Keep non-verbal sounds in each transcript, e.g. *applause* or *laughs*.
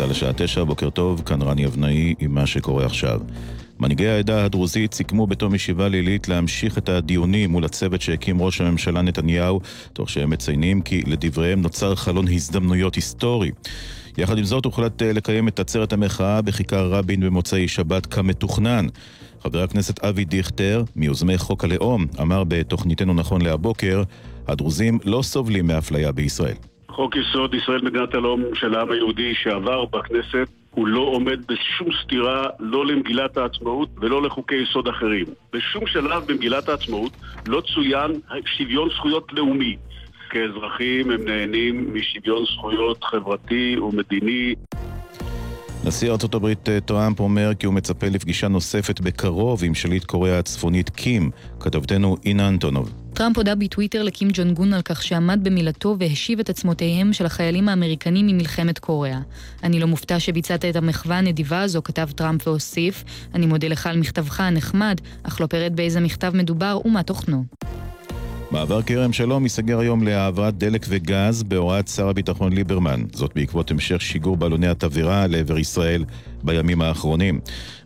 צה"ל לשעה תשע, בוקר טוב, כאן רני אבנאי עם מה שקורה עכשיו. מנהיגי העדה הדרוזית סיכמו בתום ישיבה לילית להמשיך את הדיונים מול הצוות שהקים ראש הממשלה נתניהו, תוך שהם מציינים כי לדבריהם נוצר חלון הזדמנויות היסטורי. יחד עם זאת הוחלט אה, לקיים את עצרת המחאה בכיכר רבין במוצאי שבת כמתוכנן. חבר הכנסת אבי דיכטר, מיוזמי חוק הלאום, אמר בתוכניתנו נכון להבוקר, הדרוזים לא סובלים מאפליה בישראל. חוק יסוד ישראל מדינת הלאום של העם היהודי שעבר בכנסת הוא לא עומד בשום סתירה לא למגילת העצמאות ולא לחוקי יסוד אחרים. בשום שלב במגילת העצמאות לא צוין שוויון זכויות לאומי. כאזרחים הם נהנים משוויון זכויות חברתי ומדיני. נשיא ארצות הברית אה, טראמפ אומר כי הוא מצפה לפגישה נוספת בקרוב עם שליט קוריאה הצפונית קים, כתבתנו אינה אנטונוב. טראמפ הודה בטוויטר לקים ג'ון גון על כך שעמד במילתו והשיב את עצמותיהם של החיילים האמריקנים ממלחמת קוריאה. אני לא מופתע שביצעת את המחווה הנדיבה הזו, כתב טראמפ והוסיף, אני מודה לך על מכתבך הנחמד, אך לא פירט באיזה מכתב מדובר ומה תוכנו. מעבר כרם שלום ייסגר היום להעברת דלק וגז בהוראת שר הביטחון ליברמן. זאת בעקבות המשך שיגור בלוני התבערה לעבר ישראל בימים האחרונים.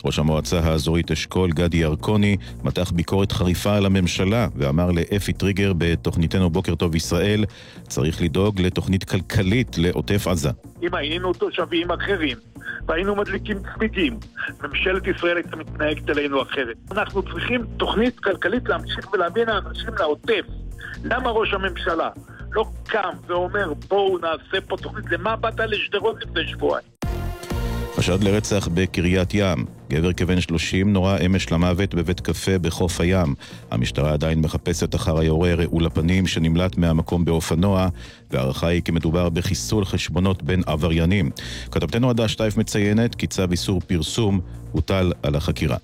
ראש המועצה האזורית אשכול, גדי ירקוני, מתח ביקורת חריפה על הממשלה ואמר לאפי טריגר בתוכניתנו בוקר טוב ישראל, צריך לדאוג לתוכנית כלכלית לעוטף עזה. אם היינו תושבים אחרים והיינו מדליקים צמיגים, ממשלת ישראל הייתה מתנהגת אלינו אחרת. אנחנו צריכים תוכנית כלכלית להמשיך ולהביא לאנשים לעוטף. למה ראש הממשלה לא קם ואומר בואו נעשה פה תוכנית? למה באת לשדרות לפני שבועיים? חשד לרצח בקריית ים. גבר כבן 30 נורה אמש למוות בבית קפה בחוף הים. המשטרה עדיין מחפשת אחר היורה רעול הפנים שנמלט מהמקום באופנוע, והערכה היא כי מדובר בחיסול חשבונות בין עבריינים. כתבתנו עדה שטייף מציינת כי צו איסור פרסום הוטל על החקירה.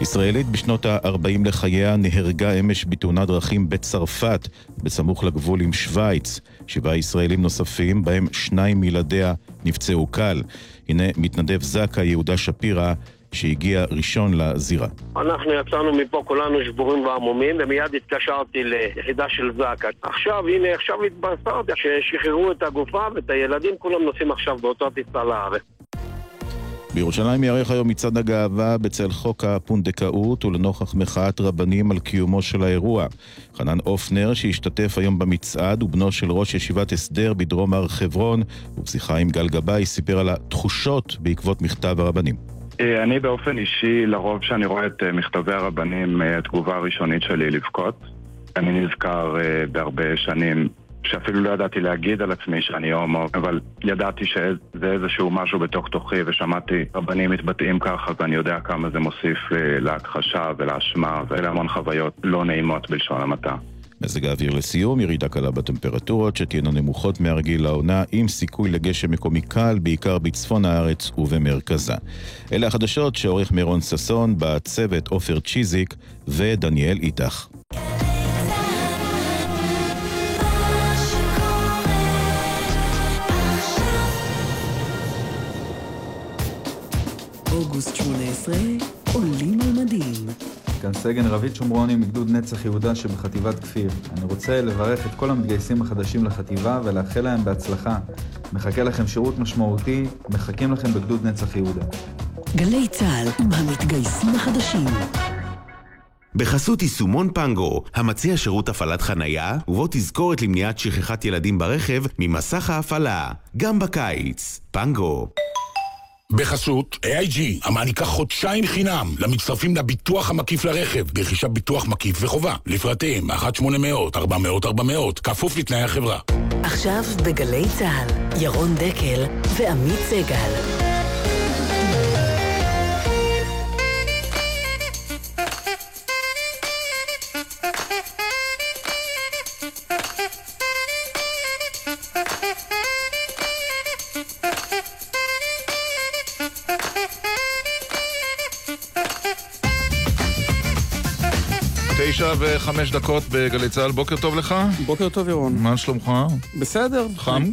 ישראלית בשנות ה-40 לחייה נהרגה אמש בתאונת דרכים בצרפת, בסמוך לגבול עם שווייץ. שבעה ישראלים נוספים, בהם שניים מילדיה, נפצעו קל. הנה מתנדב זקה, יהודה שפירא, שהגיע ראשון לזירה. אנחנו יצאנו מפה כולנו שבורים ועמומים ומיד התקשרתי ליחידה של זקה. עכשיו, הנה, עכשיו התבשרתי ששחררו את הגופה ואת הילדים, כולם נוסעים עכשיו באותה טיסה לארץ. בירושלים ייערך היום מצעד הגאווה בצל חוק הפונדקאות ולנוכח מחאת רבנים על קיומו של האירוע. חנן אופנר, שהשתתף היום במצעד, ובנו של ראש ישיבת הסדר בדרום הר חברון, ובשיחה עם גל גבאי סיפר על התחושות בעקבות מכתב הרבנים. אה, אני באופן אישי, לרוב כשאני רואה את אה, מכתבי הרבנים, אה, התגובה הראשונית שלי לבכות. אני נזכר בהרבה שנים שאפילו לא ידעתי להגיד על עצמי שאני הומו, אבל ידעתי שזה איזשהו משהו בתוך תוכי, ושמעתי רבנים מתבטאים ככה, ואני יודע כמה זה מוסיף אה, להכחשה ולאשמה, ולהמון חוויות לא נעימות בלשון המעטה. מזג האוויר לסיום, ירידה קלה בטמפרטורות שתהיינה נמוכות מהרגיל לעונה עם סיכוי לגשם מקומי קל, בעיקר בצפון הארץ ובמרכזה. אלה החדשות שעורך מירון ששון, בצוות עופר צ'יזיק ודניאל איתך. אוגוסט 18, עולים על מדים. כאן סגן רבית שומרוני מגדוד נצח יהודה שבחטיבת כפיר. אני רוצה לברך את כל המתגייסים החדשים לחטיבה ולאחל להם בהצלחה. מחכה לכם שירות משמעותי, מחכים לכם בגדוד נצח יהודה. גלי צה"ל עם המתגייסים החדשים. בחסות יישומון פנגו, המציע שירות הפעלת חנייה, ובו תזכורת למניעת שכחת ילדים ברכב ממסך ההפעלה, גם בקיץ. פנגו. בחסות AIG, המעניקה חודשיים חינם למצטרפים לביטוח המקיף לרכב, ברכישת ביטוח מקיף וחובה. לפרטיהם 1-800-400-400, כפוף לתנאי החברה. עכשיו בגלי צה"ל, ירון דקל ועמית סגל. תשע וחמש דקות בגלי צה"ל, בוקר טוב לך. בוקר טוב ירון. מה שלומך? בסדר. חם?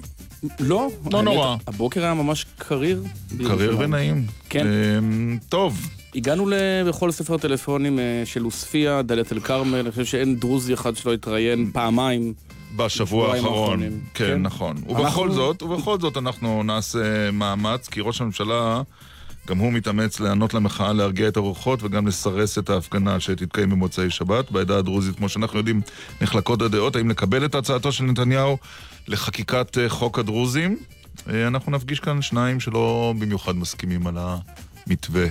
לא. לא נורא. הבוקר היה ממש קריר. קריר ונעים. כן. אמ, טוב. הגענו בכל ספר טלפונים אה, של עוספיא, דאלית אל כרמל, אני חושב שאין דרוזי אחד שלא התראיין פעמיים בשבוע האחרון. כן, כן. נכון. ובכל זאת, ובכל זאת אנחנו נעשה מאמץ, כי ראש הממשלה, גם הוא מתאמץ להיענות למחאה, להרגיע את הרוחות וגם לסרס את ההפגנה שתתקיים במוצאי שבת. בעדה הדרוזית, כמו שאנחנו יודעים, נחלקות הדעות האם לקבל את הצעתו של נתניהו לחקיקת אה, חוק הדרוזים. אה, אנחנו נפגיש כאן שניים שלא במיוחד מסכימים על המתווה.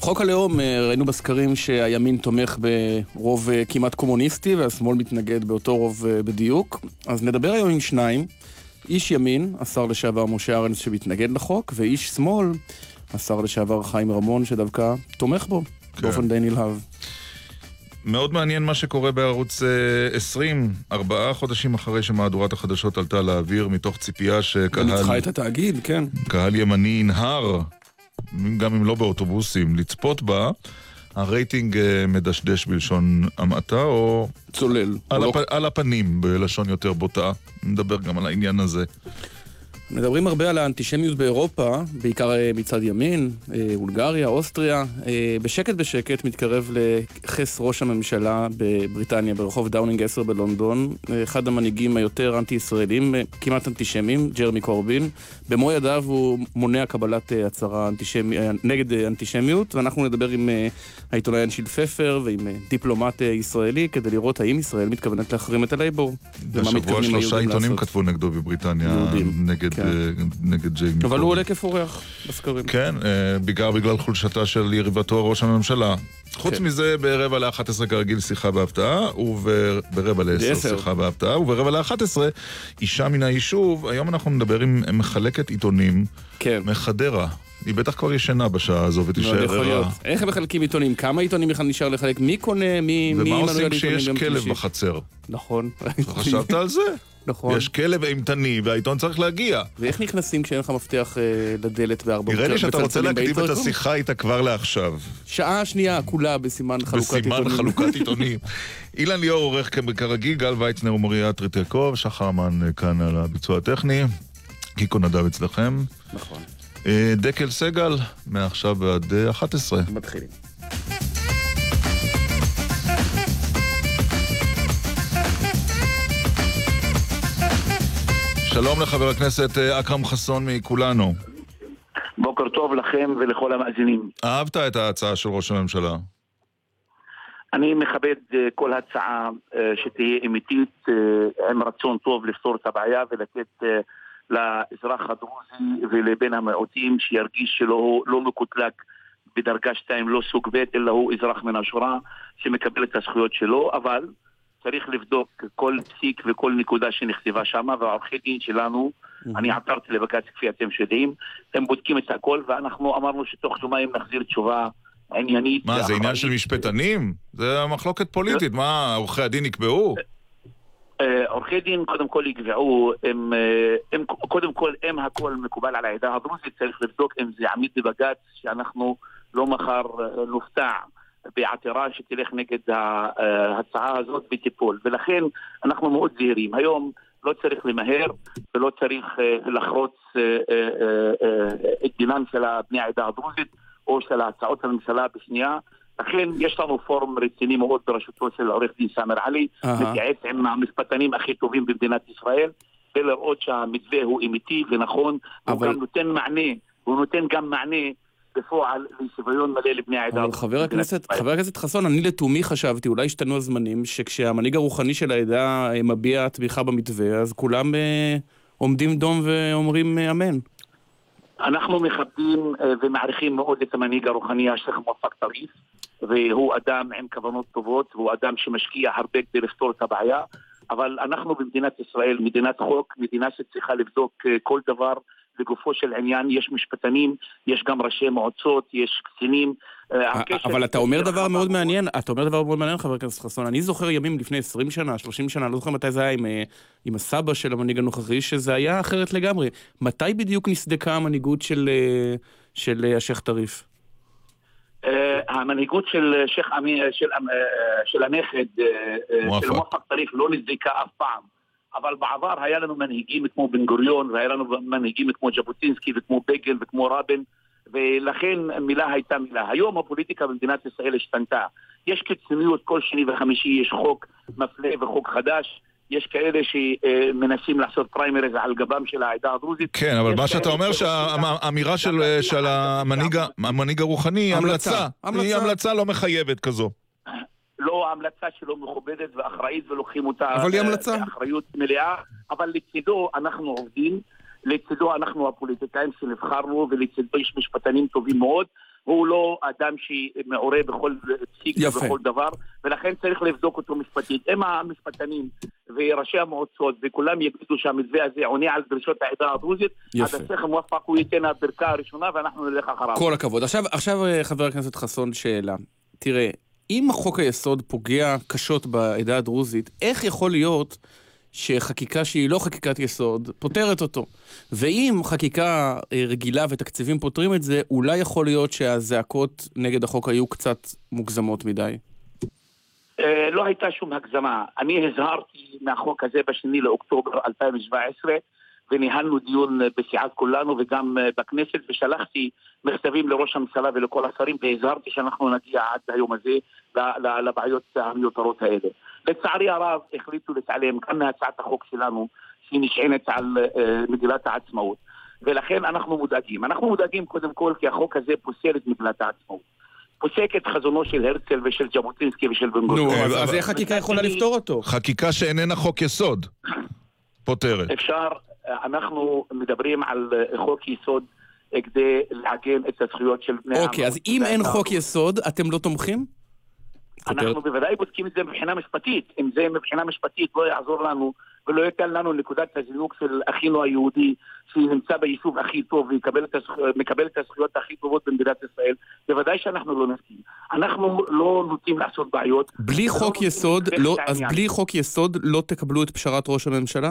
חוק הלאום, אה, ראינו בסקרים שהימין תומך ברוב כמעט קומוניסטי והשמאל מתנגד באותו רוב בדיוק. אז נדבר היום עם שניים. איש ימין, השר לשעבר משה ארנס שמתנגד לחוק, ואיש שמאל, השר לשעבר חיים רמון שדווקא תומך בו, כן. באופן די נלהב. מאוד מעניין מה שקורה בערוץ אה, 20, ארבעה חודשים אחרי שמהדורת החדשות עלתה לאוויר, מתוך ציפייה ניצחה שקהל את התאגיד, כן. קהל ימני ינהר, גם אם לא באוטובוסים, לצפות בה. הרייטינג אה, מדשדש בלשון המעטה, או צולל. על, לא- הפ... על הפנים בלשון יותר בוטה. נדבר גם על העניין הזה. מדברים הרבה על האנטישמיות באירופה, בעיקר אה, מצד ימין, אה, הונגריה, אוסטריה. אה, בשקט בשקט מתקרב לכס ראש הממשלה בבריטניה, ברחוב דאונינג 10 בלונדון, אחד המנהיגים היותר אנטי-ישראלים, כמעט אנטישמים, ג'רמי קורבין. במו ידיו הוא מונע קבלת הצהרה אנטישמי, נגד אנטישמיות, ואנחנו נדבר עם העיתונאי אנשיל פפר ועם דיפלומט ישראלי כדי לראות האם ישראל מתכוונת להחרים את הלייבור. השבוע שלושה עיתונים לעשות. כתבו נגדו בבריטניה, יהודים, נגד, כן. אה, נגד ג'יימי אבל קורבין. הוא עולה כפורח בסקרים. כן, אה, בעיקר בגלל חולשתה של יריבתו ראש הממשלה. חוץ כן. מזה, ברבע ל-11 כרגיל שיחה בהפתעה, וברבע ל-10 ב-עשר. שיחה בהפתעה, וברבע ל-11 אישה מן היישוב. היום אנחנו נדבר עם מחלקת עיתונים כן. מחדרה. היא בטח כבר ישנה בשעה הזו ותישאר. ערה. איך הם מחלקים עיתונים? כמה עיתונים בכלל נשאר לחלק? מי קונה? מי ומה מנוי עושים על עיתונים כשיש ביום כלב שלישי? בחצר? נכון. חשבת על זה? נכון. יש כלב אימתני והעיתון צריך להגיע. ואיך נכנסים כשאין לך מפתח אה, לדלת בארבע? נראה לי שאתה רוצה להקדים את? השיחה איתה כבר לעכשיו. שעה שנייה כולה בסימן חלוקת עיתונים. בסימן חלוקת *laughs* עיתונים. אילן ליאור עורך כרגיל, גל ויצנר ומוריה טריטקוב, שחר אמן אה, כאן על הביצוע הטכני, קיקו נדב אצלכם. נכון. אה, דקל סגל, מעכשיו ועד אה, 11. מתחילים. שלום לחבר הכנסת אה, אכרם חסון מכולנו. בוקר טוב לכם ולכל המאזינים. אהבת את ההצעה של ראש הממשלה. אני מכבד אה, כל הצעה אה, שתהיה אמיתית עם רצון טוב לפתור את הבעיה ולתת לאזרח הדרוזי ולבן המיעוטים שירגיש שלא לא מקוטלג בדרגה 2 לא סוג ב' אלא הוא אזרח מן השורה שמקבל את הזכויות שלו אבל צריך לבדוק כל פסיק וכל נקודה שנכתבה שם והעורכי דין שלנו אני עתרתי לבג"ץ כפי אתם יודעים הם בודקים את הכל ואנחנו אמרנו שתוך יומיים נחזיר תשובה עניינית מה, זה עניין של משפטנים? זה מחלוקת פוליטית, מה, עורכי הדין יקבעו? אה, עורכי דין קודם כל יקבעו, הם, אה, הם, קודם כל אם הכל מקובל על העדה הדרוזית צריך לבדוק אם זה עמיד בבג"ץ שאנחנו לא מחר אה, נופתע בעתירה שתלך נגד ההצעה הזאת בטיפול ולכן אנחנו מאוד זהירים. היום לא צריך למהר ולא צריך אה, לחרוץ אה, אה, אה, אה, את דינם של בני העדה הדרוזית או של הצעות הממשלה בשנייה לכן יש לנו פורום רציני מאוד בראשותו של עורך דין סאמר עלי. מתייעץ עם המשפטנים הכי טובים במדינת ישראל, ולראות שהמתווה הוא אמיתי ונכון, אבל- הוא גם נותן מענה, הוא נותן גם מענה בפועל לשוויון מלא לבני העדה. אבל חבר הכנסת, חבר הכנסת חסון, אני לתומי חשבתי, אולי השתנו הזמנים, שכשהמנהיג הרוחני של העדה אה, מביע תמיכה במתווה, אז כולם אה, עומדים דום ואומרים אה, אמן. אנחנו מכבדים אה, ומעריכים מאוד את המנהיג הרוחני השייח' מואפק טריף והוא אדם עם כוונות טובות, והוא אדם שמשקיע הרבה כדי לפתור את הבעיה אבל אנחנו במדינת ישראל, מדינת חוק, מדינה שצריכה לבדוק אה, כל דבר לגופו של עניין, יש משפטנים, יש גם ראשי מועצות, יש קצינים. אה, אבל אתה אומר דבר מאוד מעניין, אתה אומר דבר מאוד מעניין, חבר הכנסת חסון. אני זוכר ימים לפני 20 שנה, 30 שנה, לא זוכר מתי זה היה עם, אה, עם הסבא של המנהיג הנוכחי, שזה היה אחרת לגמרי. מתי בדיוק נסדקה המנהיגות של, אה, של השייח' טריף? אה, המנהיגות של שייח' אמי, של, של הנכד. של מואפק טריף, לא נזדקה אף פעם. אבל בעבר היה לנו מנהיגים כמו בן גוריון, והיה לנו מנהיגים כמו ז'בוטינסקי וכמו בגין וכמו רבין, ולכן מילה הייתה מילה. היום הפוליטיקה במדינת ישראל השתנתה. יש קיצוניות, כל שני וחמישי יש חוק מפלה וחוק חדש. יש כאלה שמנסים לעשות פריימריז על גבם של העדה הדרוזית. כן, אבל מה שאתה אומר שהאמירה של המנהיג הרוחני היא המלצה. היא. המלצה לא מחייבת כזו. לא המלצה שלא מכובדת ואחראית ולוקחים אותה אבל היא אה, המלצה. באחריות מלאה, אבל לצידו אנחנו עובדים, לצידו אנחנו הפוליטיקאים שנבחרנו ולצידו יש משפטנים טובים מאוד. הוא לא אדם שמעורה בכל פסיק. ובכל דבר, ולכן צריך לבדוק אותו משפטית. אם המשפטנים וראשי המועצות וכולם יגידו שהמתווה הזה עונה על דרישות העדה הדרוזית, יפה. אז השייח' מוופק הוא ייתן הברכא הראשונה ואנחנו נלך אחריו. כל הכבוד. עכשיו, עכשיו אה, חבר הכנסת חסון, שאלה. תראה, אם חוק היסוד פוגע קשות בעדה הדרוזית, איך יכול להיות שחקיקה שהיא לא חקיקת יסוד פותרת אותו? ואם חקיקה אה, רגילה ותקציבים פותרים את זה, אולי יכול להיות שהזעקות נגד החוק היו קצת מוגזמות מדי. אה, לא הייתה שום הגזמה. אני הזהרתי מהחוק הזה בשני לאוקטובר 2017 וניהלנו דיון אה, בסיעת כולנו וגם אה, בכנסת ושלחתי מכתבים לראש הממשלה ולכל השרים והזהרתי שאנחנו נגיע עד היום הזה לבעיות המיותרות האלה. לצערי הרב החליטו להתעלם גם מהצעת החוק שלנו שהיא נשענת על אה, מגילת העצמאות ולכן אנחנו מודאגים. אנחנו מודאגים קודם כל כי החוק הזה פוסל את מגילת העצמאות. פוסק את חזונו של הרצל ושל ז'בוטינסקי ושל בן נו, גוריון. אז- אז איך חקיקה יכולה לפתור אותו? חקיקה שאיננה חוק יסוד. פותרת. אפשר, אנחנו מדברים על אה, חוק יסוד אה, כדי לעגן את הזכויות של בני העם. אוקיי, אז אם אין חוק יסוד, אתם לא תומכים? אנחנו בוודאי בודקים את זה מבחינה משפטית. אם זה מבחינה משפטית לא יעזור לנו ולא ייתן לנו נקודת הזינוק של אחינו היהודי שנמצא ביישוב הכי טוב ומקבל את הזכויות הכי טובות במדינת ישראל, בוודאי שאנחנו לא נסכים. אנחנו לא נוטים לעשות בעיות. בלי חוק נוטים יסוד, לא, אז. בלי חוק יסוד לא תקבלו את פשרת ראש הממשלה?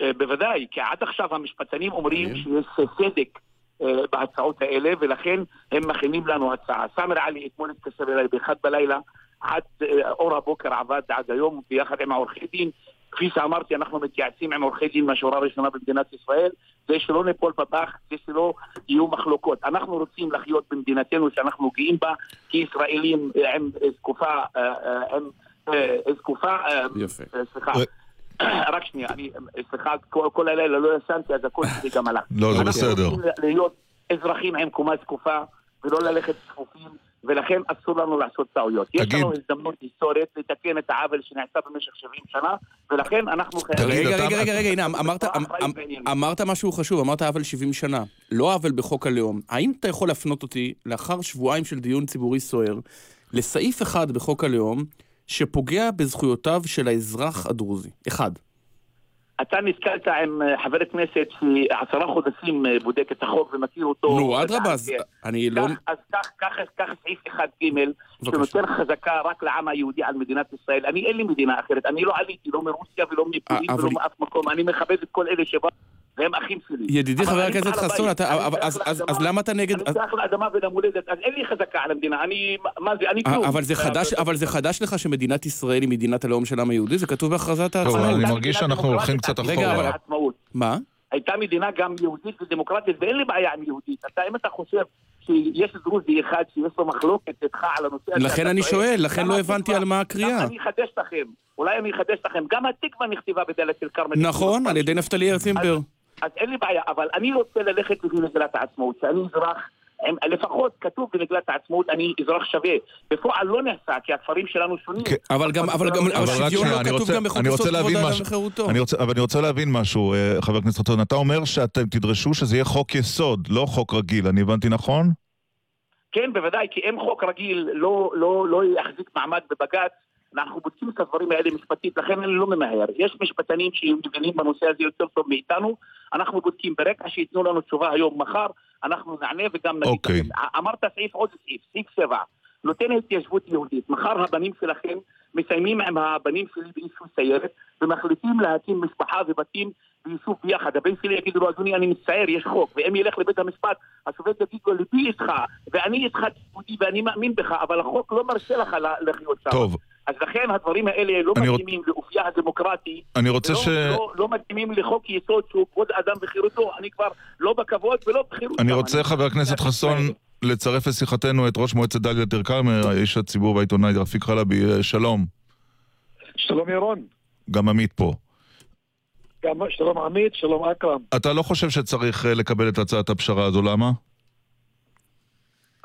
אה, בוודאי, כי עד עכשיו המשפטנים אומרים שיש צדק אה, בהצעות האלה, ולכן הם מכינים לנו הצעה. סאמר עלי אתמול התקשר אליי באחד בלילה, עד אה, אור הבוקר עבד עד היום ביחד עם העורכי דין. כפי שאמרתי, אנחנו מתייעצים עם עורכי דין מהשורה הראשונה במדינת ישראל, זה שלא ניפול בפח, זה שלא יהיו מחלוקות. אנחנו רוצים לחיות במדינתנו שאנחנו גאים בה, כישראלים עם זקופה, עם זקופה, סליחה. *clears throat* רק שנייה, אני, סליחה, כל, כל הלילה לא ישנתי, אז הקול שלי גם עלה. לא, זה אנחנו בסדר. רוצים להיות אזרחים עם קומה זקופה, ולא ללכת צפופים, ולכן אסור לנו לעשות טעויות. יש תגיד- לנו הזדמנות היסטורית לתקן את העוול שנעשה במשך 70 שנה, ולכן אנחנו חייבים... רגע, רגע, רגע, רגע, הנה, אמרת, אמ- אמ-. אמרת משהו חשוב, אמרת עוול 70 שנה. לא עוול בחוק הלאום. האם אתה יכול להפנות אותי, לאחר שבועיים של דיון ציבורי סוער, לסעיף אחד בחוק הלאום, שפוגע בזכויותיו של האזרח הדרוזי? אחד. אתה נתקלת עם אה, חבר כנסת שעשרה חודשים אה, בודק את החוק ומכיר אותו. נו, אדרבה, אז אני לא... אז כך סעיף 1ג' בבקשה. שנותן חזקה רק לעם היהודי על מדינת ישראל. אני אין לי מדינה אחרת, אני לא עליתי לא מרוסיה ולא מפולין אה, ולא מאף מקום, אני מכבד את כל אלה שבאו, והם אחים שלי. ידידי חבר הכנסת חסון, אתה- שייך אז- אז- לאדמה, אז למה אתה נגד... אני שייך לאדמה ולמולדת, אז אין לי חזקה על המדינה, אני, מה זה, אני כלום. אה, אבל זה חדש, אבל זה חדש לך שמדינת ישראל היא מדינת הלאום של העם היהודי? זה כתוב בהכרזת טוב, העצמאות. אני מרגיש שאנחנו הולכים קצת עד רגע, אחורה. אבל-. מה? הייתה מדינה גם יהודית ודמוקרטית, ואין לי בעיה עם יהודית. אתה, אם אתה חושב שיש דרוזי אחד שיש לו מחלוקת איתך על הנושא הזה... לכן אני. שואל, לכן לא הבנתי על מה הקריאה. אני אחדש לכם, אולי אני אחדש לכם, גם התקווה נכתבה בדלת אל כרמל. נכון, על ידי נפתלי הרצימבר. אז אין לי בעיה, אבל אני רוצה ללכת לפי מגילת העצמאות, שאני אזרח, עם, לפחות כתוב במגילת העצמאות, אני אזרח שווה. בפועל לא נעשה, כי הכפרים שלנו שונים. כן. אבל גם, אבל גם, אבל שנייה, לא אני כתוב רוצה- גם בחוק אני רוצה יסוד כבוד להבין האדם משהו. וחירותו. אני רוצה, אבל אני רוצה להבין משהו, אה, חבר הכנסת חסון. אתה אומר שאתם תדרשו שזה יהיה חוק יסוד, לא חוק רגיל. אני הבנתי נכון? כן, בוודאי, כי אם חוק רגיל לא, לא, לא יחזיק מעמד בבג"ץ, אנחנו בודקים את הדברים האלה משפטית, לכן אני לא ממהר. יש משפטנים שמבינים בנושא הזה יותר טוב מאיתנו, אנחנו בודקים. ברגע שייתנו לנו תשובה היום, מחר, אנחנו נענה וגם נגיד אוקיי. ע- אמרת סעיף עוד סעיף, סעיף 7, נותן התיישבות יהודית. מחר הבנים שלכם מסיימים עם הבנים שלי ביישוב סיירת, ומחליטים להקים משפחה ובתים ביישוב ביחד. הבן שלי יגיד לו, אדוני, אני מצטער, יש חוק. ואם ילך לבית המשפט, השופט יגיד לו, ליבי איתך, ואני איתך ואני מאמין בך, אבל החוק לא מרשה לך לחיות שם. טוב, אז לכן הדברים האלה לא אני רוצ- מתאימים לאופייה הדמוקרטי. אני רוצה ולא- ש... לא, לא מתאימים לחוק יסוד שהוא כבוד האדם וחירותו. אני כבר לא בכבוד ולא בחירות. אני. רוצה, חבר הכנסת חסון, לצרף לשיחתנו את ראש מועצת דאלית אל כרמל, איש הציבור והעיתונאי רפיק חלבי. אה, שלום. שלום ירון. גם עמית פה. גם שלום עמית, שלום אכרם. אתה לא חושב שצריך אה, לקבל את הצעת הפשרה הזו, למה?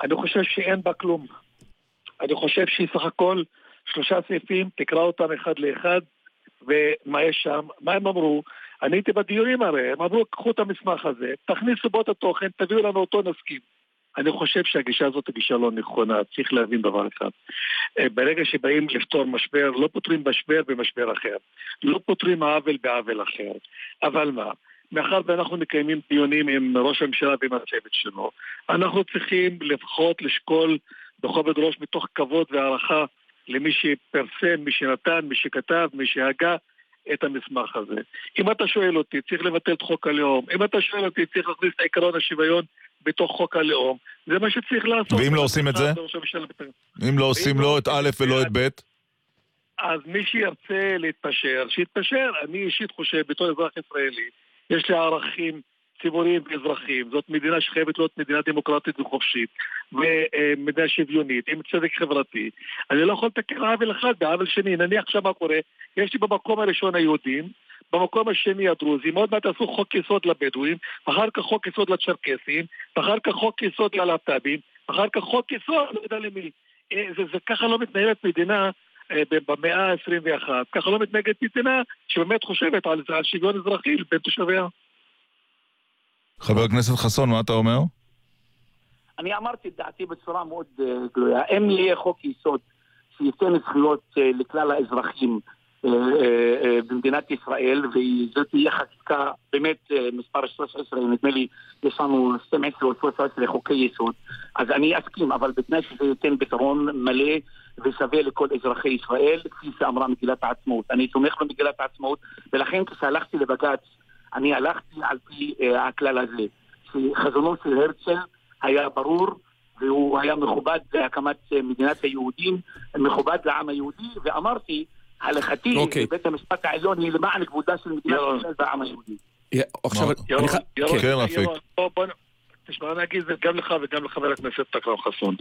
אני חושב שאין בה כלום. אני חושב שהיא סך הכל שלושה סעיפים, תקרא אותם אחד לאחד, ומה יש שם, מה הם אמרו. אני הייתי בדיונים הרי, הם אמרו, קחו את המסמך הזה, תכניסו בו את התוכן, תביאו לנו אותו, נסכים. אני חושב שהגישה הזאת היא גישה לא נכונה, צריך להבין דבר אחד. אה, ברגע שבאים לפתור משבר, לא פותרים משבר במשבר אחר. לא פותרים עוול בעוול אחר. אבל מה? מאחר ואנחנו מקיימים דיונים עם ראש הממשלה ועם הצוות שלו, אנחנו צריכים לפחות לשקול בכובד ראש מתוך כבוד והערכה למי שפרסם, מי שנתן, מי שכתב, מי שהגה את המסמך הזה. אם אתה שואל אותי, צריך לבטל את חוק הלאום. אם אתה שואל אותי, צריך להכניס את עקרון השוויון בתוך חוק הלאום. זה מה שצריך לעשות. ואם לא עושים את זה? אם לא עושים לא את א' ולא את ב'? אז מי שירצה להתפשר, שיתפשר. אני אישית חושב, בתור אזרח ישראלי, יש לי ערכים ציבוריים ואזרחיים. זאת מדינה שחייבת להיות מדינה דמוקרטית וחופשית, ומדינה שוויונית, עם צדק חברתי. אני לא יכול לתקן עוול אחד בעוול שני. נניח עכשיו מה קורה, יש לי במקום הראשון היהודים, במקום השני הדרוזים, עוד מעט עשו חוק יסוד לבדואים, אחר כך חוק יסוד לצ'רקסים, ואחר כך חוק יסוד ללהט"בים, אחר כך חוק יסוד, לא יודע למי. אה, זה, זה ככה לא מתנהלת מדינה אה, במאה ה-21, ככה לא מתנהגת מדינה שבאמת חושבת על, על שוויון אזרחי בין תושביה. חבר הכנסת חסון, מה אתה אומר? אני אמרתי את דעתי בצורה מאוד uh, גלויה. אם יהיה חוק יסוד שייתן זכויות uh, לכלל האזרחים uh, במדינת ישראל, וזאת תהיה חקיקה באמת מספר 13, נדמה לי יש לנו 12 או 13 חוקי יסוד, אז אני אסכים, אבל בתנאי שזה ייתן פתרון מלא ושווה לכל אזרחי ישראל, כפי שאמרה מגילת העצמאות. אני תומך במגילת העצמאות, ולכן כשהלכתי לבג"ץ אני הלכתי על פי uh, הכלל הזה, שחזונו של הרצל היה ברור והוא היה מכובד להקמת uh, מדינת היהודים, מכובד לעם היהודי, ואמרתי, הלכתי okay. אוקיי. בבית המשפט העליון היא למען כבודה של מדינת ישראל והעם היהודי. עכשיו, אני חייב... כן, רפיק. תשמע, אני אגיד את זה גם לך וגם לחבר הכנסת תקרם חסון.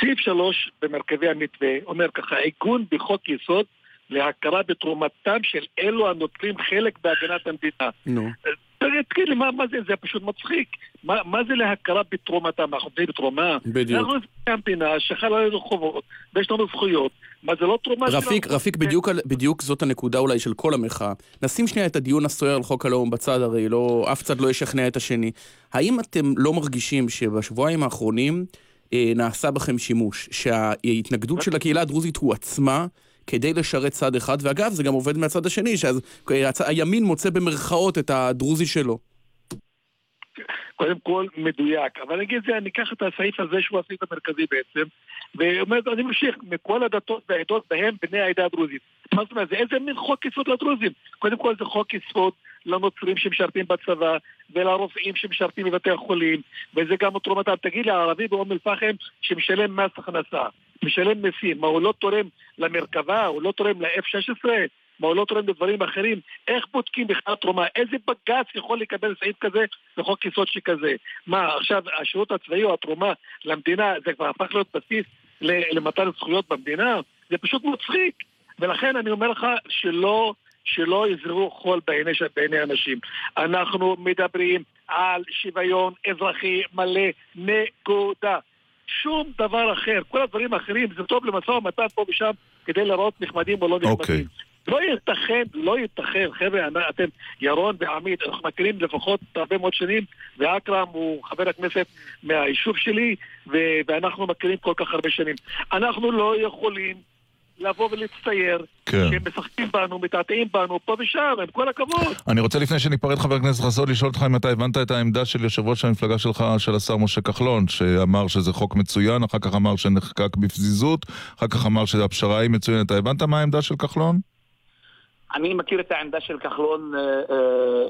סעיף שלוש במרכבי המתווה אומר ככה, עיגון בחוק יסוד להכרה בתרומתם של אלו הנוטלים חלק בהגנת המדינה. נו. תגיד לי, מה, מה זה? זה פשוט מצחיק. מה, מה זה להכרה בתרומתם? אנחנו נותנים בתרומה? בדיוק. אנחנו נותנים המדינה שחלה עלינו חובות, ויש לנו זכויות. מה זה לא תרומה רפיק, שלנו? רפיק, בדיוק, בדיוק זאת הנקודה אולי של כל המחאה. נשים שנייה את הדיון הסוער על חוק הלאום בצד, הרי לא, אף צד לא ישכנע את השני. האם אתם לא מרגישים שבשבועיים האחרונים אה, נעשה בכם שימוש, שההתנגדות של הקהילה הדרוזית הוא עצמה כדי לשרת צד אחד, ואגב, זה גם עובד מהצד השני, שהימין מוצא במרכאות את הדרוזי שלו. קודם כל מדויק, אבל אני אגיד זה, אני אקח את הסעיף הזה שהוא הסעיף המרכזי בעצם, ואומר, אני ממשיך, מכל הדתות והעדות בהם בני העדה הדרוזית. מה זאת אומרת, זה איזה מין חוק יסוד לדרוזים? קודם כל זה חוק יסוד לנוצרים שמשרתים בצבא, ולרופאים שמשרתים בבתי החולים, וזה גם תרומתם. תגיד לי, הערבי באום אל-פחם שמשלם מס הכנסה, משלם מיסים, מה הוא לא תורם למרכבה, הוא לא תורם ל-F-16? מה הוא לא תורם לדברים אחרים? איך בודקים בכלל תרומה? איזה בג"ץ יכול לקבל סעיף כזה בחוק יסוד שכזה? מה, עכשיו השירות הצבאי או התרומה למדינה זה כבר הפך להיות בסיס למתן זכויות במדינה? זה פשוט מצחיק. ולכן אני אומר לך שלא, שלא יזרעו חול בעיני, בעיני אנשים. אנחנו מדברים על שוויון אזרחי מלא, נקודה. שום דבר אחר. כל הדברים האחרים זה טוב למשא ומתן פה ושם כדי לראות נחמדים או לא נחמדים. Okay. אוקיי. לא ייתכן, לא ייתכן, חבר'ה, אתם, ירון ועמית, אנחנו מכירים לפחות הרבה מאוד שנים, ואכרם הוא חבר הכנסת מהיישוב שלי, ואנחנו מכירים כל כך הרבה שנים. אנחנו לא יכולים לבוא ולהצטייר, כן. שהם משחקים בנו, מתעתעים בנו, פה ושם, עם כל הכבוד. אני רוצה לפני שניפרד, חבר הכנסת חסון, לשאול אותך אם אתה הבנת את העמדה של יושב ראש המפלגה שלך, של השר משה כחלון, שאמר שזה חוק מצוין, אחר כך אמר שנחקק בפזיזות, אחר כך אמר שהפשרה היא מצוינת. אתה הבנת מה העמדה של כחלון? אני מכיר את העמדה של כחלון אה, אה,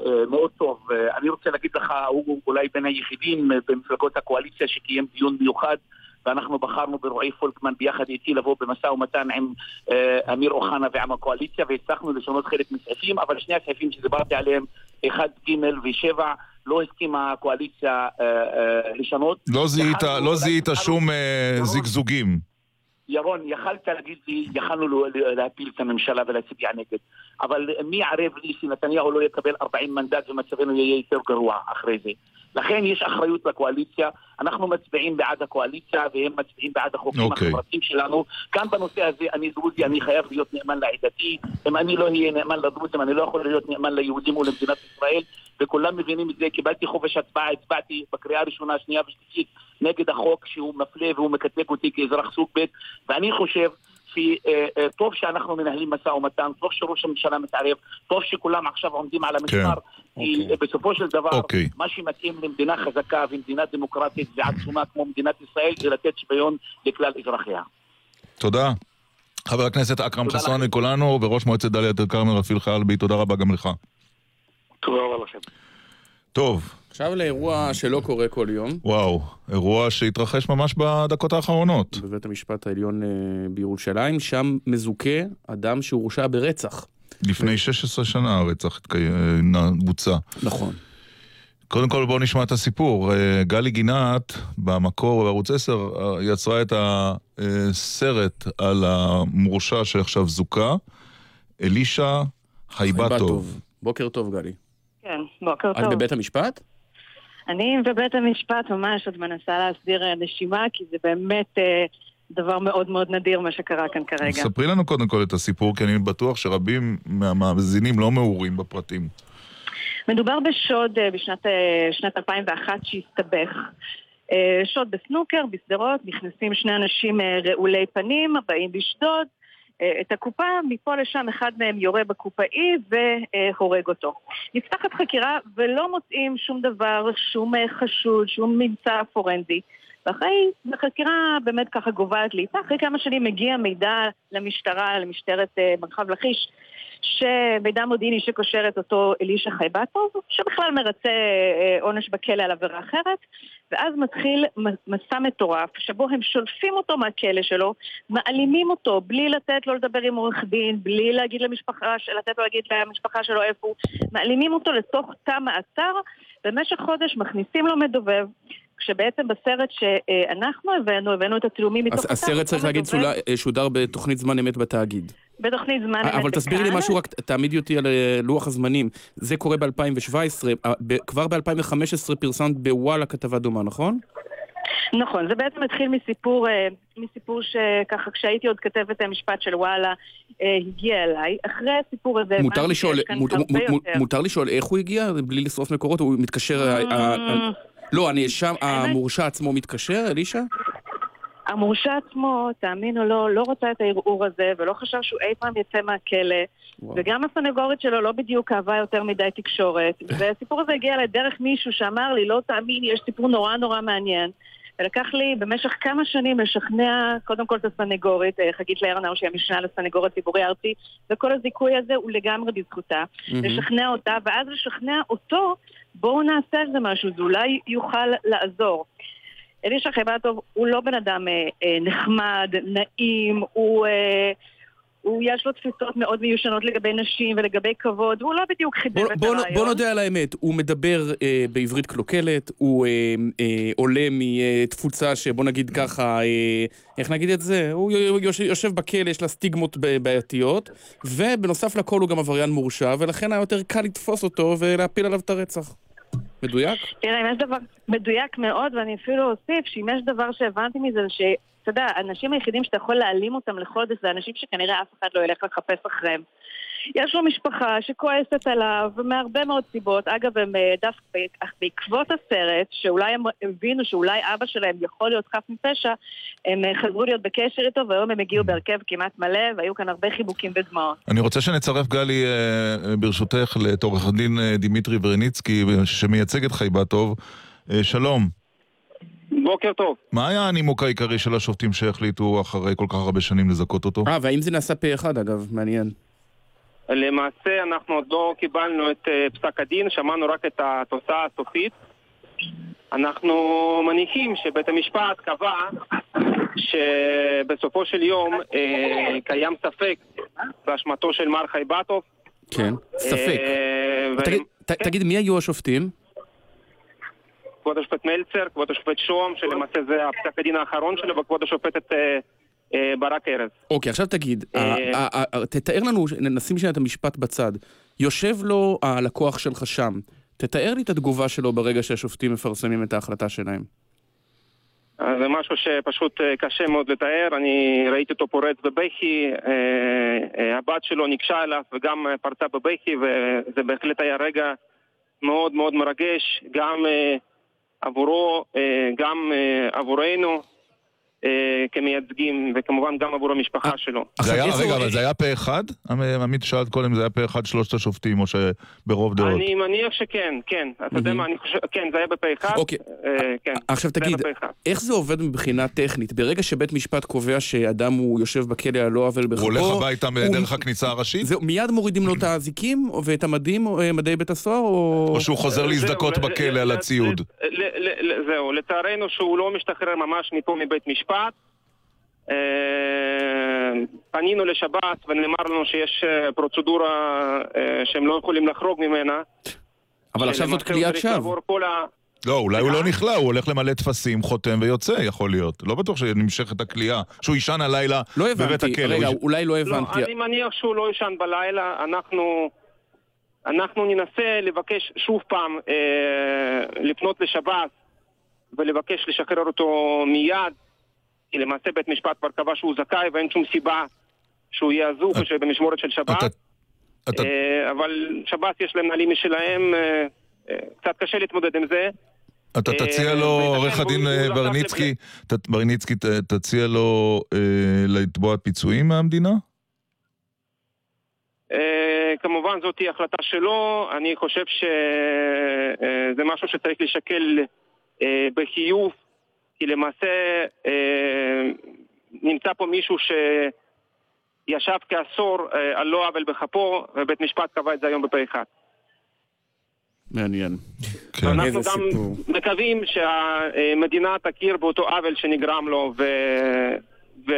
אה, מאוד טוב. אה, אני רוצה להגיד לך, הוא אולי בין היחידים במפלגות הקואליציה שקיים דיון מיוחד ואנחנו בחרנו ברועי פולקמן ביחד איתי לבוא במשא ומתן עם אה, אמיר אוחנה ועם הקואליציה והצלחנו לשנות חלק מסעיפים, אבל שני הסעיפים שדיברתי עליהם, 1, ג' ו-7, לא הסכימה הקואליציה אה, אה, לשנות. לא זיהית, לא זיהית שום אה, זיגזוגים. ירון, יכלת להגיד לי, יכלנו להפיל את הממשלה ולהצביע נגד. אבל מי ערב לי שנתניהו לא יקבל 40 מנדט ומצבנו יהיה יותר גרוע אחרי זה? לכן יש אחריות לקואליציה, אנחנו מצביעים בעד הקואליציה והם מצביעים בעד החוקים okay. אוקיי. החברתיים שלנו. גם בנושא הזה אני דרוזי, אני חייב להיות נאמן לעדתי. אם אני לא אהיה נאמן לדרוזים, אני לא יכול להיות נאמן ליהודים ולמדינת ישראל, וכולם מבינים את זה. קיבלתי חופש הצבעה, הצבעתי בקריאה הראשונה, שנייה ושלישית נגד החוק שהוא מפלה והוא מקטלג אותי כאזרח סוג ב', ואני חושב שטוב שאנחנו מנהלים משא ומתן, טוב שראש הממשלה מתערב, טוב שכולם עכשיו עומדים על המשמר, כי בסופו של דבר, אוקיי. מה שמתאים למדינה חזקה ומדינה דמוקרטית ועצומה כמו מדינת ישראל זה לתת שוויון לכלל אזרחיה. תודה. חבר הכנסת אכרם חסון מכולנו, וראש מועצת דאלית אל כרמל רפיל חלבי, תודה רבה גם לך. תודה רבה לכם. טוב, עכשיו לאירוע שלא קורה כל יום. וואו, אירוע שהתרחש ממש בדקות האחרונות. בבית המשפט העליון אה, בירושלים, שם מזוכה אדם שהורשע ברצח. לפני 16 שנה הרצח אה, בוצע. נכון. קודם כל בואו נשמע את הסיפור. אה, גלי גינת, במקור בערוץ 10, אה, יצרה את הסרט על המורשע שעכשיו זוכה, אלישע חייבטוב. בוקר טוב, גלי. כן, בוקר את טוב. בבית המשפט? אני בבית המשפט ממש עוד מנסה להסדיר אה, נשימה, כי זה באמת אה, דבר מאוד מאוד נדיר מה שקרה כאן כרגע. ספרי לנו קודם כל את הסיפור, כי אני בטוח שרבים מהמאזינים לא מעורים בפרטים. מדובר בשוד אה, בשנת אה, שנת 2001 שהסתבך. שוד בסנוקר, בשדרות, נכנסים שני אנשים רעולי פנים, באים לשדוד את הקופה, מפה לשם אחד מהם יורה בקופאי והורג אותו. נפתחת חקירה ולא מוצאים שום דבר, שום אה, חשוד, שום ממצא פורנזי. ואחרי, החקירה באמת ככה גוועת לאיתה, אחרי כמה שנים מגיע מידע למשטרה, למשטרת אה, מרחב לכיש, שמידע מודיעיני שקושר את אותו אלישע חייבטוב, שבכלל מרצה אה, עונש בכלא על עבירה אחרת, ואז מתחיל מסע מטורף, שבו הם שולפים אותו מהכלא שלו, מעלימים אותו בלי לתת לו לדבר עם עורך דין, בלי להגיד למשפחה, לתת לו להגיד למשפחה שלו איפה הוא, מעלימים אותו לתוך תא מעצר, במשך חודש מכניסים לו מדובב. כשבעצם בסרט שאנחנו הבאנו, הבאנו את הצילומים מתוך הס- הסרט צריך להגיד אה, שודר בתוכנית זמן אמת בתאגיד. בתוכנית זמן אמת אבל תסבירי לי. משהו, רק תעמידי אותי על אה, לוח הזמנים. זה קורה ב-2017, כבר ב-2015 פרסמת בוואלה כתבה דומה, נכון? נכון, זה בעצם התחיל מסיפור, אה, מסיפור שככה כשהייתי עוד כתבת המשפט של וואלה, אה, הגיע אליי. אחרי הסיפור הזה... מותר לשאול, מות- מות-. מותר לשאול איך הוא הגיע? בלי לשרוף מקורות? הוא מתקשר... ה- לא, הנאשם, המורשע עצמו מתקשר, אלישע? המורשע עצמו, תאמין או לא, לא רצה את הערעור הזה, ולא חשב שהוא אי פעם יצא מהכלא. וגם הסנגורית שלו לא בדיוק אהבה יותר מדי תקשורת. *laughs* והסיפור הזה הגיע אליי דרך מישהו שאמר לי, לא תאמין, יש סיפור נורא נורא מעניין. ולקח לי במשך כמה שנים לשכנע קודם כל את הסנגורית, אה, חגית לרנאו שהיא המשנה לסנגור הציבורי הארצי, וכל הזיכוי הזה הוא לגמרי בזכותה. מהמם. לשכנע אותה, ואז לשכנע אותו, בואו נעשה על זה משהו, זה אולי יוכל לעזור. אלישע חייבטוב הוא לא בן אדם אה, אה, נחמד, נעים, הוא, אה, הוא יש לו תפיסות מאוד מיושנות לגבי נשים ולגבי כבוד, הוא לא בדיוק חיבר בוא, את בוא, הרעיון. בוא נודה על האמת, הוא מדבר אה, בעברית קלוקלת, הוא אה, אה, עולה מתפוצה שבוא נגיד ככה, אה, איך נגיד את זה? הוא יושב, יושב בכלא, יש לה סטיגמות בעייתיות, ובנוסף לכל הוא גם עבריין מורשע, ולכן היה יותר קל לתפוס אותו ולהפיל עליו את הרצח. מדויק? תראה, אם יש דבר מדויק מאוד, ואני אפילו אוסיף שאם יש דבר שהבנתי מזה, זה שאתה יודע, האנשים היחידים שאתה יכול להעלים אותם לחודש זה אנשים שכנראה אף אחד לא ילך לחפש אחריהם. יש לו משפחה שכועסת עליו מהרבה מאוד סיבות. אגב, הם אה, דווקא בעקבות הסרט, שאולי הם הבינו שאולי אבא שלהם יכול להיות חף מפשע, הם אה, חזרו להיות בקשר איתו, והיום הם הגיעו בהרכב כמעט מלא, והיו כאן הרבה חיבוקים ודמעות. אני רוצה שנצרף, גלי, אה, ברשותך, את עורך הדין דימיטרי ברניצקי, שמייצג את חייבטוב. אה, שלום. בוקר טוב. מה היה הנימוק העיקרי של השופטים שהחליטו אחרי כל כך הרבה שנים לזכות אותו? אה, והאם זה נעשה פה אחד אגב? מעניין. למעשה אנחנו עוד לא קיבלנו את אה, פסק הדין, שמענו רק את התוצאה הסופית. אנחנו מניחים שבית המשפט קבע שבסופו של יום אה, קיים ספק באשמתו של מר חייבטוב. כן, ספק. אה, ו- תגיד, ת, תגיד, מי היו השופטים? כבוד השופט מלצר, כבוד השופט שוהם, שלמעשה זה הפסק הדין האחרון שלו, וכבוד השופטת אה, ברק ארז. אוקיי, עכשיו תגיד, אה, תתאר לנו, נשים שנייה את המשפט בצד. יושב לו הלקוח שלך שם, תתאר לי את התגובה שלו ברגע שהשופטים מפרסמים את ההחלטה שלהם. אז זה משהו שפשוט אה, קשה מאוד לתאר, אני ראיתי אותו פורץ בבכי, אה, אה, הבת שלו ניגשה אליו וגם אה, פרצה בבכי וזה בהחלט היה רגע מאוד מאוד מרגש, גם אה, עבורו, אה, גם אה, עבורנו אה, כמייצגים וכמובן גם עבור המשפחה שלו. זה היה, רגע, אבל זה היה פה אחד? עמית שאלת קודם, זה היה פה אחד שלושת השופטים, או שברוב דעות? אני מניח שכן, כן. אתה יודע מה, אני חושב, כן, זה היה בפה אחד. אוקיי. אה, כן. עכשיו תגיד. איך זה עובד מבחינה טכנית? ברגע שבית משפט קובע שאדם הוא יושב בכלא על לא עוול בכפו... הוא הולך הביתה דרך הכניסה הראשית? זהו, מיד מורידים לו את האזיקים ואת המדים, אה, מדי בית הסוהר, או... או שהוא חוזר להזדכות בכלא על הציוד? זהו, לצערנו שהוא לא משתחרר ממש מפה מבית משפט. אה, פנינו לשב"ס ונאמר לנו שיש אה, פרוצדורה אה, שהם לא יכולים לחרוג ממנה. אבל עכשיו זאת כליאת שווא. לא, אולי הוא לא נכלא, הוא הולך למלא טפסים, חותם ויוצא, יכול להיות. לא בטוח שנמשכת הכליאה. שהוא יישן הלילה לא בבית הבנתי, הכלא. רגע, הוא יש- אולי לא לא, הבנתי. אני מניח שהוא לא ישן בלילה, אנחנו, אנחנו ננסה לבקש שוב פעם אה, לפנות לשב"ס ולבקש לשחרר אותו מיד, כי למעשה בית משפט כבר קבע שהוא זכאי ואין שום סיבה שהוא יהיה אזוק או שבמשמורת של שב"ס. אה, אבל שב"ס יש להם נהלים משלהם, אה, אה, קצת קשה להתמודד עם זה. אתה תציע לו, עורך הדין ברניצקי, ברניצקי, תציע לו לתבוע פיצויים מהמדינה? כמובן זאת תהיה החלטה שלו, אני חושב שזה משהו שצריך לשקל בחיוב, כי למעשה אה, נמצא פה מישהו שישב כעשור אה, על לא עוול בכפו, ובית משפט קבע את זה היום בפה אחד. מעניין. כן. אנחנו איזה גם סיפור. מקווים שהמדינה תכיר באותו עוול שנגרם לו, ו... ו...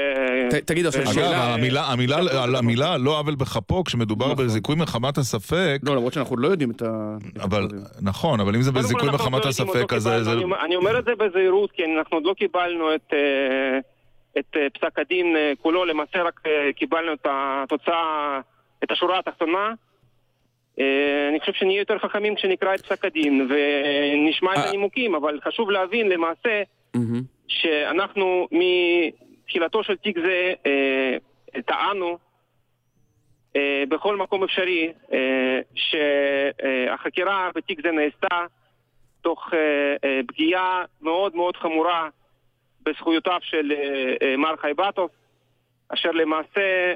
ת- תגיד עכשיו ו- אגב, שאלה- המילה, המילה, על המילה לא עוול בכפו, כשמדובר בזיכוי מחמת הספק, לא, למרות שאנחנו לא יודעים את ה... אבל, נכון, אבל אם זה בזיכוי מחמת לא הספק, אז זה... אני אומר- אני אומר את זה בזהירות, כי אנחנו עוד לא קיבלנו את, אה, את אה, פסק הדין אה, כולו, למעשה רק קיבלנו את התוצאה, את השורה התחתונה. אני חושב שנהיה יותר חכמים כשנקרא את פסק הדין ונשמע את. הנימוקים, אבל חשוב להבין למעשה. שאנחנו מתחילתו של תיק זה אה, טענו אה, בכל מקום אפשרי אה, שהחקירה בתיק זה נעשתה תוך אה, אה, פגיעה מאוד מאוד חמורה בזכויותיו של אה, מר חייבטוב, אשר למעשה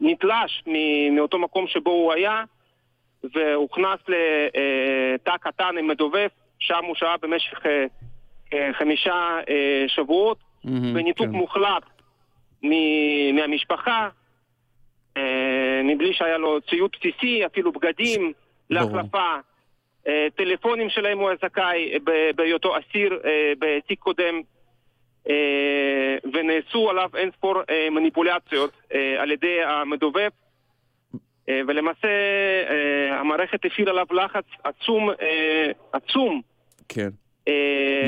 נתלש מאותו מקום שבו הוא היה והוכנס לתא קטן עם מדובב, שם הוא שהה במשך חמישה שבועות, בניתוק כן. מוחלט מ- מהמשפחה, אה, מבלי שהיה לו ציוד בסיסי, אפילו בגדים. להחלפה, אה, טלפונים שלהם הוא היה זכאי בהיותו אסיר אה, בתיק קודם, ונעשו עליו אין ספור מניפולציות על ידי המדובב. ולמעשה המערכת הפעילה עליו לחץ עצום, עצום. כן. אה,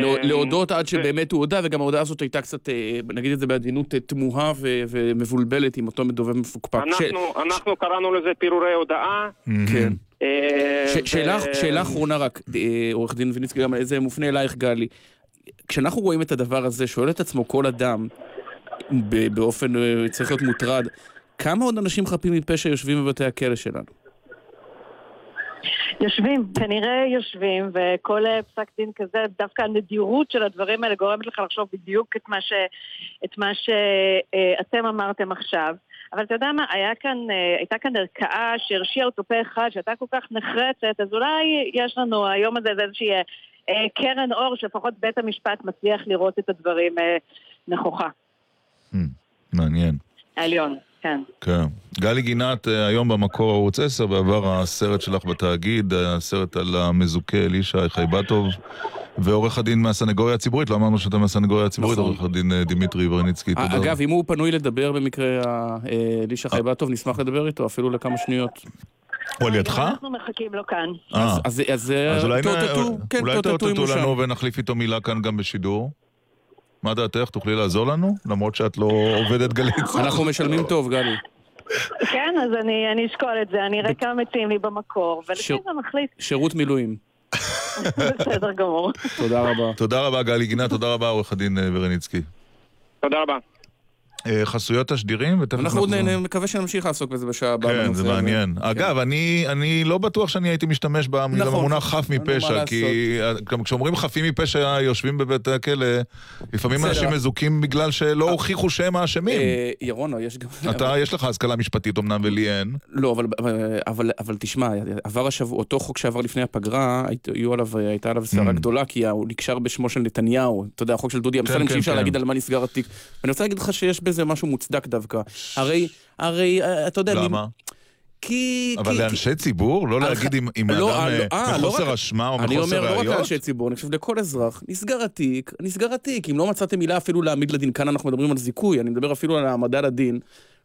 לא- להודות עד שבאמת הוא הודה, וגם ההודעה הזאת הייתה קצת, אה, נגיד את זה בעדינות, אה, תמוהה ו- ומבולבלת עם אותו מדובב מפוקפק. אנחנו, אנחנו קראנו לזה פירורי הודעה. כן. אה, שאלה, אחרונה רק, אה, עורך דין ויניצקי, גם זה מופנה אלייך גלי. כשאנחנו רואים את הדבר הזה, שואל את עצמו כל אדם, באופן, אה, צריך להיות מוטרד, כמה עוד אנשים חפים מפשע יושבים בבתי הכלא שלנו? יושבים, כנראה יושבים, וכל אה, פסק דין כזה, דווקא הנדירות של הדברים האלה גורמת לך לחשוב בדיוק את מה, ש, את מה שאתם אמרתם עכשיו. אבל אתה יודע מה, היה כאן, אה, הייתה כאן ערכאה שהרשיעה אותו פה אחד, שהייתה כל כך נחרצת, אז אולי יש לנו היום הזה זה איזושהי אה, אה, קרן אור, שלפחות בית המשפט מצליח לראות את הדברים אה, נכוחה. מעניין. העליון, כן. כן. גלי גינת, אה, היום במקור ערוץ 10, בעבר הסרט שלך בתאגיד, אה, הסרט על המזוכה אלישע חייבטוב, ועורך הדין מהסנגוריה הציבורית, לא אמרנו שאתה מהסנגוריה הציבורית, נכון. עורך הדין אה, דימיטרי ברניצקי, תודה. אגב, אם הוא פנוי לדבר במקרה אלישע חייבטוב, נשמח לדבר איתו, אפילו לכמה שניות. הוא על ידך? אנחנו מחכים לו כאן. אז- אז אז אולי תאותתו, כן. לנו ונחליף איתו מילה כאן גם בשידור? מה דעתך? תוכלי לעזור לנו? למרות שאת לא עובדת גלי צה"ל. אנחנו משלמים טוב, גלי. כן, אז אני, אני אשקול את זה, אני אראה כמה מציעים לי במקור, ולפי זה נחליט. שירות מילואים. בסדר גמור. תודה רבה. תודה רבה, גלי גינה, תודה רבה, עורך הדין אה, ברניצקי. תודה רבה. אה, חסויות תשדירים, ותכף אנחנו עוד נחזור. נ- מקווה שנמשיך לעסוק בזה בשעה הבאה. כן, זה. מעניין. כן. אגב, אני אני לא בטוח שאני הייתי משתמש במילה נכון. במונח חף מפשע, כי גם כשאומרים חפים מפשע יושבים בבית הכלא, לפעמים. אנשים מזוכים בגלל שלא הוכיחו שהם האשמים. אה, ירון, יש גם... אתה, יש לך השכלה משפטית אמנם ולי אין. לא, אבל, אבל, אבל תשמע, עבר השבוע, אותו חוק שעבר לפני הפגרה, הייתה עליו סערה Mm. גדולה, כי הוא נקשר בשמו של נתניהו, אתה יודע, החוק של דודי אמסלם, כן, שאי אפשר כן. להגיד על מה נסגר התיק. ואני רוצה להגיד לך שיש בזה משהו מוצדק דווקא. הרי, הרי, אה, אתה יודע, למה? כי... אבל כי- לאנשי ציבור? לא על להגיד אם אם לא, האדם אה, לא, אה, לא מחוסר אשמה או אני מחוסר אומר, לא רק ראיות? לאנשי ציבור, אני חושב לכל אזרח, נסגר התיק, נסגר התיק. אם לא מצאתם מילה אפילו להעמיד לדין, כאן אנחנו מדברים על זיכוי, אני מדבר אפילו על העמדה לדין.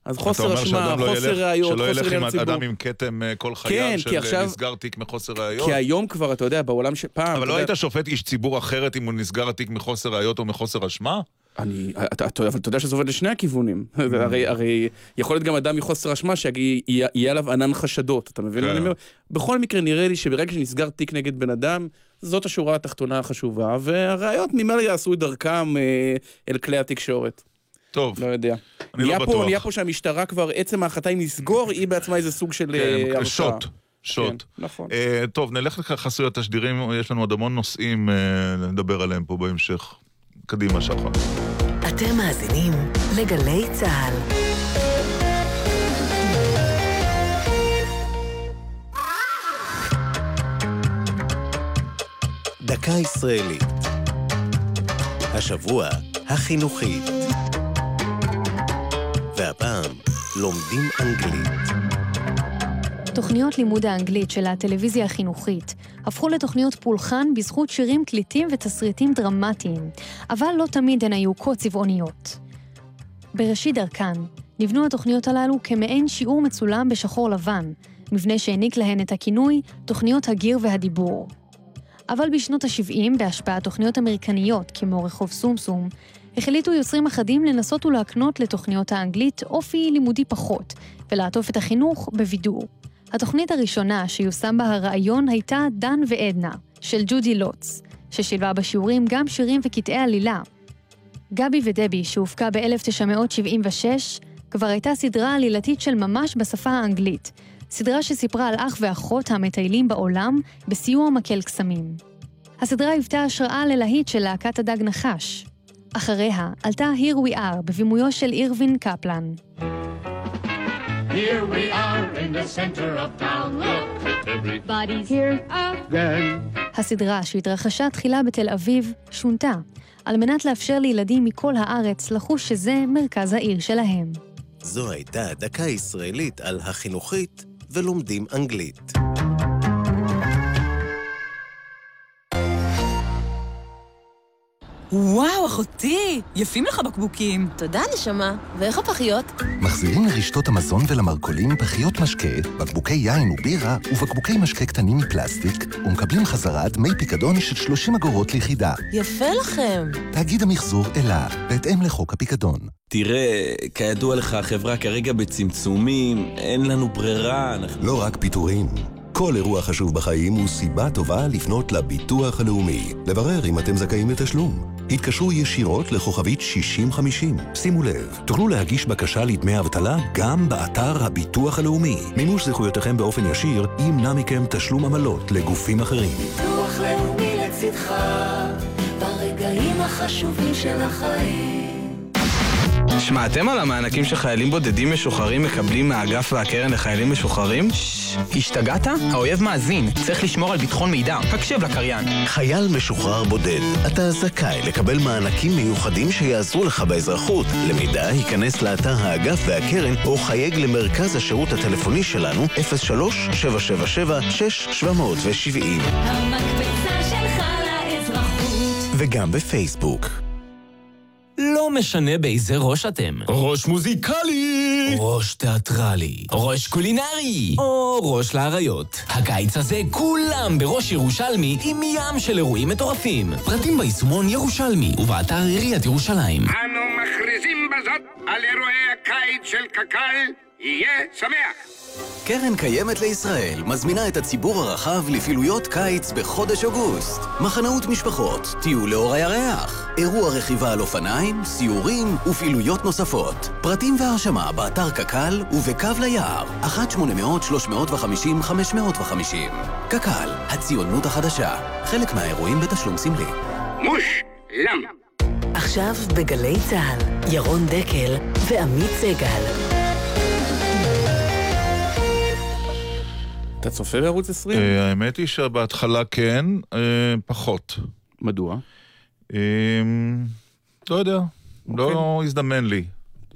אז חוסר אשמה, לא חוסר ילך- ראיות, שלא חוסר ילך עם ציבור. אדם עם כתם כל כן, חייו כי של עכשיו- נסגר תיק מחוסר ראיות? כי היום כבר, אתה יודע, בעולם שפעם... אבל לא יודע- היית שופט איש ציבור אחרת אם הוא נסגר התיק מחוסר ראיות או מחוסר אשמה? אני, אתה, אתה, אבל אתה יודע שזה עובד לשני הכיוונים. Mm. *laughs* הרי, הרי יכול להיות גם אדם מחוסר אשמה שיהיה עליו ענן חשדות, אתה מבין מה כן. אני אומר? בכל מקרה נראה לי שברגע שנסגר תיק נגד בן אדם, זאת השורה התחתונה החשובה, והראיות ממילא יעשו את דרכם אה, אל כלי התקשורת. טוב. לא יודע. אני לא נהיה בטוח. פה, נהיה פה שהמשטרה כבר, עצם ההחלטה אם לסגור, היא בעצמה איזה סוג של אה, כן, הרשעה. שוט. שוט. כן, נכון. אה, טוב, נלך לחסויות תשדירים, יש לנו עוד המון נושאים אה, לדבר עליהם פה בהמשך. קדימה, שחר. אתם מאזינים לגלי צה"ל. דקה ישראלית. השבוע החינוכית. והפעם לומדים אנגלית. תוכניות לימוד האנגלית של הטלוויזיה החינוכית הפכו לתוכניות פולחן בזכות שירים קליטים ותסריטים דרמטיים, אבל לא תמיד הן היו כה צבעוניות. בראשית דרכן נבנו התוכניות הללו כמעין שיעור מצולם בשחור לבן, מבנה שהעניק להן את הכינוי תוכניות הגיר והדיבור. אבל בשנות ה-70, בהשפעת תוכניות אמריקניות כמו רחוב סומסום, החליטו יוצרים אחדים לנסות ולהקנות לתוכניות האנגלית אופי לימודי פחות, ולעטוף את החינוך בבידור. התוכנית הראשונה שיושם בה הרעיון הייתה דן ועדנה, של ג'ודי לוטס, ששילבה בשיעורים גם שירים וקטעי עלילה. גבי ודבי, שהופקה ב-1976, כבר הייתה סדרה עלילתית של ממש בשפה האנגלית, סדרה שסיפרה על אח ואחות המטיילים בעולם בסיוע מקל קסמים. הסדרה היוותה השראה ללהיט של להקת הדג נחש. אחריה עלתה Here We Are בבימויו של אירווין קפלן. Here we are in the center of town. Look, everybody's here again. הסדרה, שהתרחשה תחילה בתל אביב, שונתה, על מנת לאפשר לילדים מכל הארץ לחוש שזה מרכז העיר שלהם. זו הייתה דקה ישראלית על החינוכית ולומדים אנגלית. וואו, אחותי, יפים לך בקבוקים. תודה, נשמה. ואיך הפחיות? מחזירים לרשתות המזון ולמרכולים פחיות משקה, בקבוקי יין ובירה ובקבוקי משקה קטנים מפלסטיק, ומקבלים חזרה דמי פיקדון של 30 אגורות ליחידה. יפה לכם. תאגיד המחזור אלה, בהתאם לחוק הפיקדון. תראה, כידוע לך, החברה כרגע בצמצומים, אין לנו ברירה, אנחנו... לא רק פיטורים. כל אירוע חשוב בחיים הוא סיבה טובה לפנות לביטוח הלאומי, לברר אם אתם זכאים לתשלום. התקשרו ישירות לכוכבית 6050. שימו לב, תוכלו להגיש בקשה לדמי אבטלה גם באתר הביטוח הלאומי. מימוש זכויותיכם באופן ישיר ימנע מכם תשלום עמלות לגופים אחרים. ביטוח לאומי לצדך, ברגעים החשובים של החיים. שמעתם על המענקים שחיילים בודדים משוחררים מקבלים מהאגף והקרן לחיילים משוחררים? השתגעת? האויב מאזין, צריך לשמור על ביטחון מידע. הקשב לקריין. חייל משוחרר בודד, אתה זכאי לקבל מענקים מיוחדים שיעזרו לך באזרחות. למידע, היכנס לאתר האגף והקרן או חייג למרכז השירות הטלפוני שלנו 03-777-6770. המקפצה שלך לאזרחות. וגם בפייסבוק. לא משנה באיזה ראש אתם. ראש מוזיקלי! ראש תיאטרלי. ראש קולינרי! או ראש לאריות. הקיץ הזה כולם בראש ירושלמי עם ים של אירועים מטורפים. פרטים ביישומון ירושלמי ובאתר עיריית ירושלים. אנו מכריזים בזאת על אירועי הקיץ של קק"ל, יהיה שמח! קרן קיימת לישראל מזמינה את הציבור הרחב לפעילויות קיץ בחודש אוגוסט. מחנאות משפחות, טיול לאור הירח, אירוע רכיבה על אופניים, סיורים ופעילויות נוספות. פרטים והרשמה באתר קק"ל ובקו ליער, 1-800-350-550. קק"ל, הציונות החדשה. חלק מהאירועים בתשלום סמלי. מושלם! עכשיו בגלי צה"ל, ירון דקל ועמית סגל. אתה צופה בערוץ 20? אה, האמת היא שבהתחלה כן, אה, פחות. מדוע? אה, לא יודע, לא הזדמן לי.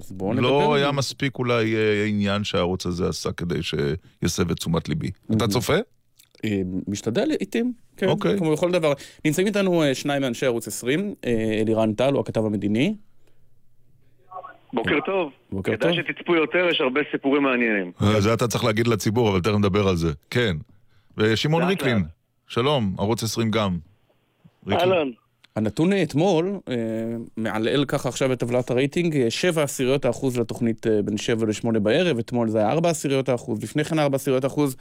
אז בואו נדבר. לא היה זה. מספיק אולי אה, עניין שהערוץ הזה עשה כדי שיסב את תשומת ליבי. אתה צופה? משתדל לעיתים, כן, אוקיי. כמו בכל דבר. נמצאים איתנו שניים מאנשי ערוץ 20, אה, אלירן טל, הוא הכתב המדיני. בוקר טוב. בוקר כדאי טוב. שתצפו יותר, יש הרבה סיפורים מעניינים. אה, זה אתה צריך להגיד לציבור, אבל תכף נדבר על זה. כן. ושמעון ריקלין. שלום, ערוץ 20 גם. אהלן. הנתון אתמול, אה, מעלעל ככה עכשיו בטבלת הרייטינג, אה, 7 עשיריות האחוז לתוכנית אה, בין 7 ל-8 בערב, אתמול זה היה 4 עשיריות האחוז, לפני כן 4 עשיריות האחוז.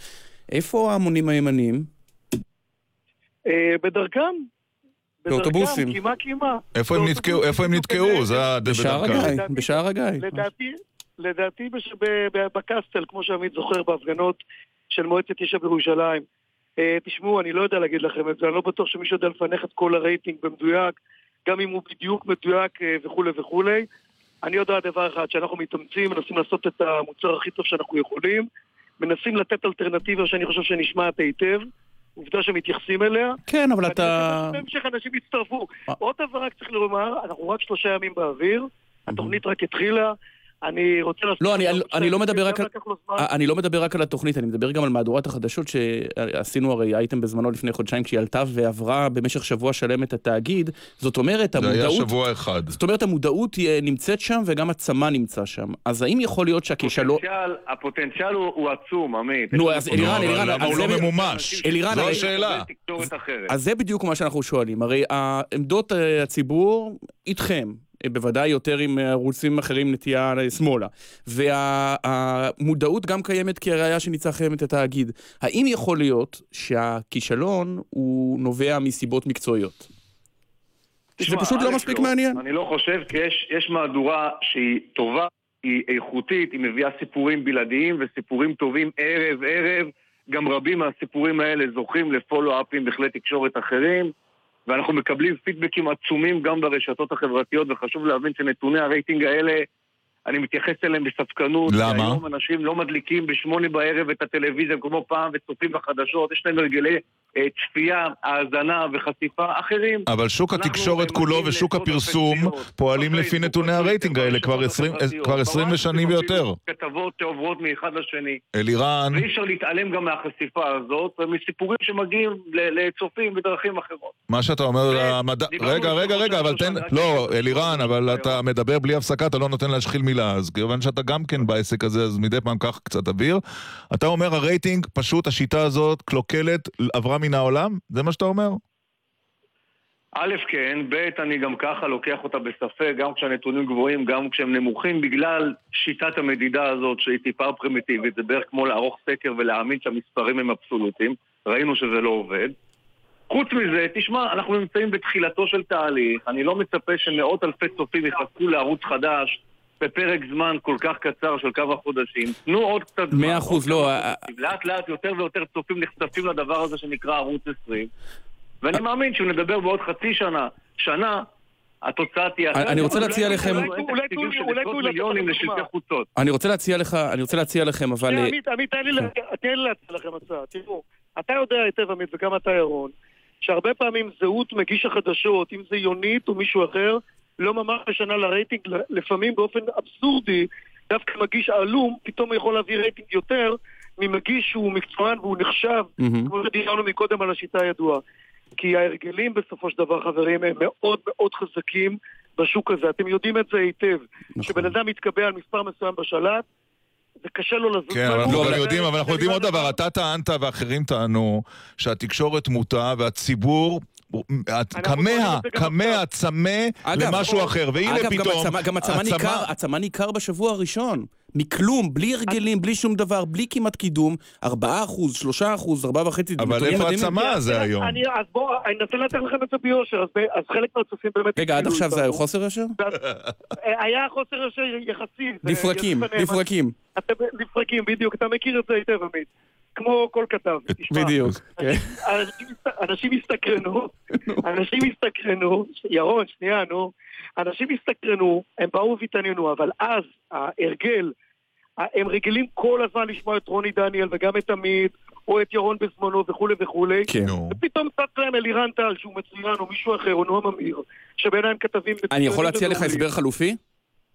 איפה ההמונים הימניים? אה, בדרכם. באוטובוסים. קימה קימה. איפה הם נתקעו? איפה הם נתקעו? זה ה... בשער. הגיא, בשער הגיא. לדעתי, לדעתי בש- ב- ב- בקסטל, כמו שעמית זוכר, בהפגנות של מועצת יש"ע בירושלים. אה, תשמעו, אני לא יודע להגיד לכם את זה, אני לא בטוח שמישהו יודע לפענח את כל הרייטינג במדויק, גם אם הוא בדיוק מדויק אה, וכולי וכולי. אני יודע דבר אחד, שאנחנו מתאמצים, מנסים לעשות את המוצר הכי טוב שאנחנו יכולים, מנסים לתת אלטרנטיבה שאני חושב שנשמעת היטב, עובדה שמתייחסים אליה. כן, אבל אתה... שבהמשך אנשים יצטרפו. עוד דבר רק צריך לומר, אנחנו רק שלושה ימים באוויר, התוכנית רק התחילה, אני רוצה לעשות... לא, אני, אני לא מדבר רק על... אני לא מדבר רק על התוכנית, אני מדבר גם על מהדורת החדשות שעשינו הרי אייטם בזמנו לפני חודשיים כשהיא עלתה ועברה במשך שבוע שלם את התאגיד. זאת אומרת, זה היה המודעות... שבוע אחד. זאת אומרת, המודעות היא- נמצאת שם וגם הצמא נמצא שם. אז האם יכול להיות שהכישלון... הפוטנציאל- הפוטנציאל הוא הוא עצום, עמית. נו, אז אלירן, אלירן, למה הוא לא ממומש? אלירן, זו השאלה. אז זה בדיוק מה שאנחנו שואלים. הרי עמדות אה, הציבור איתכם. בוודאי יותר עם אה, ערוצים אחרים נטייה שמאלה. והמודעות גם קיימת כראיה שניצחם את התאגיד. האם יכול להיות שהכישלון הוא נובע מסיבות מקצועיות? זה תשמע, פשוט לא מספיק מעניין. אני לא חושב, כי יש, יש מהדורה שהיא טובה, היא איכותית, היא מביאה סיפורים בלעדיים וסיפורים טובים ערב-ערב. גם רבים מהסיפורים האלה זוכים לפולו-אפים בכלי תקשורת אחרים, ואנחנו מקבלים פידבקים עצומים גם ברשתות החברתיות, וחשוב להבין שנתוני הרייטינג האלה, אני מתייחס אליהם בספקנות. למה? היום אנשים לא מדליקים בשמונה בערב את הטלוויזיה כמו פעם וצופים בחדשות, יש להם הרגלי צפייה, האזנה וחשיפה אחרים. אבל שוק התקשורת כולו ושוק הפרסום. פועלים לפי נתוני הרייטינג האלה כבר 20 כבר 20 שנים ויותר. כתבות שעוברות מאחד לשני. אלירן, ואי אפשר להתעלם גם מהחשיפה הזאת, ומסיפורים שמגיעים לצופים בדרכים אחרות. מה שאתה אומר, רגע, רגע, רגע, אבל תן... לא, אלירן, אבל אתה מדבר בלי הפסקה, אתה לא נותן להשחיל מילה, אז כיוון שאתה גם כן בעסק הזה, אז מדי פעם קח קצת אוויר. אתה אומר, הרייטינג, פשוט השיטה הזאת קלוקלת, עברה מן העולם? זה מה שאתה אומר? א', כן, ב', אני גם ככה לוקח אותה בספק, גם כשהנתונים גבוהים, גם כשהם נמוכים, בגלל שיטת המדידה הזאת שהיא טיפה פרימיטיבית, זה בערך כמו לערוך סקר ולהאמין שהמספרים הם אבסולוטיים, ראינו שזה לא עובד. חוץ מזה, תשמע, אנחנו נמצאים בתחילתו של תהליך, אני לא מצפה שמאות אלפי צופים יחכו לערוץ חדש בפרק זמן כל כך קצר של כמה חודשים. תנו עוד קצת זמן. מאה אחוז, לא, כמה ה- חודשים. לאט לאט יותר ויותר צופים נחשפים לדבר הזה שנקרא ערוץ 20. ואני מאמין שאם נדבר בעוד חצי שנה, שנה, התוצאה תהיה אחרת. אני רוצה להציע לכם- אולי- אולי- מיליונים לשלטי חוצות. אני רוצה להציע לך, אני רוצה להציע לכם, אבל... אה, עמית, עמית, תן לי לה- תן לי להציע לכם הצעה. תראו, אתה יודע היטב, עמית, וגם אתה, ירון, שהרבה פעמים זהות מגיש החדשות, אם זה יונית או מישהו אחר, לא ממש משנה לרייטינג, לפעמים באופן אבסורדי, דווקא מגיש עלום, פתאום הוא יכול להביא רייטינג יותר ממגיש שהוא מקצוען והוא נחשב, מהמם. כמו שדיברנו מקודם על השיטה הידועה. כי ההרגלים בסופו של דבר, חברים, הם מאוד מאוד חזקים, בשוק הזה. אתם יודעים את זה היטב. כשבן אדם מתקבע על מספר מסוים בשלט, זה קשה לו לזוז. כן, אבל אנחנו גם יודעים, אבל אנחנו יודעים עוד דבר, אתה טענת ואחרים טענו שהתקשורת מוטה והציבור... כמה, כמה, צמא למשהו אחר, והנה פתאום... אגב, גם הצמא ניכר, הצמא ניכר בשבוע הראשון. מכלום, בלי הרגלים, בלי שום דבר, בלי כמעט קידום, 4 אחוז, 3 אחוז, 4 וחצי. אבל איפה הצמא הזה היום? אז בואו, אני אנסה לתת לכם את זה ביושר, אז חלק מהצופים באמת... רגע, עד עכשיו זה היה חוסר יושר? היה חוסר יושר יחסי. לפרקים, לפרקים. לפרקים, בדיוק, אתה מכיר את זה היטב, עמית. כמו כל כתב. בדיוק, כן. אנשים הסתקרנו, אנשים הסתקרנו, ירון, שנייה, נו. אנשים הסתקרנו, הם באו והתעניינו, אבל אז ההרגל, הם רגילים כל הזמן לשמוע את רוני דניאל וגם את עמית, או את ירון בזמנו וכולי וכולי. כן. ופתאום צץ להם אלירן טל, שהוא מצוין, או מישהו אחר, או נועם אמיר, שבעיניי הם כתבים... אני יכול להציע לך הסבר חלופי?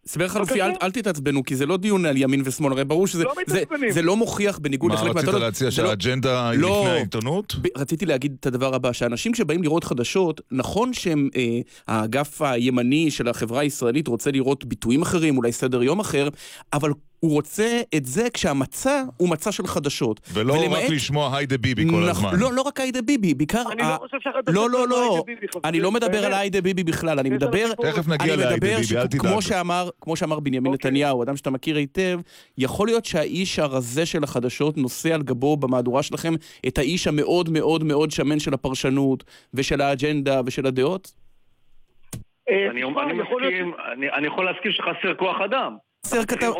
הסבר חלופי, אל, אל תתעצבנו, כי זה לא דיון על ימין ושמאל, הרי ברור שזה לא זה, זה לא מוכיח בניגוד לחלק מהטענות. מה, רצית להציע שהאג'נדה היא לא, לפני העיתונות? ב, רציתי להגיד את הדבר הבא, שאנשים שבאים לראות חדשות, נכון שהאגף אה, הימני של החברה הישראלית רוצה לראות ביטויים אחרים, אולי סדר יום אחר, אבל הוא רוצה את זה כשהמצע הוא מצע של חדשות. ולא ולמעט... רק לשמוע היידה ביבי כל הזמן. לא, לא רק היידה ביבי, בעיקר... אני ה... לא חושב שהחדשות לא, לא, לא, אני לא מדבר על היידה ביבי בכלל, אני מדבר... תכף נגיע להיידה ביבי, אל תדאג. כמו שאמר, כמו שאמר בנימין אוקיי. נתניהו, אדם שאתה מכיר היטב, יכול להיות שהאיש הרזה של החדשות נושא על גבו במהדורה שלכם את האיש המאוד מאוד מאוד שמן של הפרשנות, ושל האג'נדה, ושל הדעות? אה, אני יכול להסכים שחסר כוח אדם. חסר כתב...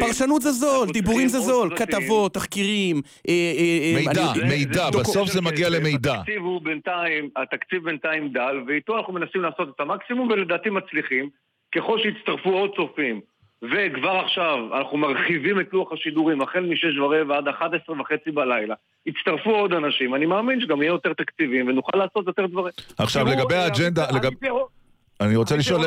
פרשנות זה זול, דיבורים זה זול, כתבות, תחקירים. אה, מידע, מידע, בסוף זה מגיע למידע. התקציב הוא בינתיים, התקציב בינתיים דל, ואיתו אנחנו מנסים לעשות את המקסימום, ולדעתי מצליחים. ככל שיצטרפו עוד צופים, וכבר עכשיו אנחנו מרחיבים את לוח השידורים, החל משש ורבע עד 11 וחצי בלילה. יצטרפו עוד אנשים, אני מאמין שגם יהיה יותר תקציבים ונוכל לעשות יותר דברים. עכשיו, לגבי האג'נדה, אני רוצה לשאול...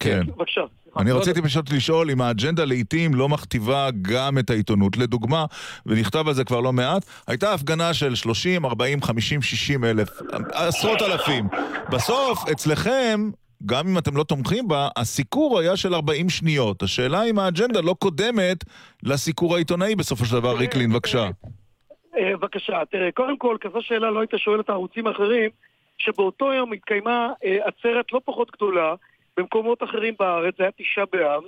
כן. בבקשה. אני רציתי פשוט לשאול אם האג'נדה לעיתים לא מכתיבה גם את העיתונות. לדוגמה, ונכתב על זה כבר לא מעט, הייתה הפגנה של 30, 40, 50, 60 אלף, עשרות אלפים. בסוף, אצלכם, גם אם אתם לא תומכים בה, הסיקור היה של 40 שניות. השאלה אם האג'נדה לא קודמת לסיקור העיתונאי בסופו של דבר. ריקלין, בבקשה. בבקשה, תראה, קודם כל, כזו שאלה לא היית שואל את הערוצים האחרים, שבאותו יום התקיימה עצרת לא פחות גדולה במקומות אחרים בארץ, זה היה תשעה באב.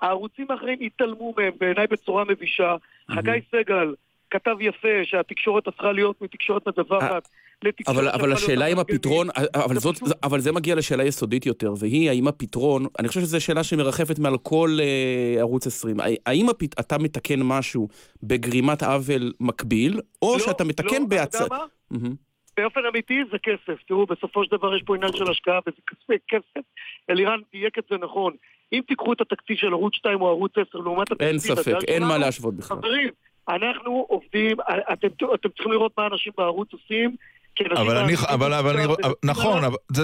הערוצים האחרים התעלמו מהם בעיניי בצורה מבישה. חגי סגל כתב יפה שהתקשורת הפכה להיות מתקשורת מדווחת לתקשורת... אבל, אבל השאלה אם הפתרון, אבל, זאת, אבל זה מגיע לשאלה יסודית יותר, והיא האם הפתרון, אני חושב שזו שאלה שמרחפת מעל כל uh, ערוץ 20, האם הפת, אתה מתקן משהו בגרימת עוול מקביל, או לא, שאתה מתקן לא, בהצ... אתה יודע מה? באופן אמיתי זה כסף. תראו, בסופו של דבר יש פה עניין של השקעה וזה כספי כסף. אלירן דייק את זה נכון. אם תיקחו את התקציב של ערוץ 2 או ערוץ 10 לעומת התקציב... אין ספק, אין מה להשוות בכלל. חברים, אנחנו עובדים, אתם, אתם צריכים לראות מה אנשים בערוץ עושים. אבל אני, אבל, אבל אני, נכון, אבל זה,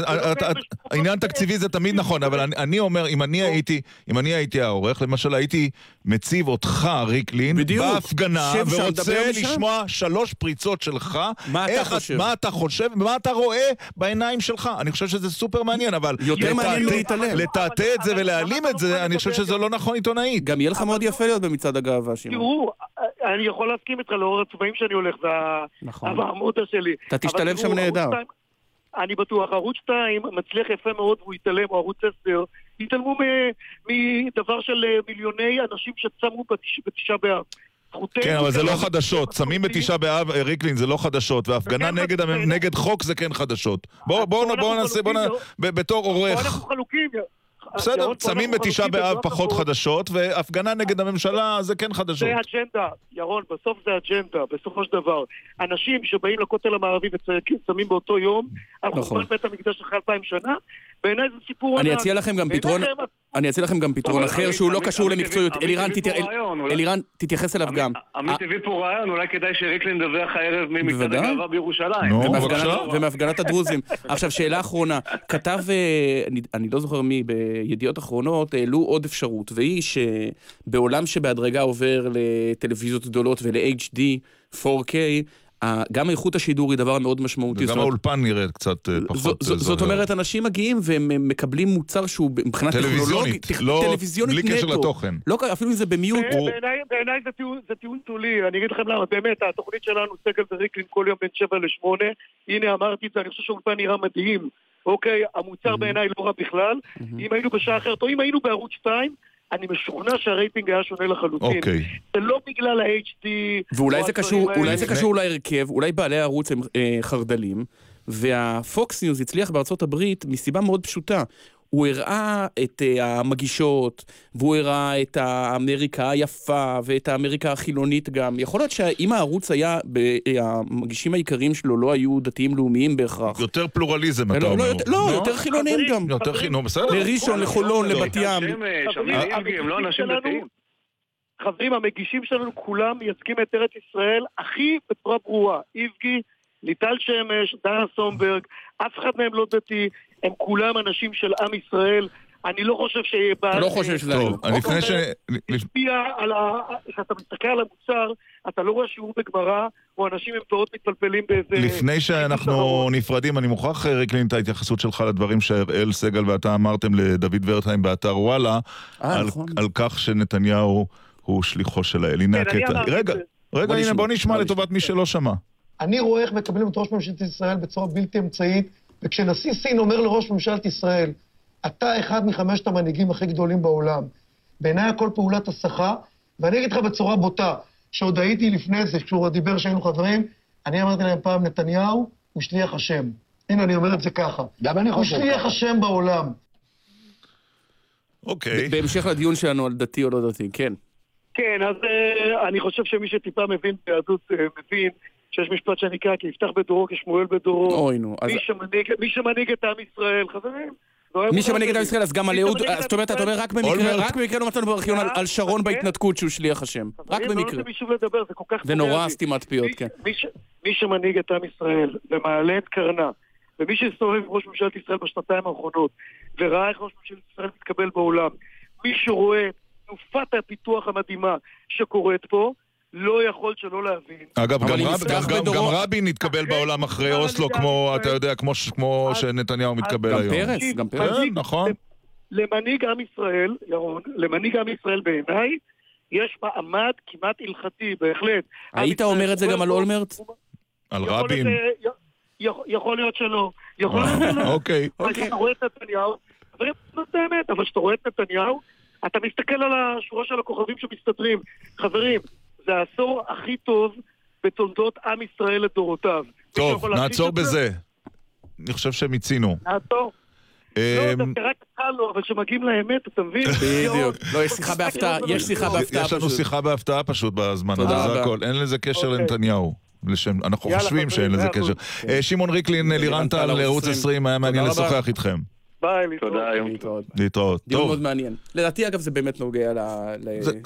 העניין תקציבי זה תמיד נכון, אבל אני, אני אומר, אם אני הייתי, אם אני הייתי העורך, למשל הייתי מציב אותך, ריקלין, בהפגנה, ורוצה לשמוע שלוש פריצות שלך, מה אתה חושב? מה אתה חושב, מה אתה רואה בעיניים שלך. אני חושב שזה סופר מעניין, אבל יותר מעניין להתעלם. לטאטא את זה ולהעלים את זה, אני חושב שזה לא נכון עיתונאית. גם יהיה לך מאוד יפה להיות במצעד הגאווה, שמעון. תראו, אני יכול להסכים איתך לאור הצבעים שאני הולך, והעמודה שלי. אתה תשתלב שם נהדר. אני בטוח, ערוץ 2 מצליח יפה מאוד והוא יתעלם, או ערוץ 10, יתעלמו מדבר של מיליוני אנשים שצמו בתשעה באב. כן, אבל זה לא חדשות. צמים בתשעה באב, ריקלין, זה לא חדשות, והפגנה נגד חוק זה כן חדשות. בואו נעשה, בתור עורך... אנחנו חלוקים. בסדר, צמים בתשעה באב פחות חדשות, והפגנה נגד הממשלה זה כן חדשות. זה אג'נדה, ירון, בסוף זה אג'נדה, בסופו של דבר. אנשים שבאים לכותל המערבי וצמים באותו יום, על חורבן בית המקדש אחרי אלפיים שנה, בעיניי זה סיפור אני אציע לכם גם פתרון, אני אציע לכם גם פתרון אחר שהוא לא קשור למקצועיות. אלירן, תתייחס אליו גם. עמית הביא פה רעיון, אולי כדאי שריקלין ידווח הערב ממצעד הגאווה בירושלים. ומהפגנת הדרוזים. *laughs* עכשיו, שאלה אחרונה. כתב, אני לא זוכר מי, בידיעות אחרונות, העלו עוד אפשרות, והיא שבעולם שבהדרגה עובר לטלוויזיות גדולות ול-HD, 4K, ה- גם איכות השידור היא דבר מאוד משמעותי. וגם האולפן נראה קצת אה, פחות זו- זו- אה, זאת זוהר. אומרת, אנשים מגיעים והם הם מקבלים מוצר שהוא מבחינה טכנולוגית, טכ- לא- טלוויזיונית בלי קשר נטו. לתוכן. לא, אפילו אם זה במיוט. בעיניי זה טיעון- שולי, אני אגיד לכם למה, באמת, התוכנית שלנו, סגל וריקלין, כל יום בין 7 ל-8, הנה אמרתי את זה, אני חושב שהאולפן נראה מדהים, אוקיי, המוצר בעיניי לא רע בכלל, אם היינו בשעה אחרת, או אם היינו בערוץ 2, אני משוכנע שהרייטינג היה שונה לחלוטין. אוקיי. זה לא בגלל ה-HD, ואולי או זה קשור. אולי זה קשור להרכב, אולי בעלי הערוץ הם אה, חרד"לים, והפוקס ניוז הצליח בארצות הברית מסיבה מאוד פשוטה. הוא הראה את אה, המגישות, והוא הראה את האמריקה היפה, ואת האמריקה החילונית גם. יכול להיות שאם הערוץ היה, ב- אה, המגישים העיקריים שלו לא היו דתיים לאומיים בהכרח. יותר פלורליזם, אתה לא, אומר. לא, יותר- לא, יותר חילונים גם. יותר חילונים, בסדר. לראשון, לחולון. לבת ים. חברים, הם לא אנשים דתיים. חברים, המגישים שלנו כולם מייצגים את ארץ ישראל הכי בצורה ברורה. איבגי, ליטל שמש, דנה סומברג, אף אחד מהם לא דתי, הם כולם אנשים של עם ישראל. אני לא חושב שיהיה בעיה... אתה לא חושב שזה... טוב, אני לפני ש... השפיע על ה... כשאתה מסתכל על המוצר, אתה לא רואה שיעור בגמרא, או אנשים עם פאות מתפלפלים באיזה... לפני שאנחנו נפרדים, אני מוכרח, אה, ריקלין, את ההתייחסות שלך לדברים שהראל סגל ואתה אמרתם לדוד ורטהיים באתר וואלה, אה, על- נכון. על כך שנתניהו הוא שליחו של האל. הנה כן, הקטע. רגע, זה. רגע, הנה, בוא נשמע לטובת מי שלא שמע. אני רואה איך מקבלים את ראש ממשלת ישראל בצורה בלתי אמצעית, וכשנשיא סין אומר לראש ממשלת ישראל, אתה אחד מחמשת המנהיגים הכי גדולים בעולם, בעיניי הכל פעולת הסחה, ואני אגיד לך בצורה בוטה, שעוד הייתי לפני זה, כשהוא דיבר שהיינו חברים, אני אמרתי להם פעם, נתניהו הוא שליח השם. הנה, אני אומר את זה ככה. גם אני הוא חושב שליח ככה. השם בעולם. אוקיי. בהמשך לדיון שלנו על דתי או לא דתי, כן. כן, אז אה, אני חושב שמי שטיפה מבין ביהדות אה, מבין שיש משפט שנקרא כי יפתח בדורו כשמואל בדורו. אוי נו, אז מי שמנהיג- מי שמנהיג את עם ישראל, חברים. לא מי שמנהיג את עם. ישראל, אז גם על אהוד, זאת אומרת, אתה אומר רק במקרה. רק במקרה לא מצאנו בארכיון על- שרון כן. בהתנתקות שהוא שליח השם. רק לא במקרה. זה נורא. סתימת פיות, כן. מי שמנהיג את עם ישראל ומעלה את קרנה, ומי שהסתובב עם ראש ממשלת ישראל בשנתיים האחרונות, וראה איך ראש ממשלת ישראל מתקבל בעולם, מי שרואה תנופת הפיתוח המדהימה שקורית פה, לא יכול שלא להבין. אגב, גם רב- גם- גם- בדורו- גם רבין התקבל בעולם אחרי אוסלו, כמו, אתה יודע, כמו ש- כמו שנתניהו מתקבל גם היום. פרס, גם פרס. כן, נכון. למנהיג עם ישראל, ירון, למנהיג עם ישראל בעיניי, יש מעמד כמעט הלכתי, בהחלט. היית אומר את זה גם על אולמרט? על רבין. יכול- להיות שלא. יכול להיות שלא. *laughs* אוקיי. אבל כשאתה רואה את נתניהו, חברים, זאת האמת, אבל כשאתה רואה את נתניהו, אתה מסתכל על השורה של הכוכבים שמסתדרים. חברים, זה העשור הכי טוב בתולדות עם ישראל לדורותיו. טוב, נעצור? בזה. אני חושב שמיצינו. נעצור. לא, אמ, דווקא רק לו, אבל כשמגיעים לאמת, אתה מבין? בדיוק. לא, יש שיחה בהפתעה, יש שיחה בהפתעה יש לנו פשוט. שיחה בהפתעה פשוט בזמן הזה, זה. הכל. אין לזה קשר אוקיי. לנתניהו. לשם, אנחנו חושבים שאין לזה קשר. אה, שמעון ריקלין, לירן לירן טל, ערוץ ערוץ 20. 20, היה מעניין תודה רבה. לשוחח איתכם. ביי, להתראות. תודה, יום טוב. להתראות. דיון טוב. מאוד מעניין. לדעתי, אגב, זה באמת נוגע ל...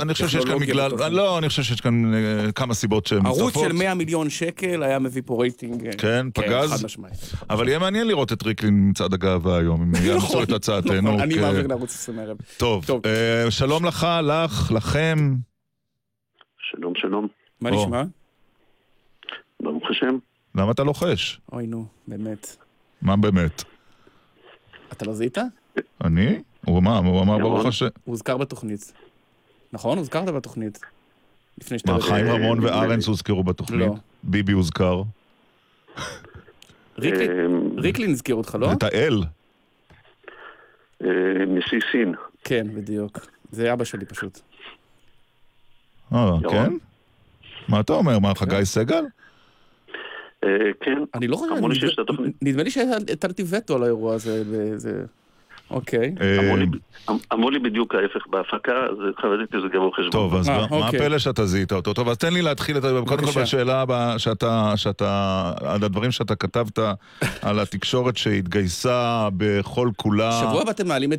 אני חושב שיש כאן בגלל. לא, אני חושב שיש כאן אה, כמה סיבות שהן ערוץ מצטרפות. של 100 מיליון שקל היה מביא פה רייטינג. אה, כן, פגז. חד משמעית. אבל יהיה מעניין לראות את ריקלין מצעד הגאווה היום, אם *laughs* יאמצו את הצעתנו. נכון, אני מעביר לערוץ 20 הערב. טוב, טוב. אה, שלום לך, לך, לכם. שלום, שלום. מה. נשמע? ברוך השם. למה אתה לוחש? אוי נו, באמת. מה באמת? אתה לא זיהית? אני? הוא מה, הוא אמר ברוך השם. הוא הוזכר בתוכנית. נכון? הוזכרת בתוכנית. לפני שאתה... מה, חיים רמון וארנס הוזכרו בתוכנית? לא. ביבי הוזכר. ריקלין- הזכיר אותך, לא? את האל. אה, נשיא סין. כן, בדיוק. זה אבא שלי פשוט. אה? כן? מה אתה אומר? מה, חגי סגל? אה, כן. אני לא חושב... שיש את התוכנית. נדמה לי שהטלתי וטו על האירוע הזה. וזה- אוקיי. אמרו לי- אה, אמרו לי בדיוק ההפך בהפקה, אז חרדתי שזה גם חשבון. טוב, אז אה, מה מה אוקיי. הפלא שאתה זיהית אותו? טוב, אז תן לי להתחיל את ה... קודם כל. בשאלה הבאה, שאתה, שאתה, על הדברים שאתה כתבת על התקשורת שהתגייסה בכל כולה. שבוע הבא אתם מעלים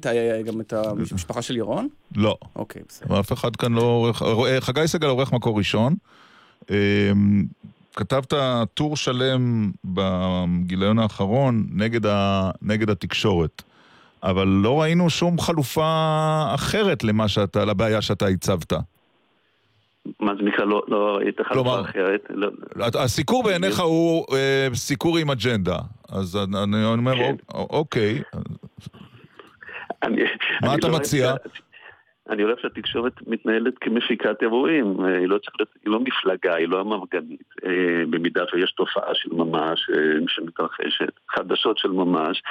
גם את המשפחה של ירון? לא. אוקיי, בסדר. אף אחד כאן לא עורך... חגי סגל עורך מקור ראשון. כתבת טור שלם בגיליון האחרון נגד, ה... נגד התקשורת. אבל לא ראינו שום חלופה אחרת למה שאתה, לבעיה שאתה הצבת. מה זה נקרא, לא, לא הייתה חלופה אחרת. לא, הסיקור בעיניך הוא אה, סיקור עם אג'נדה. אז אני אומר, כן. "אוק- אוקיי, אני, מה אני אתה לא מציע? שה- אני אוהב שהתקשורת מתנהלת כמפיקת אירועים, אה, היא לא להיות, היא לא מפלגה, היא לא המפגנית. אה, במידה שיש תופעה של ממש אה, שמתרחשת, חדשות של ממש,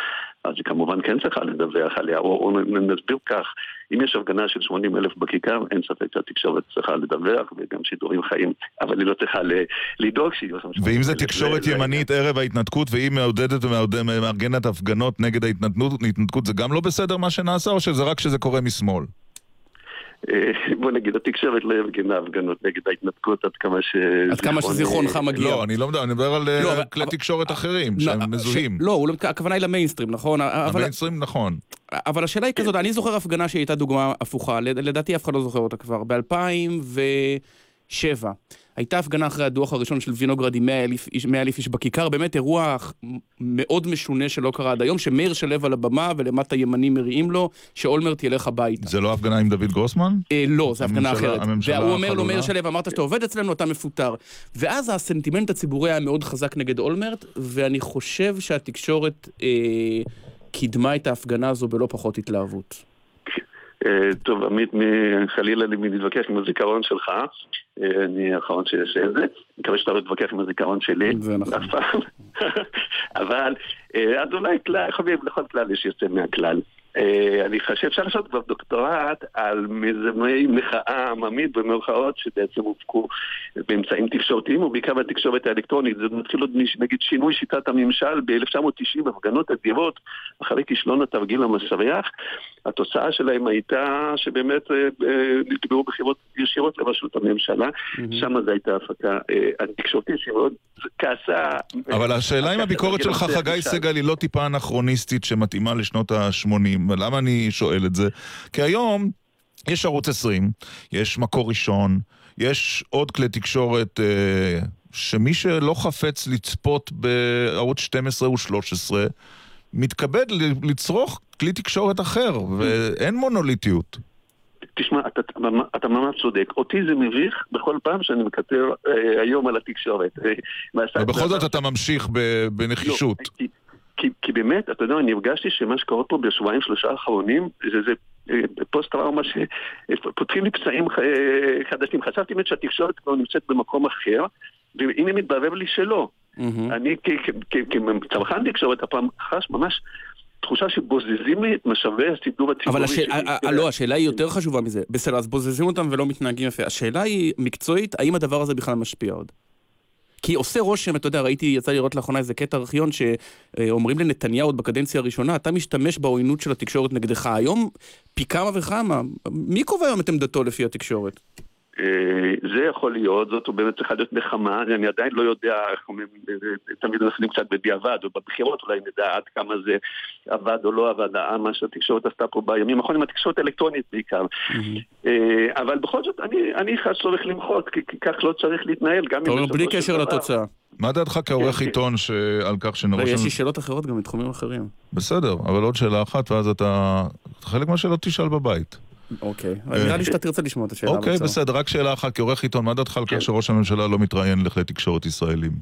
אז היא כמובן כן צריכה לדווח עליה, או, או נסביר כך, אם יש הפגנה של 80 אלף בכיכר, אין ספק שהתקשורת צריכה לדווח, וגם שידורים חיים, אבל היא לא צריכה ל- לדאוג שם 80,000. ואם זה תקשורת זה- ימנית ערב ההתנתקות, והיא מעודדת ומארגנת הפגנות נגד ההתנתקות, זה גם לא בסדר מה שנעשה, או שזה רק כשזה קורה משמאל? אה, בוא נגיד, התקשורת לא ארגנה הפגנות נגד ההתנתקות עד כמה ש... עד כמה שזיכרונך מגיע. לא, אני לא מדבר, אני מדבר על אה, לא, כלי תקשורת אחרים, לא, שהם מזוהים. לא, לא- הכוונה היא למיינסטרים, נכון? אבל- המיינסטרים נכון. אבל השאלה היא כזאת, אני זוכר הפגנה שהייתה דוגמה הפוכה, לד- לדעתי אף אחד לא זוכר אותה כבר. ב-2007 הייתה הפגנה אחרי הדוח הראשון של וינוגרד עם 100 אלף איש, 100 אלף איש בכיכר, באמת אירוע מאוד משונה שלא קרה עד היום, שמאיר שלו על הבמה ולמטה ימנים מריעים לו, שאולמרט ילך הביתה. זה לא הפגנה עם דוד גרוסמן? אה, לא, זו הפגנה הממשלה- אחרת. הממשלה והוא אומר לו? מאיר שלו, אמרת שאתה עובד אצלנו, אתה מפוטר. ואז הסנטימנט הציבורי היה מאוד חזק נגד אולמרט, ואני חושב שהתקשורת אה, קידמה את ההפגנה הזו בלא פחות התלהבות. אה, טוב, עמית, חלילה לי מלהתווכח עם הזיכרון שלך, אה, אני האחרון שיעשה את זה, אני מקווה שאתה לא תתווכח עם הזיכרון שלי, זה נכון. אבל, אה, אז אולי כלל, חביב, לכל כלל יש יוצא מהכלל. אה, אני חושב שאפשר לעשות כבר דוקטורט על מיזמי מחאה עממית במרכאות שבעצם הופקו באמצעים תקשורתיים ובעיקר בתקשורת האלקטרונית. זה מתחיל עוד נגיד שינוי שיטת הממשל ב-1990, הפגנות אדירות אחרי כישלון התרגיל המסריח. התוצאה שלהם הייתה שבאמת אה, אה, נקבעו בחירות ישירות לראשות הממשלה. שם זו הייתה הפקה אה, התקשורתית שמאוד כעסה. אבל השאלה אם הביקורת שלך, חגי סגל, היא לא טיפה אנכרוניסטית שמתאימה לשנות ה-80. למה אני שואל את זה? כי היום יש ערוץ 20, יש מקור ראשון, יש עוד כלי תקשורת אה, שמי שלא חפץ לצפות בערוץ 12 ו-13, מתכבד לצרוך כלי תקשורת אחר, ואין מונוליטיות. תשמע, אתה, אתה, ממש צודק. אותי זה מביך בכל פעם שאני מקטר אה, היום על התקשורת. אה, ובכל זאת אתה ממשיך ב- בנחישות. לא, כי, כי, באמת, אתה יודע, אני הרגשתי שמה שקורה פה בשבועיים שלושה האחרונים, זה, זה אה, פוסט טראומה שפותחים לי פצעים אה, חדשים. חשבתי באמת שהתקשורת כבר נמצאת במקום אחר, והנה מתברר לי שלא. אני כ- כ- כצרכן תקשורת הפעם חש ממש תחושה שבוזזים לי את משאבי הסידור הציבורי. אבל השאל- שלי. ה- ה- לא, השאלה היא יותר חשובה מזה. בסדר, אז בוזזים אותם ולא מתנהגים יפה. השאלה היא מקצועית, האם הדבר הזה בכלל משפיע עוד? כי עושה רושם, אתה יודע, ראיתי, יצא לראות לאחרונה איזה קטע ארכיון שאומרים לנתניהו עוד בקדנציה הראשונה, אתה משתמש בעוינות של התקשורת נגדך. היום פי כמה וכמה. מי קובע היום את עמדתו לפי התקשורת? אה, זה יכול להיות, זאת באמת צריכה להיות נחמה, אני עדיין לא יודע, איך אומרים, אה, אה, תמיד אנחנו קצת בדיעבד, או בבחירות אולי נדע עד כמה זה עבד או לא עבד, מה שהתקשורת עשתה פה בימים האחרונים, התקשורת האלקטרונית בעיקר. אה, אבל בכל זאת, אני- אני חש צורך למחות, כי כך לא צריך להתנהל, גם בסופו בלי קשר לתוצאה. מה דעתך כעורך כן, עיתון שעל כך שנראש... יש לי שאלות אחרות גם מתחומים אחרים. בסדר, אבל עוד שאלה אחת, ואז אתה... חלק מהשאלות תשאל בבית. אוקיי, נראה לי שאתה תרצה לשמוע את השאלה. אוקיי. בסדר, רק שאלה אחת, כעורך עיתון, מה דעתך על. כך שראש הממשלה לא מתראיין לכלי תקשורת ישראלים?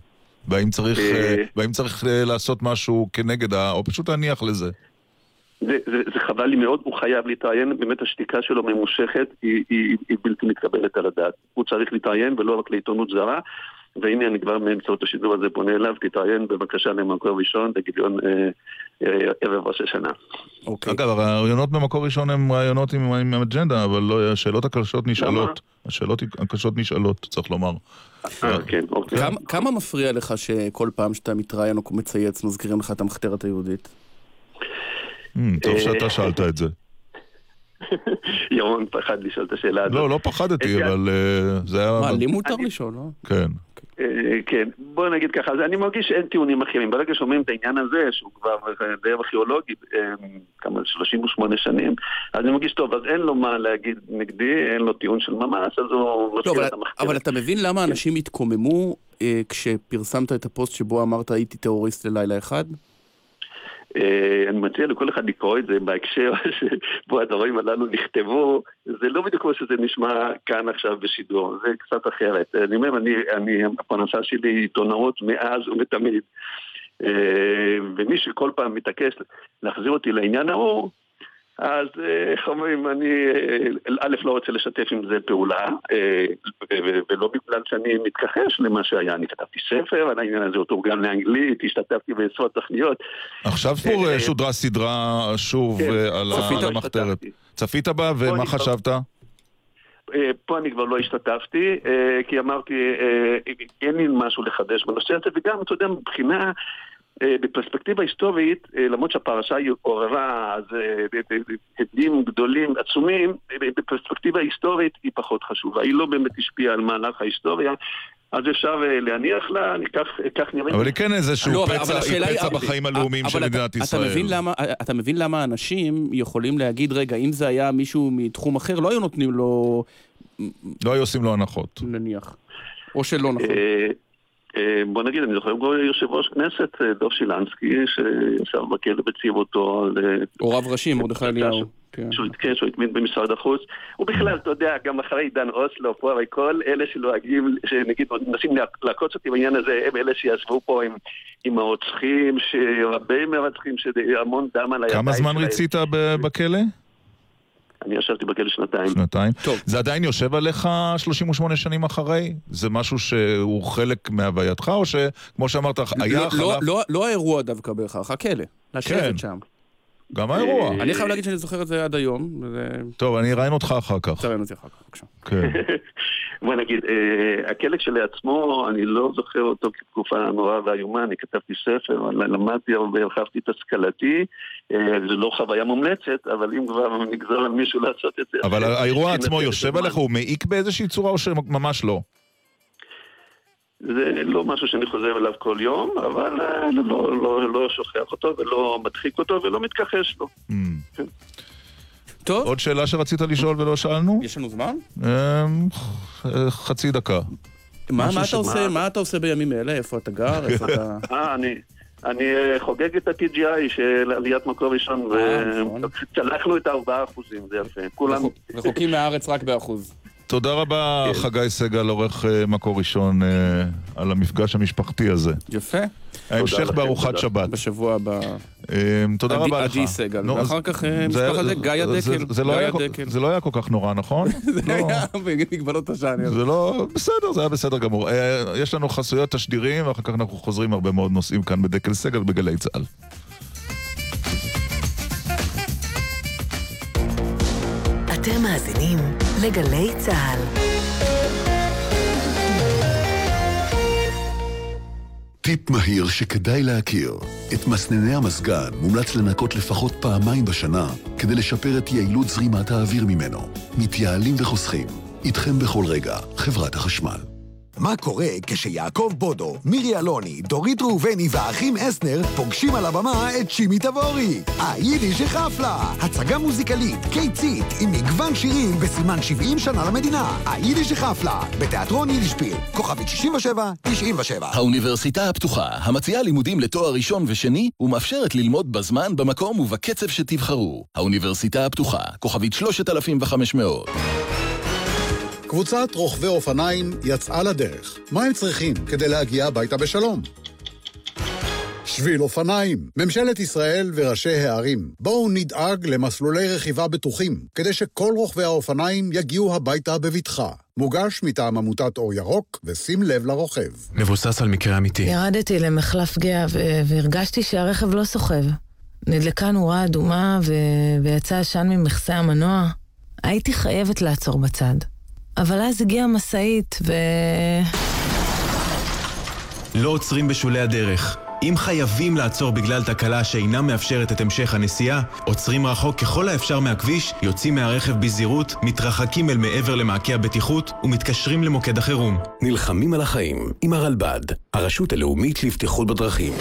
והאם צריך, אה, אה, והאם צריך אה, לעשות משהו כנגד. או פשוט להניח לזה? זה, זה, זה חבל לי מאוד, הוא חייב להתראיין, באמת השתיקה שלו ממושכת, היא, היא, היא בלתי מתקבלת על הדעת. הוא צריך להתראיין ולא רק לעיתונות זרה, והנה אני כבר באמצעות השידור הזה פונה אליו, תתראיין בבקשה למקור ראשון בגיליון אה, אה, ערב ראש השנה. אוקיי. אגב, הרעיונות במקור ראשון הם רעיונות עם, עם אג'נדה, אבל לא, השאלות הקשות נשאלות. השאלות הקשות נשאלות, צריך לומר. אה, כן, אוקיי. כמה- כמה מפריע לך שכל פעם שאתה מתראיין או מצייץ מזכירים לך את המחתרת היהודית? Hmm, טוב שאתה שאלת את זה. *laughs* ירון פחד לשאול את השאלה הזאת. לא, לא פחדתי, אבל אה, זה היה... מה, לי מותר לשאול, לא? כן. אה, כן, בוא נגיד ככה, אז אני מרגיש שאין טיעונים אחרים. ברגע שאומרים את העניין הזה, שהוא כבר די ארכיאולוגי, אה, כמה, 38 שנים, אז אני מרגיש טוב, אז אין לו מה להגיד נגדי, אין לו טיעון של ממש, אז הוא לא, מתחיל אבל, את המחקר. אבל אתה מבין למה אנשים התקוממו כשפרסמת את הפוסט שבו אמרת הייתי טרוריסט ללילה אחד? אה, אני מציע לכל אחד לקרוא את זה בהקשר *laughs* שבו הדברים הללו נכתבו, זה לא בדיוק כמו שזה נשמע כאן עכשיו בשידור, זה קצת אחרת. אני אומר, אני, אני הפרנסה שלי היא עיתונאות מאז ומתמיד. אה, ומי שכל פעם מתעקש להחזיר אותי לעניין ההוא, אז אה, איך אומרים, אני אה, א', לא רוצה לשתף עם זה פעולה, אה, ולא בגלל שאני מתכחש למה שהיה. אני כתבתי ספר על העניין הזה, הוא תורגם לאנגלית, השתתפתי בעשרות תוכניות. עכשיו שודרה סדרה שוב כן, על המחתרת. צפית בה, ומה חשבת? פה אני כבר לא השתתפתי, כי אמרתי, אין לי משהו לחדש בנושא הזה, וגם, אתה יודע, מבחינה... אה, בפרספקטיבה היסטורית, אה, למרות שהפרשה היא עוררה אז הדים אה, גדולים, עצומים, בפרספקטיבה היסטורית היא פחות חשובה. היא לא באמת השפיעה על מהלך ההיסטוריה. אז אפשר להניח לה, אני כך נראה. אבל היא כן איזשהו לא, פצע, פצע בחיים הלאומיים של מדינת ישראל. אתה מבין, למה, אתה מבין למה אנשים יכולים להגיד, רגע, אם זה היה מישהו מתחום אחר, לא היו נותנים לו... לא היו עושים לו הנחות. נניח. או שלא נכון. אה, בוא נגיד, אני זוכר גם יושב ראש כנסת, אה, דב שילנסקי, שישב בכלא בצעירותו על... אה, או רב ראשי, מרדכי אליהו. כן, שהוא התמיד במשרד החוץ. ובכלל, אתה יודע, גם אחרי עידן אוסלו פה, הרי כל אלה שלועגים, שנגיד מנסים לעקוץ אותי בעניין הזה, הם אלה שישבו פה עם, עם הרוצחים, הרבה מרצחים, שהמון דם על הידיים כמה זמן ריצית בכלא? אני ישבתי בכלא שנתיים. שנתיים? טוב. זה עדיין יושב עליך 38 שנים אחרי? זה משהו שהוא חלק מהווייתך, או שכמו שאמרת, היה לא, חלף... לא, לא, לא האירוע דווקא בהכרח, הכלא. לשבת כן. שם. גם האירוע. אני חייב להגיד שאני זוכר את זה עד היום. טוב, אני אראיין אותך אחר כך. תראיין אותי אחר כך, בבקשה. כן. *laughs* בוא נגיד, אה, הכלא כשלעצמו, אני לא זוכר אותו כתקופה נורא ואיומה, אני כתבתי ספר, למדתי והרחבתי את השכלתי, אה, זה לא חוויה מומלצת, אבל אם כבר נגזר על מישהו לעשות את זה... אבל האירוע עצמו יושב עליך, הוא מעיק באיזושהי צורה או שממש לא? זה לא משהו שאני חוזר אליו כל יום, אבל אה, לא, לא, לא שוכח אותו ולא מדחיק אותו ולא מתכחש לו. Mm. כן. טוב. עוד שאלה שרצית לשאול ולא שאלנו? יש לנו זמן? אמ, חצי דקה. מה, מה, אתה עושה, מה אתה עושה בימים אלה? איפה אתה גר? איפה אתה... *laughs* אה, אני... אני אה, חוגג את ה-TGI של עליית מקור ראשון, וצלחנו את הארבעה אחוזים, זה יפה. כולם... רחוקים מהארץ רק באחוז. תודה רבה, כן. חגי סגל, עורך אה, מקור ראשון, אה, על המפגש המשפחתי הזה. יפה. ההמשך בארוחת שבת. בשבוע הבא. אה, תודה רבה לך. עדי סגל, ואחר כך משפחת גיא הדקל. זה לא היה כל כך נורא, נכון? *laughs* זה לא. היה במגבלות השעניות. זה לא... בסדר, זה היה בסדר גמור. יש לנו חסויות תשדירים, ואחר כך אנחנו חוזרים הרבה מאוד נושאים כאן בדקל סגל בגלי צה"ל. אתם מאזינים לגלי צה"ל. טיפ מהיר שכדאי להכיר. את מסנני המזגן מומלץ לנקות לפחות פעמיים בשנה כדי לשפר את יעילות זרימת האוויר ממנו. מתייעלים וחוסכים. איתכם בכל רגע, חברת החשמל. מה קורה כשיעקב בודו, מירי אלוני, דורית ראובני והאחים אסנר פוגשים על הבמה את שימי תבורי? היידיש החפלה, הצגה מוזיקלית, קיצית, עם מגוון שירים בסימן 70 שנה למדינה. היידיש החפלה, בתיאטרון יידישפיל, כוכבית 67, 97. האוניברסיטה הפתוחה, המציעה לימודים לתואר ראשון ושני, ומאפשרת ללמוד בזמן, במקום ובקצב שתבחרו. האוניברסיטה הפתוחה, כוכבית 3500. קבוצת רוכבי אופניים יצאה לדרך. מה הם צריכים כדי להגיע הביתה בשלום? שביל אופניים. ממשלת ישראל וראשי הערים, בואו נדאג למסלולי רכיבה בטוחים, כדי שכל רוכבי האופניים יגיעו הביתה בבטחה. מוגש מטעם עמותת אור ירוק, ושים לב לרוכב. מבוסס על מקרה אמיתי. ירדתי למחלף גאה והרגשתי שהרכב לא סוחב. נדלקה נורה אדומה ו... ויצא עשן ממכסה המנוע. הייתי חייבת לעצור בצד. אבל אז הגיעה משאית ו... לא עוצרים בשולי הדרך. אם חייבים לעצור בגלל תקלה שאינה מאפשרת את המשך הנסיעה, עוצרים רחוק ככל האפשר מהכביש, יוצאים מהרכב בזהירות, מתרחקים אל מעבר למעקה הבטיחות ומתקשרים למוקד החירום. נלחמים על החיים עם הרלב"ד, הרשות הלאומית לבטיחות בדרכים.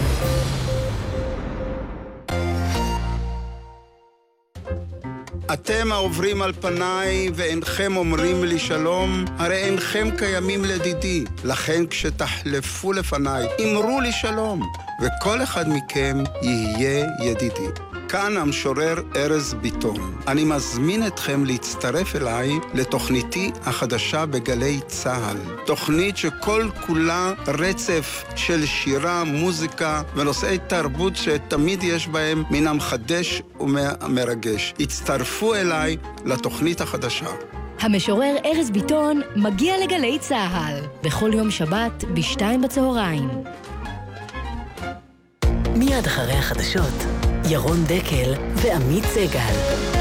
אתם העוברים על פניי ואינכם אומרים לי שלום, הרי אינכם קיימים לדידי. לכן כשתחלפו לפניי, אמרו לי שלום, וכל אחד מכם יהיה ידידי. כאן המשורר ארז ביטון. אני מזמין אתכם להצטרף אליי לתוכניתי החדשה בגלי צה"ל. תוכנית שכל כולה רצף של שירה, מוזיקה ונושאי תרבות שתמיד יש בהם מן המחדש ומרגש. הצטרפו אליי לתוכנית החדשה. המשורר ארז ביטון מגיע לגלי צה"ל, בכל יום שבת בשתיים בצהריים. מיד אחרי החדשות, ירון דקל ועמית סגל.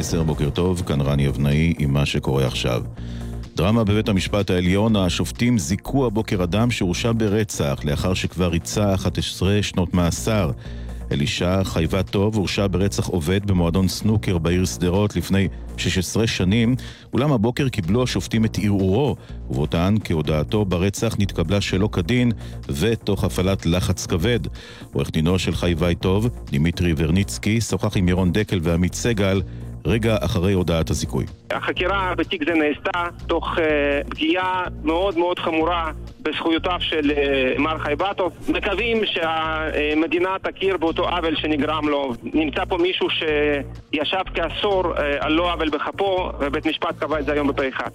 10, בוקר טוב, כאן רני אבנאי עם מה שקורה עכשיו. דרמה בבית המשפט העליון, השופטים זיכו הבוקר אדם שהורשע ברצח לאחר שכבר ריצה 11 שנות מאסר. אלישע חייבטוב הורשע ברצח עובד במועדון סנוקר בעיר שדרות לפני 16 שנים, אולם הבוקר קיבלו השופטים את ערעורו, ובו טען כי הודאתו ברצח נתקבלה שלא כדין ותוך הפעלת לחץ כבד. עורך דינו של חייבטוב, דימיטרי ורניצקי, שוחח עם ירון דקל ועמית סגל רגע אחרי הודעת הזיכוי. החקירה בתיק זה נעשתה תוך uh, פגיעה מאוד מאוד חמורה בזכויותיו של uh, מר חייבטוב. מקווים שהמדינה תכיר באותו עוול שנגרם לו. נמצא פה מישהו שישב כעשור uh, על לא עוול בכפו, ובית משפט קבע את זה היום בפה אחד.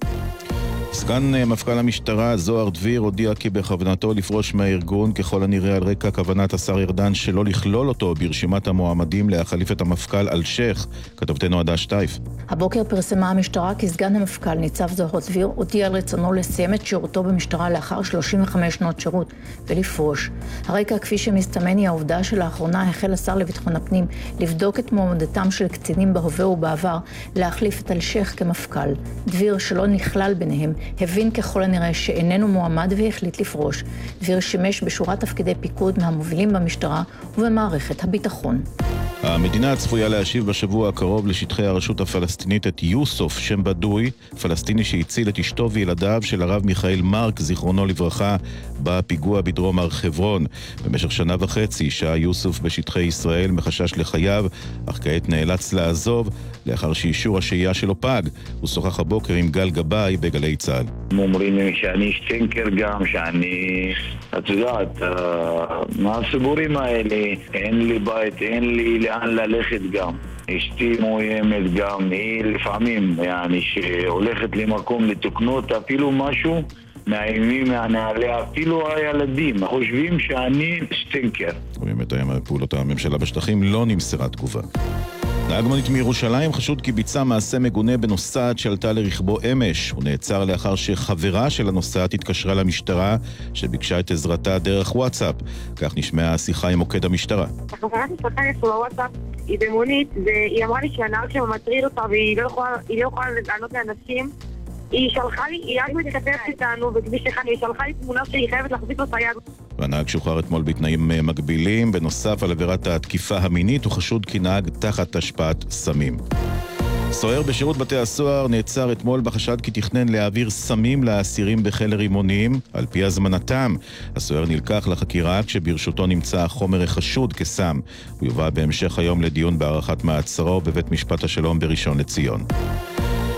סגן אה, מפכ"ל המשטרה זוהר דביר הודיע כי בכוונתו לפרוש מהארגון ככל הנראה על רקע כוונת השר ארדן שלא לכלול אותו ברשימת המועמדים להחליף את המפכ"ל אלשיך, כתבתנו עדה שטייף. הבוקר פרסמה המשטרה כי סגן המפכ"ל ניצב זוהר דביר הודיע על רצונו לסיים את שירותו במשטרה לאחר 35 שנות שירות ולפרוש. הרקע כפי שמסתמן היא העובדה שלאחרונה החל השר לביטחון הפנים לבדוק את מועמדתם של קצינים בהווה ובעבר להחליף את אלשיך כמפכ"ל. דביר שלא נכלל ביניהם הבין ככל הנראה שאיננו מועמד והחליט לפרוש. דביר שימש בשורת תפקידי פיקוד מהמובילים במשטרה ובמערכת הביטחון. המדינה צפויה להשיב בשבוע הקרוב לשטחי הרשות הפלסטינית את יוסוף, שם בדוי, פלסטיני שהציל את אשתו וילדיו של הרב מיכאל מרק, זיכרונו לברכה, בפיגוע בדרום הר חברון. במשך שנה וחצי שהה יוסוף בשטחי ישראל מחשש לחייו, אך כעת נאלץ לעזוב לאחר שאישור השהייה שלו פג. הוא שוחח הבוקר עם גל גבאי בגלי צה"ל. הם אומרים לי שאני שטינקר גם, שאני... את יודעת, אה, מה הסיפורים האלה? אין לי בית, אין לי לאן ללכת גם. אשתי מאוימת גם, היא לפעמים, יעני, שהולכת למקום לתוקנות אפילו משהו, מאיימים מעליה, אפילו הילדים חושבים שאני שטינקר. ומתאם על פעולות הממשלה בשטחים לא נמסרה תגובה. נהג מונית מירושלים חשוד כי ביצע מעשה מגונה בנוסעת שעלתה לרכבו אמש. הוא נעצר לאחר שחברה של הנוסעת התקשרה למשטרה, שביקשה את עזרתה דרך וואטסאפ. כך נשמעה השיחה עם מוקד המשטרה. החברה אצלו בוואטסאפ, היא במונית, והיא אמרה לי שהנהג שלו מטריד אותה והיא לא יכולה, לא לענות לאנשים. היא שלחה לי, היא רק מתכתבת איתנו בכביש אחד, היא שלחה לי תמונה שהיא חייבת להחזיק לו את. והנהג שוחרר אתמול בתנאים אה, מגבילים. בנוסף על עבירת התקיפה המינית, הוא חשוד כי נהג תחת השפעת סמים. סוהר בשירות בתי הסוהר נעצר אתמול בחשד כי תכנן להעביר סמים לאסירים בכלא רימונים על פי הזמנתם. הסוהר נלקח לחקירה כשברשותו נמצא החומר החשוד כסם. הוא יובא בהמשך היום לדיון בהארכת מעצרו בבית משפט השלום בראשון לציון.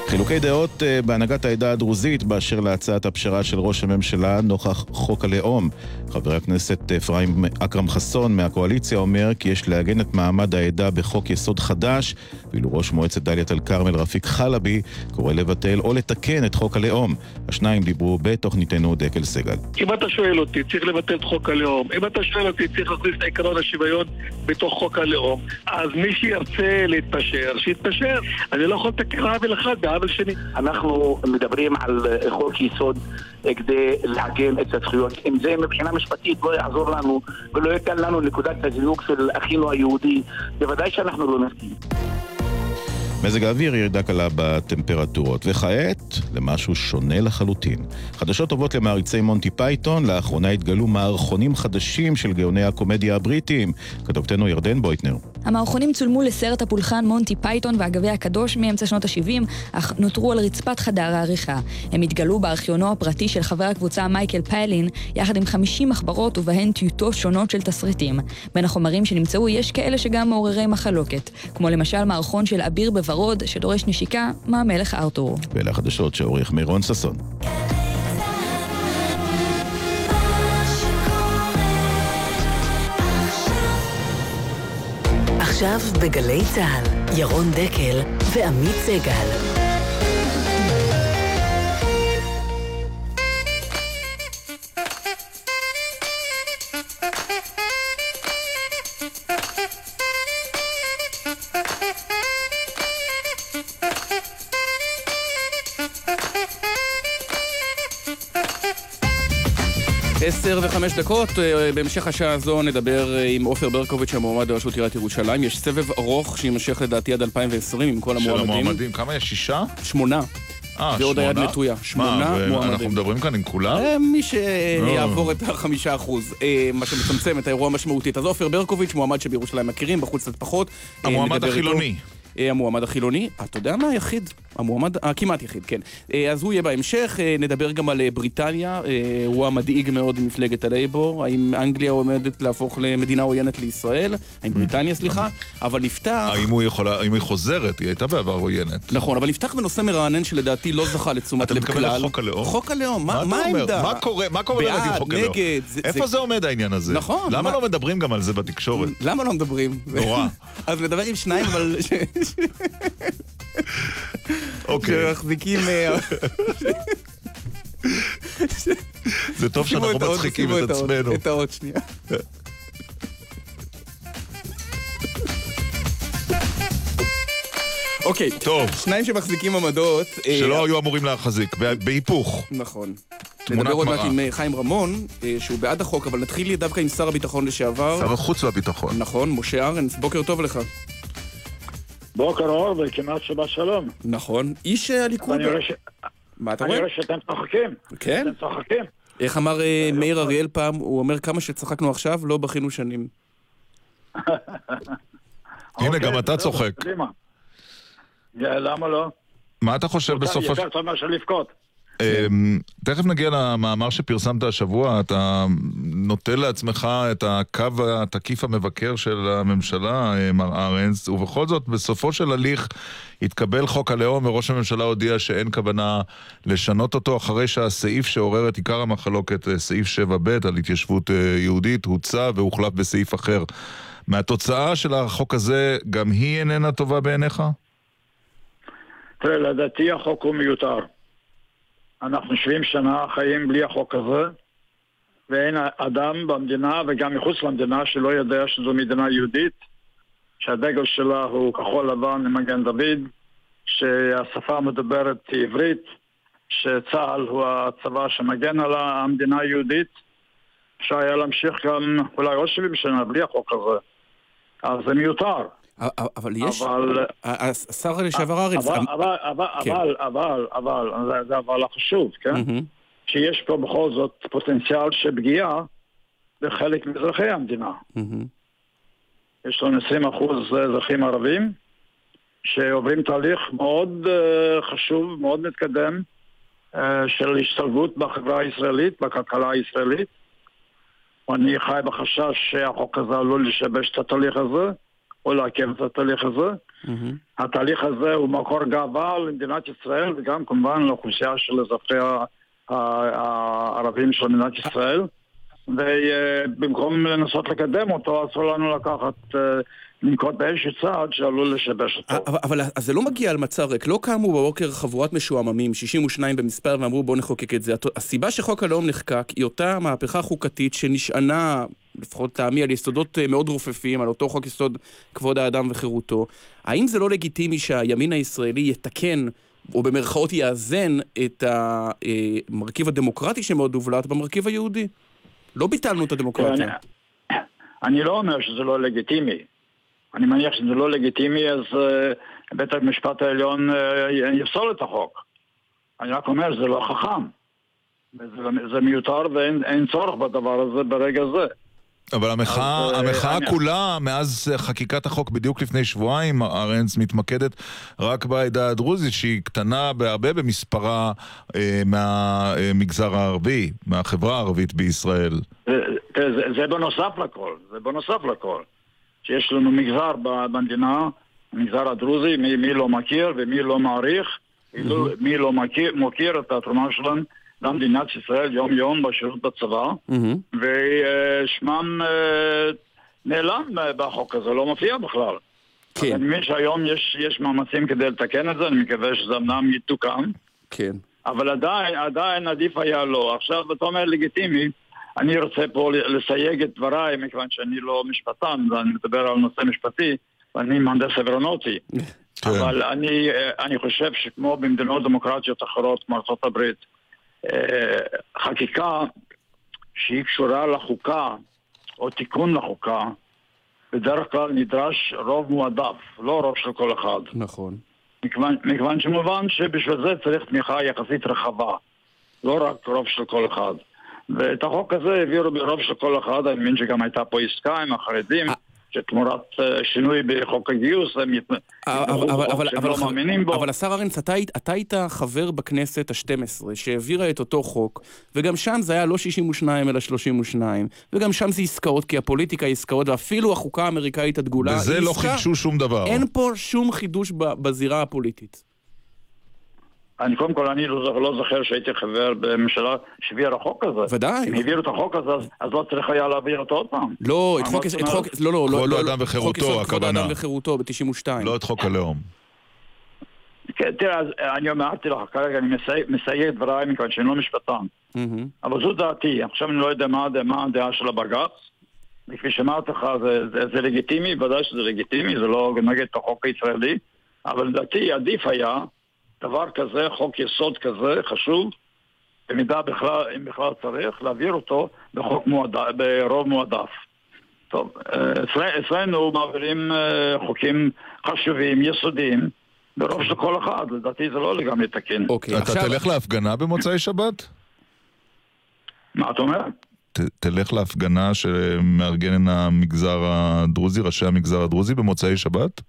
חילוקי דעות אה, בהנהגת העדה הדרוזית באשר להצעת הפשרה של ראש הממשלה נוכח חוק הלאום. חבר הכנסת אפרים אכרם חסון מהקואליציה אומר כי יש לעגן את מעמד העדה בחוק יסוד חדש, ואילו ראש מועצת דאלית אל כרמל רפיק חלבי קורא לבטל או לתקן את חוק הלאום. השניים דיברו בתוכניתנו דקל סגל. אם אתה שואל אותי, צריך לבטל את חוק הלאום. אם אתה שואל אותי, צריך להכניס את עקרון השוויון בתוך חוק הלאום. אז מי שירצה להתפשר, שיתפשר. אני לא יכול לתקן עוול אחד בעוול שני. אנחנו מדברים על חוק יסוד כדי לעגן את הזכויות. אם זה מבחינה משפטית לא יעזור לנו ולא ייתן לנו נקודת הזינוק של אחינו היהודי, בוודאי שאנחנו לא נסכים. מזג האוויר ירידה קלה בטמפרטורות, וכעת למשהו שונה לחלוטין. חדשות טובות למעריצי מונטי פייתון, לאחרונה התגלו מערכונים חדשים של גאוני הקומדיה הבריטיים. כתבנו ירדן בויטנר. המערכונים צולמו לסרט הפולחן מונטי פייתון והגביע הקדוש מאמצע שנות ה-70, אך נותרו על רצפת חדר העריכה. הם התגלו בארכיונו הפרטי של חבר הקבוצה מייקל פיילין, יחד עם 50 מחברות ובהן טיוטות שונות של תסריטים. בין החומרים שנמצאו יש כאלה שגם מעוררי מחלוקת, כמו למשל מערכון של אביר בוורוד, שדורש נשיקה מהמלך ארתור. ואלה החדשות שעורך מירון ששון. עכשיו בגלי צה"ל, ירון דקל ועמית סגל. עשר וחמש דקות, אה, בהמשך השעה הזו נדבר אה, עם עופר ברקוביץ', המועמד לראשות עיריית ירושלים. יש סבב ארוך שיימשך לדעתי עד 2020 עם כל המועמדים. של המועמדים, כמה יש? שישה? שמונה. אה, ועוד היד נטויה. שמונה מועמדים. אנחנו מדברים כאן עם כולם? מי שיעבור את החמישה אחוז, מה שמצמצם את האירוע המשמעותית. אז עופר ברקוביץ', מועמד שבירושלים מכירים, בחוץ קצת פחות. המועמד החילוני. המועמד החילוני, אתה יודע מה? היחיד. המועמד, הכמעט יחיד, כן. אז הוא יהיה בהמשך, נדבר גם על בריטניה, אירוע מדאיג מאוד במפלגת הלייבור, האם אנגליה עומדת להפוך למדינה עוינת לישראל, האם בריטניה, סליחה, אבל נפתח... האם היא חוזרת, היא הייתה בעבר עוינת. נכון, אבל נפתח בנושא מרענן שלדעתי לא זכה לתשומת לב כלל. אתה מתכוון לחוק הלאום? חוק הלאום, מה העמדה? מה קורה באמת עם חוק הלאום? נגד, איפה זה עומד העניין הזה? נכון. למה לא מדברים גם על זה בתקשורת? למה לא מדברים? נורא. *laughs* אז נדבר עם שניים, אבל... *laughs* אוקיי. שמחזיקים... זה טוב שאנחנו מצחיקים את עצמנו. את האות שנייה. אוקיי, טוב. שניים שמחזיקים עמדות. שלא היו אמורים להחזיק, בהיפוך. נכון. נדבר עוד מעט עם חיים רמון, שהוא בעד החוק, אבל נתחיל דווקא עם שר הביטחון לשעבר. שר החוץ והביטחון. נכון, משה ארנס, בוקר טוב לך. בוקר אור וכמעט שבת שלום. נכון. איש הליכוד. מה אתה רואה? אני רואה שאתם צוחקים. כן? אתם צוחקים. איך אמר מאיר אריאל פעם, הוא אומר כמה שצחקנו עכשיו, לא בכינו שנים. *laughs* הנה, גם אתה צוחק. למה לא? מה אתה חושב בסופו של... יותר טוב מאשר לבכות. תכף נגיע למאמר שפרסמת השבוע, אתה נוטל לעצמך את הקו התקיף המבקר של הממשלה, מר ארנס, ובכל זאת, בסופו של הליך התקבל חוק הלאום וראש הממשלה הודיע שאין כוונה לשנות אותו אחרי שהסעיף שעורר את עיקר המחלוקת, סעיף 7ב על התיישבות יהודית, הוצא והוחלף בסעיף אחר. מהתוצאה של החוק הזה, גם היא איננה טובה בעיניך? תראה, לדעתי החוק הוא מיותר. אנחנו 70 שנה חיים בלי החוק הזה, ואין אדם במדינה וגם מחוץ למדינה שלא יודע שזו מדינה יהודית, שהדגל שלה הוא כחול לבן עם מגן דוד, שהשפה המדוברת היא עברית, שצה"ל הוא הצבא שמגן על המדינה היהודית. אפשר היה להמשיך גם אולי עוד 70 שנה בלי החוק הזה. אז זה מיותר. אבל יש... השר לשעבר ארץ... אבל, אבל, אבל, אבל, זה אבל החשוב, כן? שיש פה בכל זאת פוטנציאל של פגיעה בחלק מאזרחי המדינה. יש לנו 20 אחוז אזרחים ערבים שעוברים תהליך מאוד חשוב, מאוד מתקדם של השתלבות בחברה הישראלית, בכלכלה הישראלית. ואני חי בחשש שהחוק הזה עלול לשבש את התהליך הזה. או לעכב את התהליך הזה. Mm-hmm. התהליך הזה הוא מקור גאווה למדינת ישראל וגם כמובן לאוכלוסייה של אזרחי הערבים של מדינת ישראל. ובמקום לנסות לקדם אותו, אסור לנו לקחת, לנקוט באיזשהו צעד שעלול לשבש אותו. אבל, אבל אז זה לא מגיע על מצע ריק. לא קמו בבוקר חבורת משועממים, 62 במספר, ואמרו בואו נחוקק את זה. הסיבה שחוק הלאום נחקק היא אותה מהפכה חוקתית שנשענה לפחות טעמי, על יסודות מאוד רופפים, על אותו חוק יסוד כבוד האדם וחירותו. האם זה לא לגיטימי שהימין הישראלי יתקן, או במרכאות יאזן, את המרכיב הדמוקרטי שמאוד הובלט במרכיב היהודי? לא ביטלנו את הדמוקרטיה. אני, אני לא אומר שזה לא לגיטימי. אני מניח שזה לא לגיטימי, אז uh, בית המשפט העליון uh, יפסול את החוק. אני רק אומר, זה לא חכם. זה, זה מיותר ואין צורך בדבר הזה ברגע זה. אבל המחאה, אז, אה, המחאה אני- כולה, מאז חקיקת החוק בדיוק לפני שבועיים, ארנס מתמקדת רק בעדה הדרוזית, שהיא קטנה בהרבה במספרה אה, מהמגזר הערבי, מהחברה הערבית בישראל. זה, זה, זה- בנוסף לכל, זה בנוסף לכל. שיש לנו מגזר במדינה, המגזר הדרוזי, מי, מי לא מכיר ומי לא מעריך, מי לא, מי לא מכיר, מוקיר את התרומה שלהם למדינת ישראל יום-יום בשירות בצבא, ושמם אה, נעלם אה, בחוק הזה, לא מופיע בכלל. כן. אני מבין שהיום יש, יש מאמצים כדי לתקן את זה, אני מקווה שזה אמנם יתוקן. כן. אבל עדיין, עדיין עדיף היה לא. עכשיו, אתה אומר לגיטימי, אני רוצה פה לסייג את דבריי, מכיוון שאני לא משפטן, ואני מדבר על נושא משפטי, ואני מהנדס אברונוטי. *laughs* אבל אני, אה, אני חושב שכמו במדינות דמוקרטיות אחרות, כמו אה, חקיקה שהיא קשורה לחוקה, או תיקון לחוקה, בדרך כלל נדרש רוב מועדף, לא רוב של כל אחד. נכון. מכיוון, מכיוון שמובן שבשביל זה צריך תמיכה יחסית רחבה, לא רק רוב של כל אחד. ואת החוק הזה העבירו ברוב של כל אחד, אני מבין שגם הייתה פה עסקה עם החרדים, שתמורת אה, שינוי בחוק הגיוס הם ית- יתמכו אבל, בחוק שהם לא מאמינים בו. אבל השר ארנס, אתה, היית- אתה היית חבר בכנסת ה-12 שהעבירה את אותו חוק, וגם שם זה היה לא 62 אלא 32, וגם שם זה עסקאות, כי הפוליטיקה היא עסקאות, ואפילו החוקה האמריקאית הדגולה היא בזה לא עסקה. חידשו שום דבר. אין פה שום חידוש ב- בזירה הפוליטית. אני קודם כל, אני לא, זוכר- לא זוכר שהייתי חבר בממשלה שהעבירה החוק הזה. ודאי. אם העבירו את החוק הזה, אז, אז לא צריך היה להעביר אותו עוד פעם. לא, את חוק, את? חוק, לא, לא, לא, כבוד לא, האדם לא, וחירותו, חוק יסוד כבוד הכוונה. האדם וחירותו ב-92. לא את חוק הלאום. כן, תראה, אז אני אמרתי לך, כרגע אני מסי- מסייג את דבריי מכיוון שאני לא משפטן. אבל זו דעתי. עכשיו אני לא יודע מה, הדעה- מה הדעה של הבג"ץ. וכפי שאמרתי לך, זה, זה, זה לגיטימי, ודאי שזה לגיטימי, זה לא נגד החוק הישראלי, אבל לדעתי עדיף היה דבר כזה, חוק יסוד כזה, חשוב, במידה בכלל, אם בכלל צריך, להעביר אותו בחוק מועדף, ברוב מועדף. טוב, אה, אצל- אצלנו מעבירים אה, חוקים חשובים, יסודיים, ברוב של כל אחד, לדעתי זה לא לגמרי תקין. אוקיי, אתה תלך להפגנה במוצאי שבת? מה אתה אומר? ת, תלך להפגנה שמארגן המגזר הדרוזי, ראשי המגזר הדרוזי במוצאי שבת?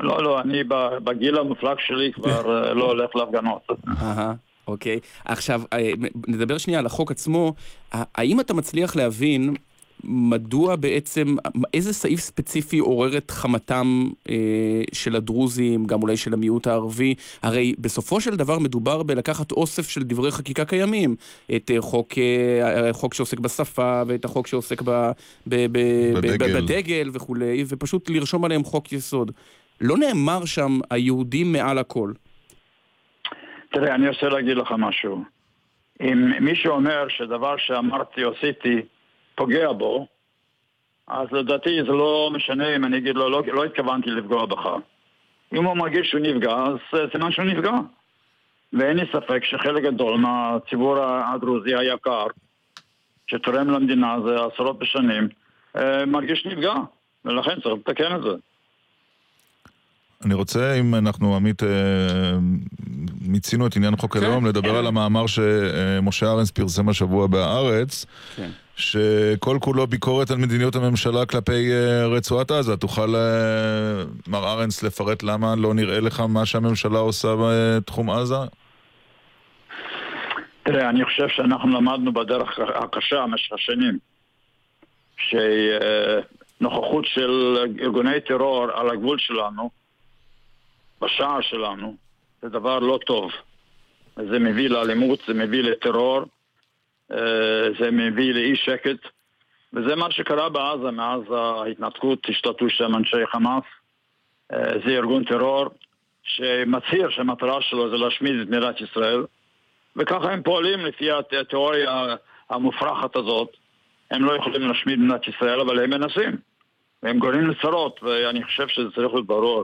לא, לא, אני ב- בגיל המופלג שלי כבר אה, לא הולך להפגנות. אהה, אוקיי. עכשיו, אה, נדבר שנייה על החוק עצמו. האם אתה מצליח להבין מדוע בעצם, איזה סעיף ספציפי עורר את חמתם אה, של הדרוזים, גם אולי של המיעוט הערבי? הרי בסופו של דבר מדובר בלקחת אוסף של דברי חקיקה קיימים. את אה, חוק, אה, החוק שעוסק בשפה, ואת החוק שעוסק ב, ב, ב, ב, בדגל. בדגל וכולי, ופשוט לרשום עליהם חוק יסוד. לא נאמר שם היהודים מעל הכל. תראה, אני רוצה להגיד לך משהו. אם מישהו אומר שדבר שאמרתי עשיתי פוגע בו, אז לדעתי זה לא משנה אם אני אגיד לו, לא, לא התכוונתי לפגוע בך. אם הוא מרגיש שהוא נפגע, אז סימן שהוא נפגע. ואין לי ספק שחלק גדול מהציבור הדרוזי היקר, שתורם למדינה זה עשרות בשנים, אה, מרגיש נפגע, ולכן צריך לתקן את זה. אני רוצה, אם אנחנו, עמית, אה, מיצינו את עניין חוק הלאום, לדבר על המאמר שמשה ארנס פרסם השבוע בהארץ, כן. שכל כולו ביקורת על מדיניות הממשלה כלפי אה, רצועת עזה. תוכל, אה, מר ארנס, לפרט למה לא נראה לך מה שהממשלה עושה בתחום עזה? תראה, אני חושב שאנחנו למדנו בדרך הקשה במשך השנים שנוכחות של ארגוני טרור על הגבול שלנו, בשער שלנו, זה דבר לא טוב. זה מביא לאלימות, זה מביא לטרור, אה, זה מביא לאי שקט, וזה מה שקרה בעזה מאז ההתנתקות, השתתפו שם אנשי חמאס. אה, זה ארגון טרור שמצהיר שהמטרה שלו זה להשמיד את מדינת ישראל. וככה הם פועלים לפי הת- התיאוריה המופרכת הזאת. הם לא יכולים להשמיד מדינת ישראל, אבל הם מנסים. והם גורמים לצרות, ואני חושב שזה צריך להיות ברור,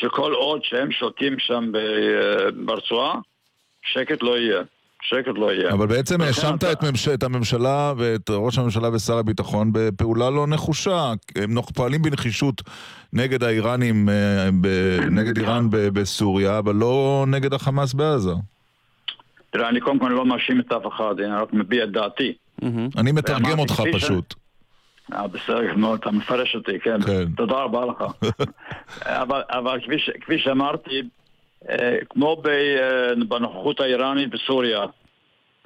שכל עוד שהם שולטים שם ב- ברצועה, שקט לא יהיה. שקט לא יהיה. אבל בעצם האשמת אתה- את, ממש... את הממשלה ואת ראש הממשלה ושר הביטחון בפעולה לא נחושה. הם פועלים בנחישות נגד האיראנים, אה, ב... נגד איראן ב... בסוריה, אבל לא נגד החמאס בעזה. תראה, אני קודם כל לא מאשים את אף אחד, אני רק מביע את דעתי. אני מתרגם אותך פשוט. אה, בסדר גמור, אתה מפרש אותי, כן. כן. תודה רבה לך. *laughs* אבל, אבל כפי, כפי שאמרתי, אה, כמו ב, אה, בנוכחות האיראנית בסוריה,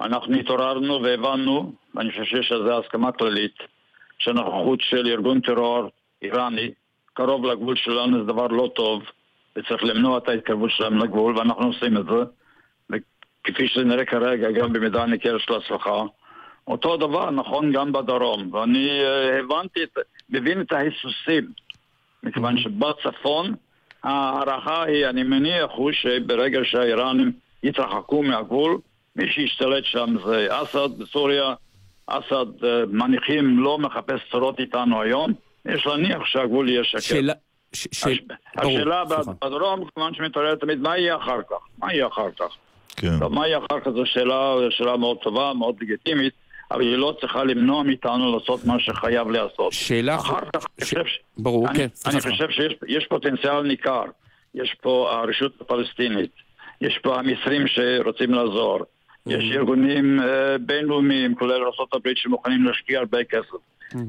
אנחנו התעוררנו והבנו, ואני חושב שיש על זה הסכמה כללית, שהנוכחות של ארגון טרור איראני קרוב לגבול שלנו זה דבר לא טוב, וצריך למנוע את ההתקרבות שלהם לגבול, ואנחנו עושים את זה. וכפי שזה נראה כרגע, גם במידה ניכרת של הצלחה. אותו דבר נכון גם בדרום, ואני uh, הבנתי, את, מבין את ההיסוסים, מכיוון שבצפון ההערכה היא, אני מניח, הוא שברגע שהאיראנים יתרחקו מהגבול, מי שישתלט שם זה אסד בסוריה, אסד uh, מניחים לא מחפש צרות איתנו היום, יש להניח שהגבול יהיה שקט. שאלה... ש- ש- הש... ברור, השאלה סליחה. בדרום, כמובן שמתעוררת תמיד, מה יהיה אחר כך? מה יהיה אחר כך? כן. טוב, מה יהיה אחר כך זו שאלה, שאלה מאוד טובה, מאוד לגיטימית, אבל היא לא צריכה למנוע מאיתנו לעשות מה שחייב לעשות. שאלה... אחר כך, אני חושב ש... ברור, אני, כן, אני. חושב שיש יש פוטנציאל ניכר. יש פה הרשות הפלסטינית, יש פה המצרים שרוצים לעזור, יש ארגונים אה, בינלאומיים, כולל ארה"ב, שמוכנים להשקיע הרבה כסף.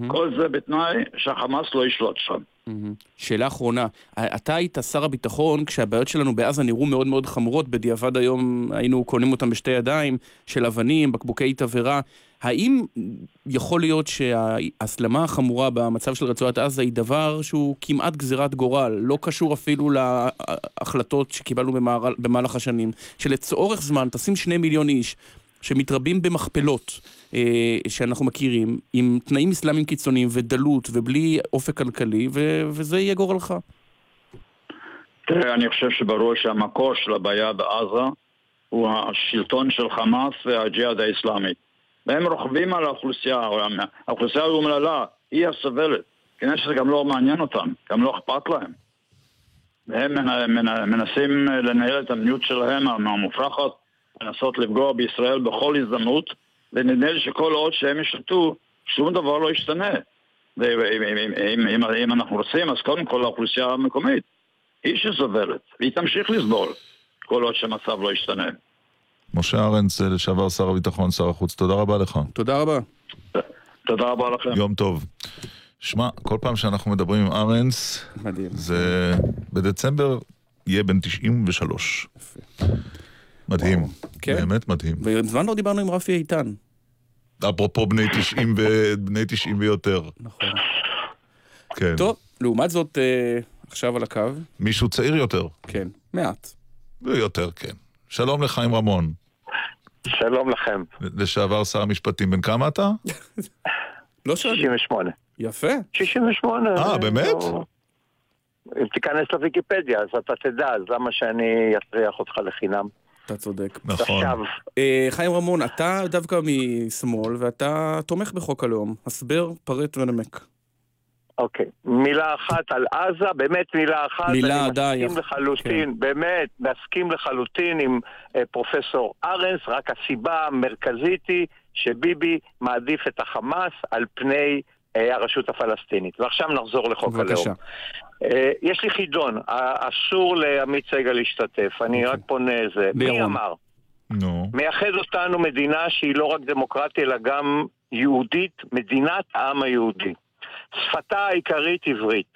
כל זה בתנאי שהחמאס לא ישלוט שם. מהמם. שאלה אחרונה, אתה היית שר הביטחון כשהבעיות שלנו בעזה נראו מאוד מאוד חמורות, בדיעבד היום היינו קונים אותם בשתי ידיים, של אבנים, בקבוקי תבערה. האם יכול להיות שההסלמה החמורה במצב של רצועת עזה היא דבר שהוא כמעט גזירת גורל, לא קשור אפילו להחלטות שקיבלנו במהל- במהלך השנים, שלצורך זמן תשים שני מיליון איש שמתרבים במכפלות שאנחנו מכירים, עם תנאים אסלאמיים קיצוניים ודלות ובלי אופק כלכלי, ו- וזה יהיה גורלך. תראה, אני חושב שברור שהמקור של הבעיה בעזה הוא השלטון של חמאס והג'יהאד האיסלאמי. והם רוכבים על האוכלוסייה, האוכלוסייה האומללה, היא הסובלת. כנראה שזה גם לא מעניין אותם, גם לא אכפת להם. והם מנ- מנ- מנסים לנהל את המדיניות שלהם המופרכת, לנסות לפגוע בישראל בכל הזדמנות, ונדמה לי שכל עוד שהם ישתו, שום דבר לא ישתנה. ואם אם, אם, אם, אם אנחנו רוצים, אז קודם כל האוכלוסייה המקומית היא שסובלת, והיא תמשיך לסבול, כל עוד שהמצב לא ישתנה. משה ארנס, לשעבר שר הביטחון, שר החוץ, תודה רבה לך. תודה רבה. תודה רבה לכם. יום טוב. שמע, כל פעם שאנחנו מדברים עם ארנס, מדהים. זה בדצמבר יהיה בן 93. מדהים, כן. באמת מדהים. ומזמן לא דיברנו עם רפי איתן. אפרופו בני 90 ו- בני 90 ויותר. נכון. כן. טוב, לעומת זאת, אה, עכשיו על הקו. מישהו צעיר יותר. כן, מעט. יותר, כן. שלום לחיים רמון, שלום לכם. לשעבר שר המשפטים. בן כמה אתה? *laughs* לא שואלים. 68. יפה. 68. אה, באמת? לא- אם תיכנס לוויקיפדיה, אז אתה תדע, אז למה שאני אטריח אותך לחינם? אתה צודק. נכון. עכשיו, אה, חיים רמון, אתה דווקא משמאל, ואתה תומך בחוק הלאום. הסבר, פרט ונמק. אוקיי. מילה אחת על עזה, באמת מילה אחת. מילה, אני די. מסכים לחלוטין, באמת, מסכים לחלוטין עם אה, פרופסור ארנס, רק הסיבה המרכזית היא שביבי מעדיף את החמאס על פני אה, הרשות הפלסטינית. ועכשיו נחזור לחוק בבקשה. הלאום. אה, יש לי חידון, אסור לעמית סגל להשתתף, אני רק פונה איזה. מי. אמר? נו. מייחד אותנו מדינה שהיא לא רק דמוקרטית אלא גם יהודית, מדינת העם היהודי. שפתה העיקרית עברית.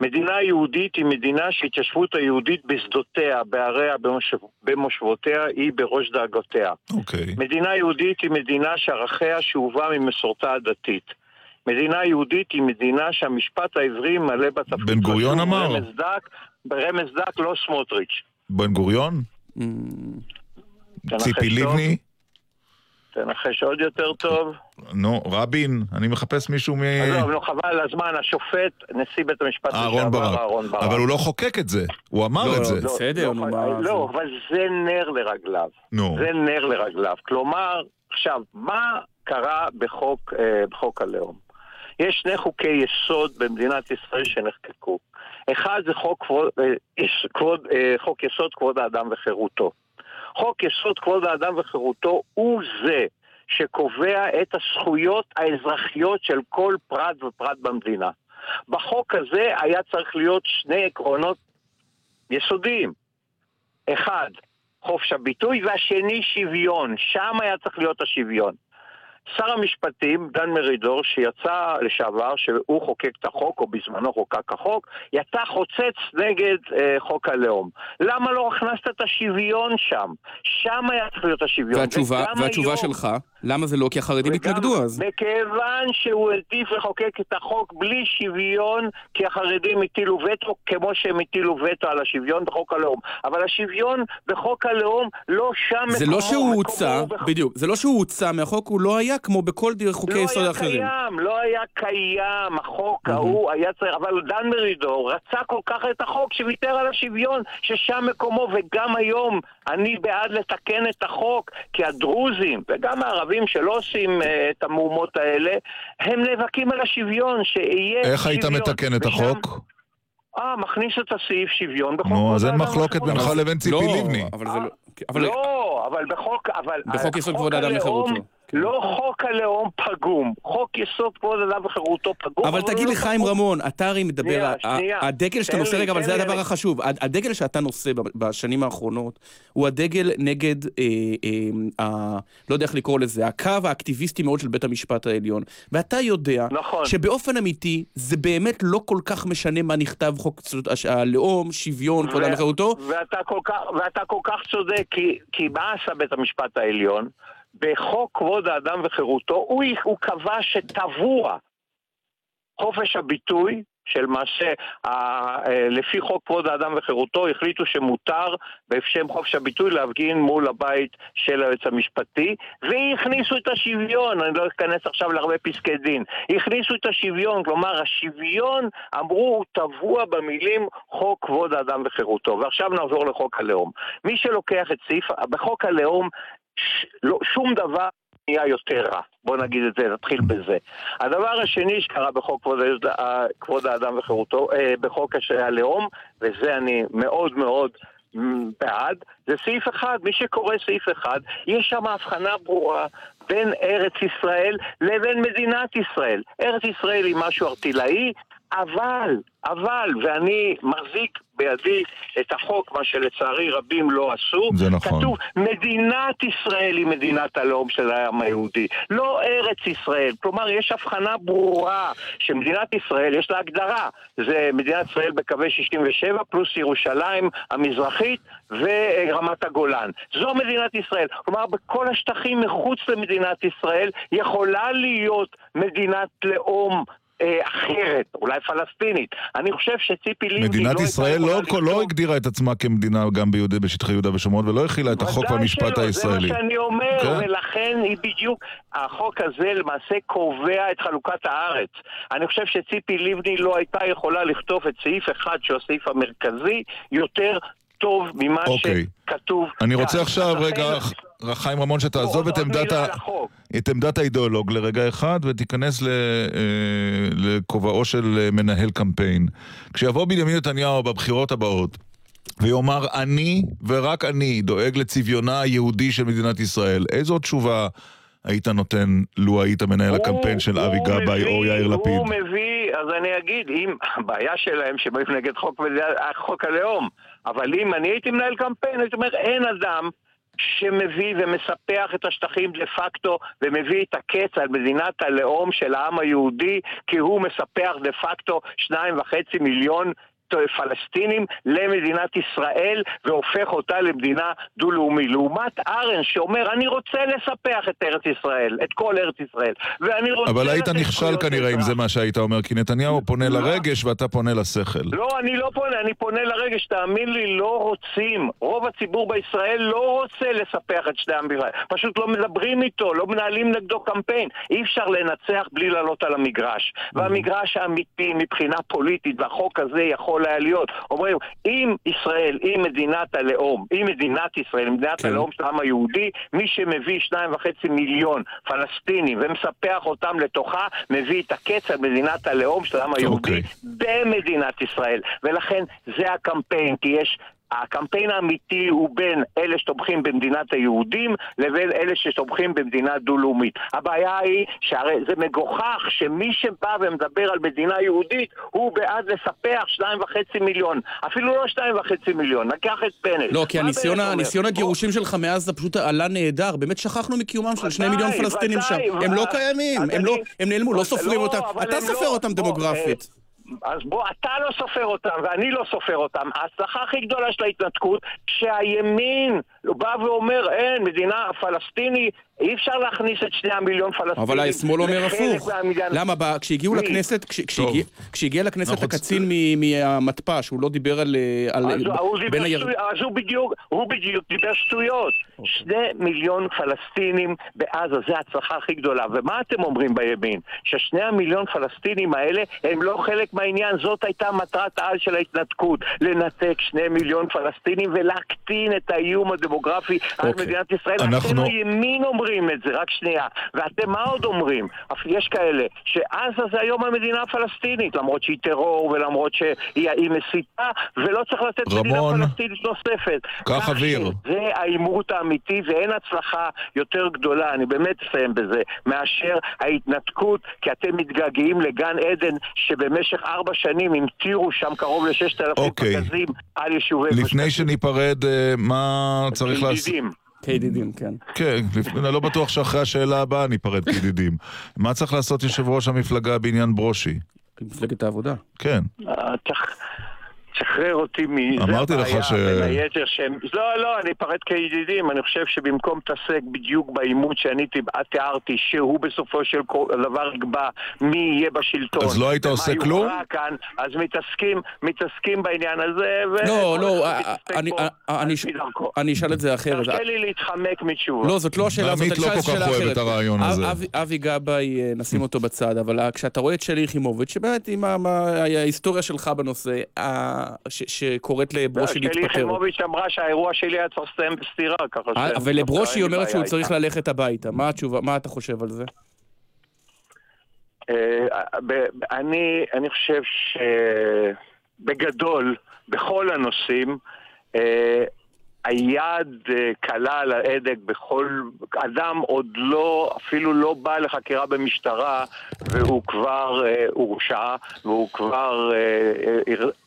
מדינה יהודית היא מדינה שהתיישבות היהודית בשדותיה, בעריה, במושב, במושבותיה, היא בראש דאגותיה. אוקיי. מדינה יהודית היא מדינה שערכיה שאובה ממסורתה הדתית. מדינה יהודית היא מדינה שהמשפט העברי מלא בתפקיד. בן גוריון אמר. רמז דק, ברמז דק לא סמוטריץ'. בן גוריון? ציפי. לבני? תנחש עוד יותר טוב. נו, רבין? אני מחפש מישהו מ... עזוב, נו חבל על הזמן, השופט, נשיא בית המשפט אהרון לשעבר, ברק. אהרון ברק. אבל הוא לא חוקק את זה, הוא אמר לא, את זה. בסדר, נו, מה... לא, אבל זה נר לרגליו. נו. זה נר לרגליו. כלומר, עכשיו, מה קרה בחוק, אה, בחוק הלאום? יש שני חוקי יסוד במדינת ישראל שנחקקו. אחד זה חוק, כבוד, אה, כבוד, אה, חוק יסוד כבוד האדם וחירותו. חוק יסוד כבוד האדם וחירותו הוא זה שקובע את הזכויות האזרחיות של כל פרט ופרט במדינה. בחוק הזה היה צריך להיות שני עקרונות יסודיים. אחד, חופש הביטוי, והשני שוויון. שם היה צריך להיות השוויון. שר המשפטים, דן מרידור, שיצא לשעבר, שהוא חוקק את החוק, או בזמנו חוקק החוק, יצא חוצץ נגד אה, חוק הלאום. למה לא הכנסת את השוויון שם? שם היה צריך להיות השוויון. והתשובה, והתשובה היום... שלך? למה זה לא? כי החרדים התנגדו אז. מכיוון שהוא העדיף לחוקק את החוק בלי שוויון, כי החרדים הטילו וטו, כמו שהם הטילו וטו על השוויון בחוק הלאום. אבל השוויון בחוק הלאום לא שם זה מקומו. לא שהוא הוצא. בדיוק, זה לא שהוא הוצא מהחוק, הוא לא היה כמו בכל חוקי לא יסוד אחרים. לא היה קיים, לא היה קיים, החוק ההוא היה צריך, אבל דן מרידור רצה כל כך את החוק שוויתר על השוויון, ששם מקומו, וגם היום אני בעד לתקן את החוק, כי הדרוזים, וגם הערבים שלא עושים uh, את המהומות האלה, הם נאבקים על השוויון, שיהיה איך שוויון. היית מתקן את החוק? אה, מכניס את הסעיף שוויון בחוק נו, אז כבוד אין מחלוקת. בינך לבין ציפי לא, לבני. אבל זה לא... אבל לא, אבל בחוק... אבל בחוק יסוד כבוד האדם וחירותו. לא חוק הלאום פגום, חוק יסוד כבוד האדם וחירותו פגום. אבל תגיד הוא לי, לא חיים. רמון, אתה הרי מדבר. הדגל שאתה נושא, רגע, אבל זה הדבר החשוב, הד- הדגל שאתה נושא בשנים האחרונות, הוא הדגל נגד, אה, אה, לא יודע איך לקרוא לזה, הקו האקטיביסטי מאוד של בית המשפט העליון. ואתה יודע, נכון. שבאופן אמיתי, זה באמת לא כל כך משנה מה נכתב חוק הלאום, שוויון, כבוד האדם ו- וחירותו, ואתה כל כך, צודק, כי מה עשה בית המשפט העליון? בחוק כבוד האדם וחירותו, הוא, הוא קבע שטבוע חופש הביטוי, של מה שלפי חוק כבוד האדם וחירותו החליטו שמותר בשם חופש הביטוי להפגין מול הבית של היועץ המשפטי והכניסו את השוויון, אני לא אכנס עכשיו להרבה פסקי דין, הכניסו את השוויון, כלומר השוויון אמרו הוא טבוע במילים חוק כבוד האדם וחירותו ועכשיו נעבור לחוק הלאום. מי שלוקח את סעיף, בחוק הלאום לא, שום דבר נהיה יותר רע. בוא נגיד את זה, נתחיל בזה. הדבר השני שקרה בחוק כבוד, כבוד האדם וחירותו, אה, בחוק הלאום, וזה אני מאוד מאוד בעד, זה סעיף אחד. מי שקורא סעיף אחד, יש שם הבחנה ברורה בין ארץ ישראל לבין מדינת ישראל. ארץ ישראל היא משהו ארטילאי, אבל, אבל, ואני מחזיק בידי את החוק, מה שלצערי רבים לא עשו, זה נכון. כתוב מדינת ישראל היא מדינת הלאום של העם היהודי, לא ארץ ישראל. כלומר, יש הבחנה ברורה שמדינת ישראל, יש לה הגדרה. זה מדינת ישראל בקווי 67 פלוס ירושלים המזרחית ורמת הגולן. זו מדינת ישראל. כלומר, בכל השטחים מחוץ למדינת ישראל יכולה להיות מדינת לאום. אה, אחרת, אולי פלסטינית. אני חושב שציפי לבני לא מדינת הייתה ישראל לא, לכתוב- לא הגדירה את עצמה כמדינה גם ביהודה, בשטחי יהודה ושומרון ולא הכילה את החוק והמשפט שלא, הישראלי. זה מה שאני אומר, כן. ולכן היא בדיוק, החוק הזה למעשה קובע את חלוקת הארץ. אני חושב שציפי לבני לא הייתה יכולה לכתוב את סעיף אחד, שהוא הסעיף המרכזי, יותר טוב ממה אוקיי. שכתוב אני. רוצה עכשיו רגע, חיים רמון, שתעזוב את עוד עמדת, מילה ה... את עמדת האידיאולוג לרגע אחד ותיכנס ל... אה, לכובעו של אה, מנהל קמפיין. כשיבוא בנימין נתניהו בבחירות הבאות ויאמר אני ורק אני דואג לצביונה היהודי של מדינת ישראל, איזו תשובה היית נותן לו היית מנהל הקמפיין של אבי גבאי או יאיר לפיד? הוא מביא, אז אני אגיד, אם הבעיה שלהם שבאים נגד חוק, חוק הלאום, אבל אם אני הייתי מנהל קמפיין, הייתי אומר, אין אדם שמביא ומספח את השטחים דה פקטו ומביא את הקץ על מדינת הלאום של העם היהודי כי הוא מספח דה פקטו שניים וחצי מיליון פלסטינים למדינת ישראל והופך אותה למדינה דו-לאומי. לעומת ארן שאומר, אני רוצה לספח את ארץ ישראל, את כל ארץ ישראל, ואני רוצה... אבל היית נכשל כנראה אם אזרח." זה מה שהיית אומר, כי נתניהו פונה לא. לרגש ואתה פונה לשכל. לא, אני לא פונה, אני פונה לרגש, תאמין לי, לא רוצים. רוב הציבור בישראל לא רוצה לספח את שני בישראל. פשוט לא מדברים איתו, לא מנהלים נגדו קמפיין. אי אפשר לנצח בלי לעלות על המגרש. והמגרש האמיתי מבחינה פוליטית, והחוק הזה יכול היה להיות. אומרים, אם ישראל, אם מדינת הלאום, אם מדינת ישראל, מדינת כן. הלאום של העם היהודי, מי שמביא שניים וחצי מיליון פלסטינים ומספח אותם לתוכה, מביא את הקץ על מדינת הלאום של העם היהודי אוקיי. במדינת ישראל. ולכן זה הקמפיין, כי יש הקמפיין האמיתי הוא בין אלה שתומכים במדינת היהודים לבין אלה שתומכים במדינה דו-לאומית. הבעיה היא שהרי זה מגוחך שמי שבא ומדבר על מדינה יהודית הוא בעד לספח שניים וחצי מיליון. אפילו לא שניים וחצי מיליון, נקח את פנל. לא, כי הניסיון, הניסיון הגירושים שלך מאז זה פשוט עלה נהדר. באמת שכחנו מקיומם של שני מיליון פלסטינים שם. הם לא קיימים, הם, לא, הם נעלמו, לא סופרים אותם. אתה סופר אותם דמוגרפית. אז בוא, אתה לא סופר אותם ואני לא סופר אותם. ההצלחה הכי גדולה של ההתנתקות, שהימין בא ואומר, אין, מדינה פלסטינית, אי אפשר להכניס את שני המיליון פלסטינים. אבל השמאל אומר הפוך. למה? כשהגיעו לכנסת, כשהגיע לכנסת הקצין מהמתפ"ש, הוא לא דיבר על... בין הירדן... אז הוא בדיוק, הוא בדיוק דיבר שטויות. שני מיליון פלסטינים בעזה, זו ההצלחה הכי גדולה. ומה אתם אומרים בימין? ששני המיליון פלסטינים האלה הם לא חלק מהעניין. זאת הייתה מטרת העל של ההתנתקות. לנתק שני מיליון פלסטינים ולהקטין את האיום הדמוגרפי על מדינת ישראל. אתם הימין אומרים אומרים את זה, רק שנייה. ואתם מה עוד אומרים? יש כאלה שעזה זה היום המדינה הפלסטינית, למרות שהיא טרור ולמרות שהיא מסיתה, ולא צריך לתת רמון, מדינה פלסטינית נוספת. קח אוויר. זה העימות האמיתי, ואין הצלחה יותר גדולה, אני באמת אסיים בזה, מאשר ההתנתקות, כי אתם מתגעגעים לגן עדן שבמשך ארבע שנים המטירו שם קרוב לששת אלפים אוקיי. פגזים על יישובי... לפני שניפרד, אה, מה צריך לעשות? כידידים, כן. כן, אני לא בטוח שאחרי השאלה הבאה ניפרד כידידים. מה צריך לעשות יושב ראש המפלגה בעניין ברושי? מפלגת העבודה. כן. צריך... שחרר אותי מזה אמרתי לך ש... בין היתר שהם... לא, לא, אני אפרט כידידים. אני חושב שבמקום להתעסק בדיוק בעימות שאני תיארתי, שהוא בסופו של דבר יקבע מי יהיה בשלטון. אז לא היית עושה כלום? כאן, אז מתעסקים, מתעסקים בעניין הזה, ו... לא, לא, אני אשאל את זה אחרת. תרשה לי להתחמק מתשובות. לא, זאת לא השאלה הזאת, לא כך אוהב את הרעיון הזה. אבי גבאי, נשים אותו בצד, אבל כשאתה רואה את שלי יחימוביץ', שבאמת עם ההיסטוריה שלך בנושא, שקוראת לברושי להתפטר. שלי יחימוביץ' אמרה שהאירוע שלי היה צריך לסיים בסתירה, ככה ש... אבל לברושי אומרת שהוא צריך ללכת הביתה. מה התשובה, מה אתה חושב על זה? אני חושב שבגדול, בכל הנושאים, היד קלה על ההדק בכל... אדם עוד לא, אפילו לא בא לחקירה במשטרה והוא כבר הורשע והוא כבר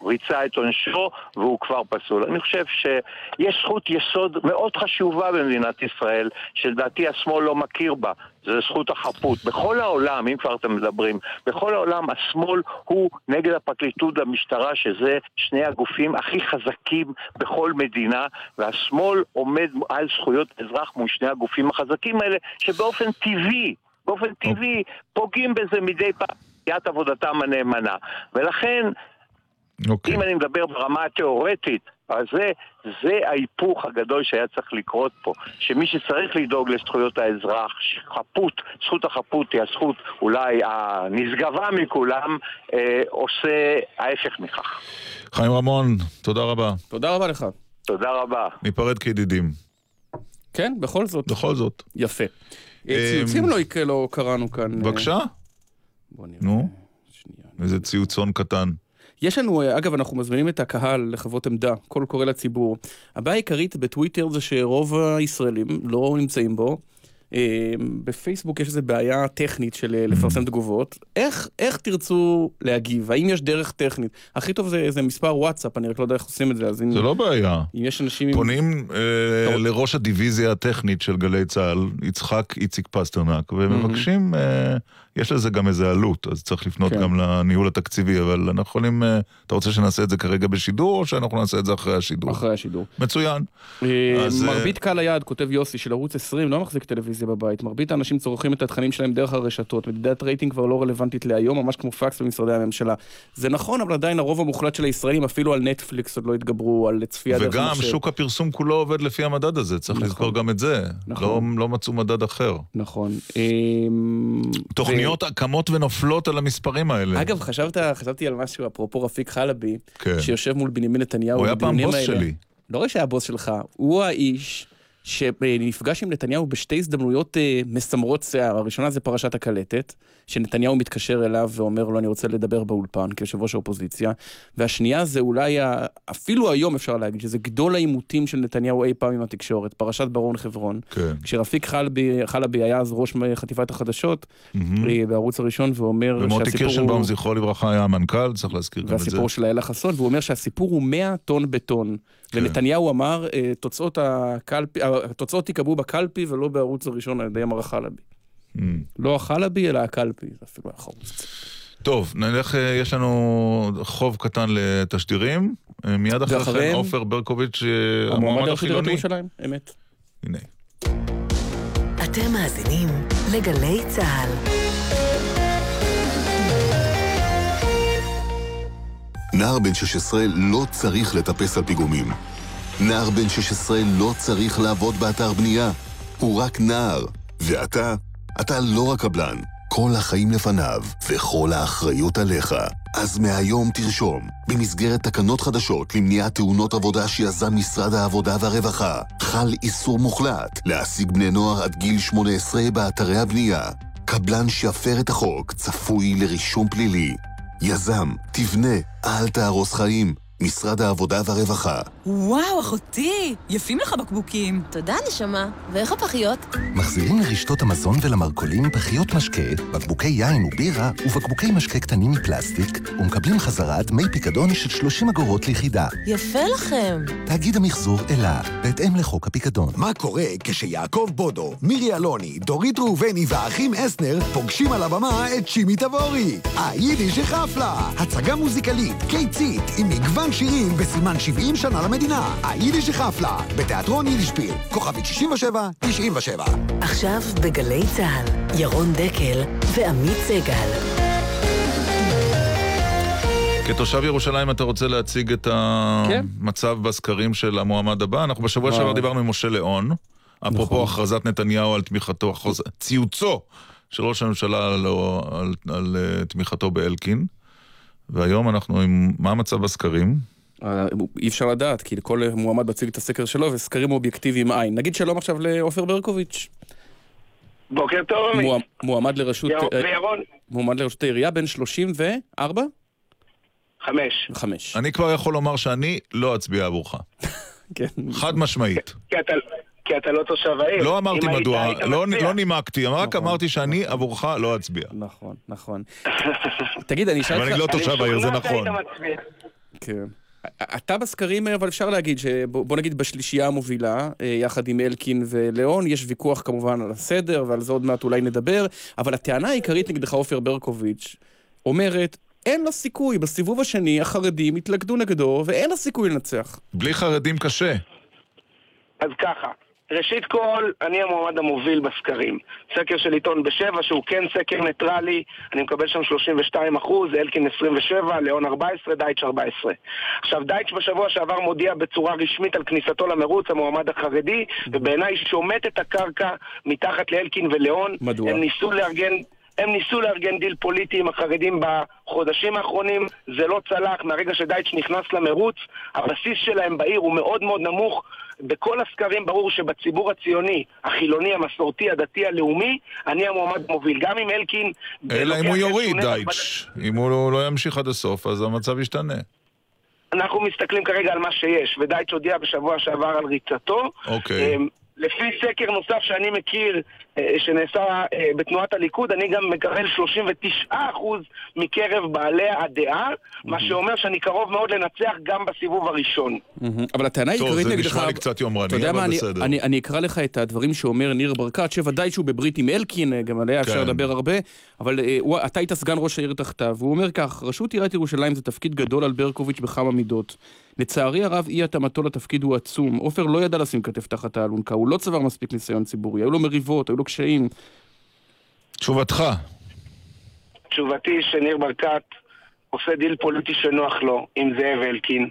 ריצה את עונשו והוא כבר פסול. אני חושב שיש זכות יסוד מאוד חשובה במדינת ישראל שלדעתי השמאל לא מכיר בה. זה זכות החפות. בכל העולם, אם כבר אתם מדברים, בכל העולם השמאל הוא נגד הפרקליטות והמשטרה, שזה שני הגופים הכי חזקים בכל מדינה, והשמאל עומד על זכויות אזרח מול שני הגופים החזקים האלה, שבאופן טבעי, באופן טבעי, פוגעים בזה מדי פעם, עבודתם הנאמנה. ולכן, Okay. אם אני מדבר ברמה התיאורטית, אז זה, זה ההיפוך הגדול שהיה צריך לקרות פה. שמי שצריך לדאוג לזכויות האזרח, שחפות, זכות החפות היא הזכות אולי הנשגבה מכולם, אה, עושה ההפך מכך. חיים רמון, תודה רבה. תודה רבה לך. תודה רבה. ניפרד כידידים. כן, בכל זאת. בכל זאת. יפה. ציוצים לא, לא קראנו כאן. בבקשה. בוא נראה. נו, איזה ציוצון קטן. יש לנו, אגב, אנחנו מזמינים את הקהל לחוות עמדה, קול קורא לציבור. הבעיה העיקרית בטוויטר זה שרוב הישראלים לא נמצאים בו. בפייסבוק יש איזו בעיה טכנית של לפרסם תגובות. איך, איך תרצו להגיב? האם יש דרך טכנית? הכי טוב זה, זה מספר וואטסאפ, אני רק לא יודע איך עושים את זה, אז אם... זה לא בעיה. אם יש אנשים... פונים אה, לראש הדיוויזיה הטכנית של גלי צה"ל, יצחק איציק פסטרנק, ומבקשים... אה, יש לזה גם איזה עלות, אז צריך לפנות כן. גם לניהול התקציבי, אבל אנחנו יכולים... אתה רוצה שנעשה את זה כרגע בשידור, או שאנחנו נעשה את זה אחרי השידור? אחרי השידור. מצוין. אז, מרבית קהל היעד, כותב יוסי, של ערוץ 20, לא מחזיק טלוויזיה בבית. מרבית האנשים צורכים את התכנים שלהם דרך הרשתות. מדידת רייטינג כבר לא רלוונטית להיום, ממש כמו פקס במשרדי הממשלה. זה נכון, אבל עדיין הרוב המוחלט של הישראלים, אפילו על נטפליקס עוד לא התגברו, על צפייה דרך מחשב. וגם שוק הפרסום כולו עובד לפי המדד הזה, צריך נכון. לזכור גם את זה. נכון. לא, לא מצאו מדד אחר. נכון. תוכניות קמות ונופלות על המספרים האלה. אגב, חשבת, חשבתי על משהו, אפרופו רפיק חלבי, כן. שיושב מול בנימין נתניהו. הוא היה פעם בוס האלה. שלי. לא רק שהיה בוס שלך, הוא האיש שנפגש עם נתניהו בשתי הזדמנויות אה, מסמרות שיער. הראשונה זה פרשת הקלטת, שנתניהו מתקשר אליו ואומר לו, אני רוצה לדבר באולפן כיושב ראש האופוזיציה. והשנייה זה אולי. אפילו היום אפשר להגיד, שזה גדול העימותים של נתניהו אי פעם עם התקשורת, פרשת ברון חברון. כן. כשרפיק חלבי, חלבי היה אז ראש חטיפת החדשות Mhm. אה, בערוץ הראשון, ואומר ומוטי שהסיפור קירשנבאום, הוא... זכרו לברכה, היה המנכ"ל, צריך להזכיר גם את זה. והסיפור של איילה חסון, והוא אומר שהסיפור הוא 100 טון בטון. כן. ונתניהו אמר, אה, תוצאות הקלפי, אה, התוצאות ייקבעו בקלפי ולא בערוץ הראשון על ידי מר החלבי. Mm. לא החלבי, אלא הקלפי, זה אפילו היה חרוץ. טוב, נלך, אה, יש לנו חוב קטן לתשדירים. מיד אחרי כן? עופר ברקוביץ', המועמד המועמד לראשות עיריית החילוני. אמת. הנה. אתם מאזינים לגלי צה"ל. נער בן 16 לא צריך לטפס על פיגומים. נער בן 16 לא צריך לעבוד באתר בנייה. הוא רק נער. ואתה? אתה לא רק קבלן. כל החיים לפניו, וכל האחריות עליך. אז מהיום תרשום, במסגרת תקנות חדשות למניעת תאונות עבודה שיזם משרד העבודה והרווחה, חל איסור מוחלט להעסיק בני נוער עד גיל 18 באתרי הבנייה. קבלן שיפר את החוק צפוי לרישום פלילי. יזם, תבנה, אל תהרוס חיים. משרד העבודה והרווחה. וואו, אחותי, יפים לך בקבוקים. תודה, נשמה. ואיך הפחיות? מחזירים לרשתות המזון ולמרכולים פחיות משקה, בקבוקי יין ובירה ובקבוקי משקה קטנים מפלסטיק, ומקבלים חזרה דמי פיקדון של 30 אגורות ליחידה. יפה לכם. תאגיד המחזור אלה, בהתאם לחוק הפיקדון. מה קורה כשיעקב בודו, מירי אלוני, דורית ראובני והאחים אסנר פוגשים על הבמה את שימי תבורי? היידיש חפלה, הצגה מוזיקלית, קיצית, עם מגוון שירים בסימן 70 שנה למדינה. היידיש חפלה, בתיאטרון יידישפיל, כוכבית 67, 97. עכשיו בגלי צה"ל, ירון דקל ועמית סגל. כתושב ירושלים אתה רוצה להציג את כן. המצב בסקרים של המועמד הבא? אנחנו בשבוע. שעבר דיברנו עם משה ליאון, אפרופו נכון. הכרזת נתניהו על תמיכתו, ציוצו של ראש הממשלה על, על, על אה, תמיכתו באלקין, והיום אנחנו עם, מה המצב בסקרים? אה, אי אפשר לדעת, כי כל מועמד מציג את הסקר שלו, וסקרים אובייקטיביים אין. נגיד שלום עכשיו לעופר ברקוביץ'. בוקר טוב. מוע- מועמד לראשות... ירון- אה, וירון, מועמד לראשות העירייה, בן 34? חמש. חמש. אני כבר יכול לומר שאני לא אצביע עבורך. *laughs* כן. חד משמעית. כי אתה, כי אתה לא תושב העיר. לא אמרתי מדוע, לא. לא נימקתי, רק אמרתי שאני עבורך לא אצביע. נכון, נכון. *laughs* תגיד, אני אשאל אותך... אבל אני לא תושב העיר, זה נכון. מצביע. כן. אתה בסקרים, אבל אפשר להגיד שבוא נגיד בשלישייה המובילה, אה, יחד עם אלקין וליאון, יש ויכוח כמובן על הסדר, ועל זה עוד מעט אולי נדבר, אבל הטענה העיקרית נגדך, עופר ברקוביץ', אומרת, אין לו סיכוי, בסיבוב השני החרדים יתלכדו נגדו, ואין לו סיכוי לנצח. בלי חרדים קשה. אז ככה, ראשית כל, אני המועמד המוביל בסקרים. סקר של עיתון בשבע, שהוא כן סקר ניטרלי, אני מקבל שם 32 אחוז, אלקין 27, ליאון 14, דייטש 14. עכשיו, דייטש בשבוע שעבר מודיע בצורה רשמית על כניסתו למרוץ, המועמד החרדי, ובעיניי שומט את הקרקע מתחת לאלקין וליאון. מדוע? הם ניסו לארגן... הם ניסו לארגן דיל פוליטי עם החרדים בחודשים האחרונים, זה לא צלח, מהרגע שדייטש נכנס למרוץ, הבסיס שלהם בעיר הוא מאוד מאוד נמוך. בכל הסקרים ברור שבציבור הציוני, החילוני, המסורתי, הדתי, הלאומי, אני המועמד המוביל. גם אם אלקין... אלא אם הוא יוריד דייטש. אם הוא לא ימשיך עד הסוף, אז המצב ישתנה. אנחנו מסתכלים כרגע על מה שיש, ודייטש הודיע בשבוע שעבר על ריצתו. אוקיי. אמ, לפי סקר נוסף שאני מכיר, שנעשה אה, בתנועת הליכוד, אני גם מקבל 39% מקרב בעלי הדעה, מה שאומר שאני קרוב מאוד לנצח גם בסיבוב הראשון. אבל הטענה טוב, העיקרית זה נגדך... נשמע לי קצת יומרני, אבל בסדר. אני- אקרא לך את הדברים שאומר ניר ברקת, שוודאי שהוא בברית עם אלקין, גם עליה אפשר כן. לדבר הרבה, אבל אה, אתה היית סגן ראש העיר תחתיו, והוא אומר כך, ראשות עיריית ירושלים זה תפקיד גדול על ברקוביץ' בכמה מידות. לצערי הרב, אי התאמתו לתפקיד הוא עצום. עופר לא ידע לשים כתף תחת האלונקה, הוא לא צבר מספיק ניסיון ציבורי, היו לו מריבות, היו לו קשיים. תשובתך. תשובתי שניר ברקת עושה דיל פוליטי שנוח לו עם זאב אלקין.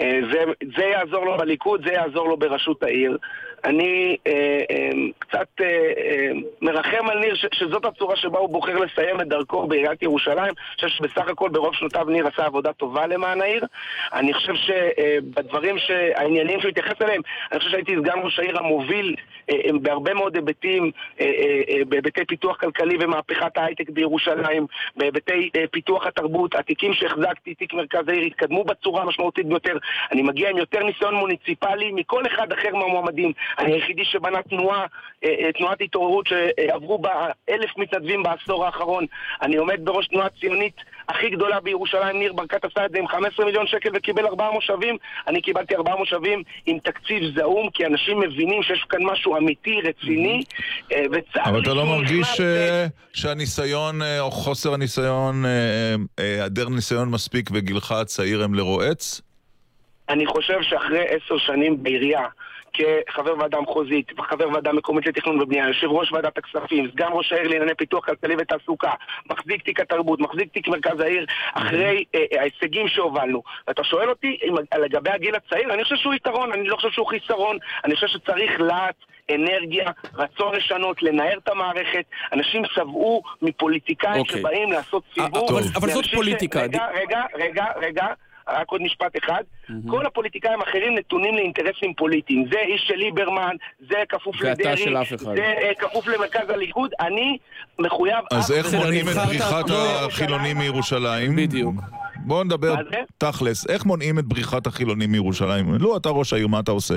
אה, זה, זה יעזור לו בליכוד, זה יעזור לו בראשות העיר. אני אה, אה, קצת אה, אה, מרחם על ניר ש, שזאת הצורה שבה הוא בוחר לסיים את דרכו בעיריית ירושלים. אני חושב שבסך הכל ברוב שנותיו ניר עשה עבודה טובה למען העיר. אני חושב שבדברים, אה, העניינים שהוא התייחס אליהם, אני חושב שהייתי סגן ראש העיר המוביל אה, אה, בהרבה מאוד היבטים, אה, אה, אה, בהיבטי פיתוח כלכלי ומהפכת ההייטק בירושלים, בהיבטי אה, פיתוח התרבות, התיקים שהחזקתי, תיק מרכז העיר, התקדמו בצורה המשמעותית ביותר. אני מגיע עם יותר ניסיון מוניציפלי מכל אחד אחר מהמועמדים. אני היחידי שבנה תנועה, אה, אה, תנועת התעוררות שעברו בה אלף מתנדבים בעשור האחרון. אני עומד בראש תנועה ציונית הכי גדולה בירושלים, ניר ברקת עשה את זה עם 15 מיליון שקל וקיבל ארבעה מושבים. אני קיבלתי ארבעה מושבים עם תקציב זעום, כי אנשים מבינים שיש כאן משהו אמיתי, רציני, אה, וצר אבל אתה לא מרגיש שהניסיון, או חוסר הניסיון, היעדר ניסיון מספיק וגילך הצעיר הם לרועץ? אני חושב שאחרי עשר שנים בעירייה, כחבר ועדה מחוזית, חבר ועדה מקומית לתכנון ובנייה, יושב ראש ועדת הכספים, סגן ראש העיר לענייני פיתוח כלכלי ותעסוקה, מחזיק תיק התרבות, מחזיק תיק מרכז העיר, אחרי אה, ההישגים שהובלנו. ואתה שואל אותי לגבי הגיל הצעיר, אני חושב שהוא יתרון, אני לא חושב שהוא חיסרון, אני חושב שצריך להט. אנרגיה, רצון לשנות, לנער את המערכת. אנשים שבעו מפוליטיקאים okay. שבאים לעשות סיבוב. אבל, אבל זאת פוליטיקה. ש... רגע, רגע, רגע, רגע. רק עוד משפט אחד, mm-hmm. כל הפוליטיקאים האחרים נתונים לאינטרסים פוליטיים. זה איש של ליברמן, זה כפוף לדרעי, זה כפוף למרכז הליכוד, אני מחויב... אז איך מונעים את בריחת החילונים מירושלים? בדיוק. בואו נדבר תכלס, איך מונעים את בריחת החילונים מירושלים? לא, אתה ראש העיר, מה אתה עושה?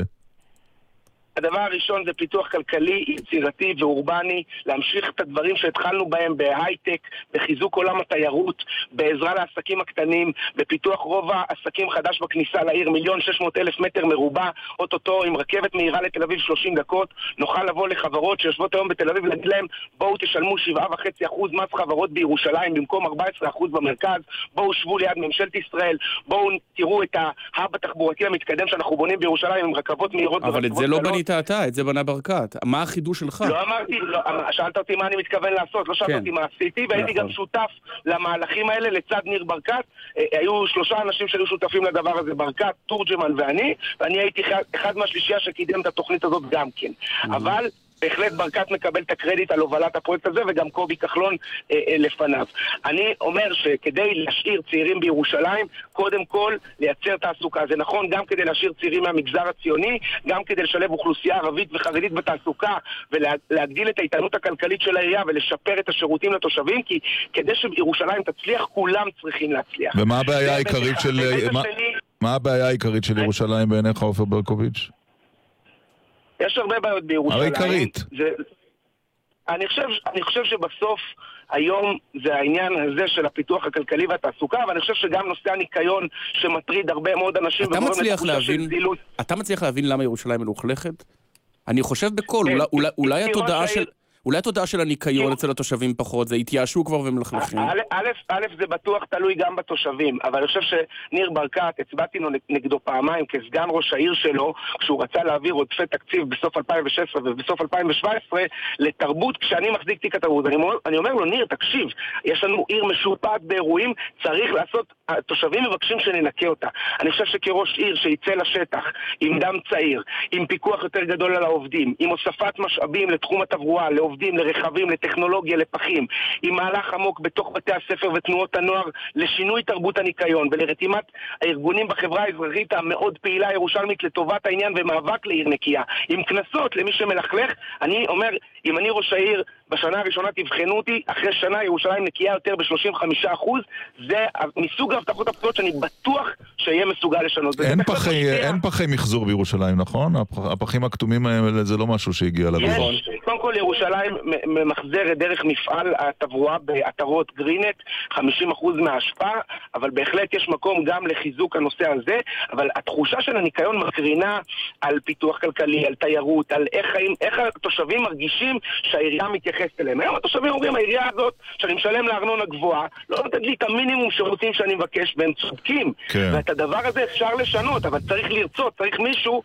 הדבר הראשון זה פיתוח כלכלי, יצירתי ואורבני, להמשיך את הדברים שהתחלנו בהם בהייטק, בחיזוק עולם התיירות, בעזרה לעסקים הקטנים, בפיתוח רוב העסקים חדש בכניסה לעיר, מיליון שש מאות אלף מטר מרובע, אוטוטו עם רכבת מהירה לתל אביב 30 דקות, נוכל לבוא לחברות שיושבות היום בתל אביב ולהגיד להם בואו תשלמו 7.5% מס חברות בירושלים במקום 14% במרכז, בואו שבו ליד ממשלת ישראל, בואו תראו את ההאב התחבורתי המתקדם שאנחנו בונים בירושלים עם רכבות מהירות אבל את זה לא בנית עשית אתה, את זה בנה ברקת. מה החידוש שלך? לא אמרתי, לא, שאלת אותי מה אני מתכוון לעשות, לא שאלת כן. אותי מה עשיתי, והייתי נכון. גם שותף למהלכים האלה לצד ניר ברקת. אה, היו שלושה אנשים שהיו שותפים לדבר הזה, ברקת, תורג'מן ואני, ואני הייתי אחד מהשלישייה שקידם את התוכנית הזאת גם כן. אבל... בהחלט ברקת מקבל את הקרדיט על הובלת הפרויקט הזה, וגם קובי כחלון אה, אה, לפניו. אני אומר שכדי להשאיר צעירים בירושלים, קודם כל לייצר תעסוקה. זה נכון גם כדי להשאיר צעירים מהמגזר הציוני, גם כדי לשלב אוכלוסייה ערבית וחרדית בתעסוקה, ולהגדיל את האיתנות הכלכלית של העירייה ולשפר את השירותים לתושבים, כי כדי שירושלים תצליח, כולם צריכים להצליח. ומה הבעיה העיקרית של... מה, מה הבעיה העיקרית של ירושלים בעיניך, עופר ברקוביץ'? יש הרבה בעיות בירושלים. העיקרית. זה... אני חושב, אני חושב שבסוף היום זה העניין הזה של הפיתוח הכלכלי והתעסוקה, ואני חושב שגם נושא הניקיון שמטריד הרבה מאוד אנשים. אתה מצליח להבין, אתה מצליח להבין למה ירושלים מלוכלכת? אני חושב בקול, כן, אולי, אולי, אולי התודעה של... אולי התודעה של הניקיון אצל התושבים פחות, זה התייאשו כבר ומלכלכים. א', זה בטוח תלוי גם בתושבים, אבל אני חושב שניר ברקת, הצבעתי נגדו פעמיים כסגן ראש העיר שלו, כשהוא רצה להעביר עודפי תקציב בסוף 2016 ובסוף 2017 לתרבות, כשאני מחזיק תיק התרבות. אני, אומר לו, ניר, תקשיב, יש לנו עיר משופעת באירועים, צריך לעשות, התושבים מבקשים שננקה אותה. אני חושב שכראש עיר שיצא לשטח עם דם צעיר, עם פיקוח יותר גדול על העובדים, עם הוספת משאבים לתחום התברואה, לעובדים, לרכבים, לטכנולוגיה, לפחים, עם מהלך עמוק בתוך בתי הספר ותנועות הנוער לשינוי תרבות הניקיון ולרתימת הארגונים בחברה האזרחית המאוד פעילה הירושלמית לטובת העניין ומאבק לעיר נקייה, עם קנסות למי שמלכלך, אני אומר, אם אני ראש העיר, בשנה הראשונה תבחנו אותי, אחרי שנה ירושלים נקייה יותר ב-35%, זה מסוג ההבטחות הפצועות שאני בטוח שאהיה מסוגל לשנות. אין פחי, אין פחי מחזור בירושלים, נכון? הפחים הכתומים האלה זה לא משהו שהגיע לגבול. קודם כל ירושלים ממחזרת דרך מפעל התברואה בעטרות גרינט, 50% מההשפעה, אבל בהחלט יש מקום גם לחיזוק הנושא הזה, אבל התחושה של הניקיון מקרינה על פיתוח כלכלי, על תיירות, על איך, איך התושבים מרגישים שהעירייה מתייחסת אליהם. היום התושבים אומרים, העירייה הזאת, שאני משלם לארנונה גבוהה, לא נותנת לי את המינימום שירותים שאני מבקש, והם צודקים. כן. ואת הדבר הזה אפשר לשנות, אבל צריך לרצות, צריך מישהו...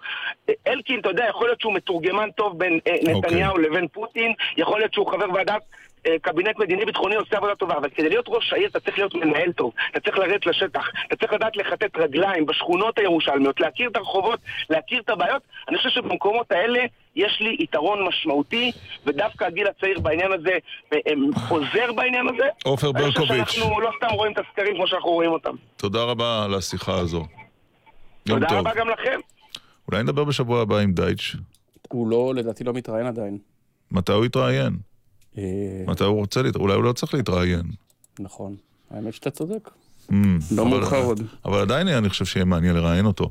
אלקין, אתה יודע, יכול להיות שהוא מתורגמן טוב בין אה, אוקיי. נתניהו okay. לבין פוטין, יכול להיות שהוא חבר ועדת אה, קבינט מדיני-ביטחוני עושה עבודה טובה, אבל כדי להיות ראש העיר אתה צריך להיות מנהל טוב, אתה צריך לרדת לשטח, אתה צריך לדעת לכתת רגליים בשכונות הירושלמיות, להכיר את הרחובות, להכיר את הבעיות. אני חושב שבמקומות האלה יש לי יתרון משמעותי, ודווקא הגיל הצעיר בעניין הזה אה, עוזר בעניין הזה. עופר ברקוביץ'. אני חושב שאנחנו לא סתם רואים את הסקרים כמו שאנחנו רואים אותם. תודה רבה על השיחה הזו. תודה רבה גם לכם. אולי נדבר בשבוע הבא עם דייטש. הוא לא, לדעתי לא מתראיין עדיין. מתי הוא יתראיין? אה, מתי הוא רוצה להתראיין? אולי הוא לא צריך להתראיין. נכון. האמת שאתה צודק. Mm, לא מאוחר עוד. אבל עדיין אני חושב שיהיה מעניין לראיין אותו.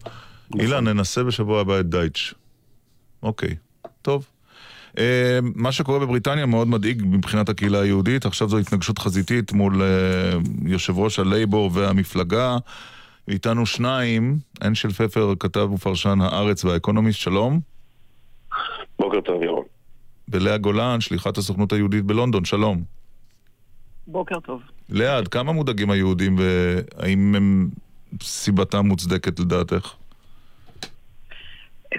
נכון. אילן, ננסה בשבוע הבא את דייטש. אוקיי, טוב. אה, מה שקורה בבריטניה מאוד מדאיג מבחינת הקהילה היהודית. עכשיו זו התנגשות חזיתית מול אה, יושב ראש הלייבור והמפלגה. איתנו שניים, אנשל פפר, כתב ופרשן הארץ והאקונומיסט, שלום. בוקר טוב, ירון. ולאה גולן, שליחת הסוכנות היהודית בלונדון, שלום. בוקר טוב. לאה, עד כמה מודאגים היהודים והאם הם סיבתם מוצדקת לדעתך?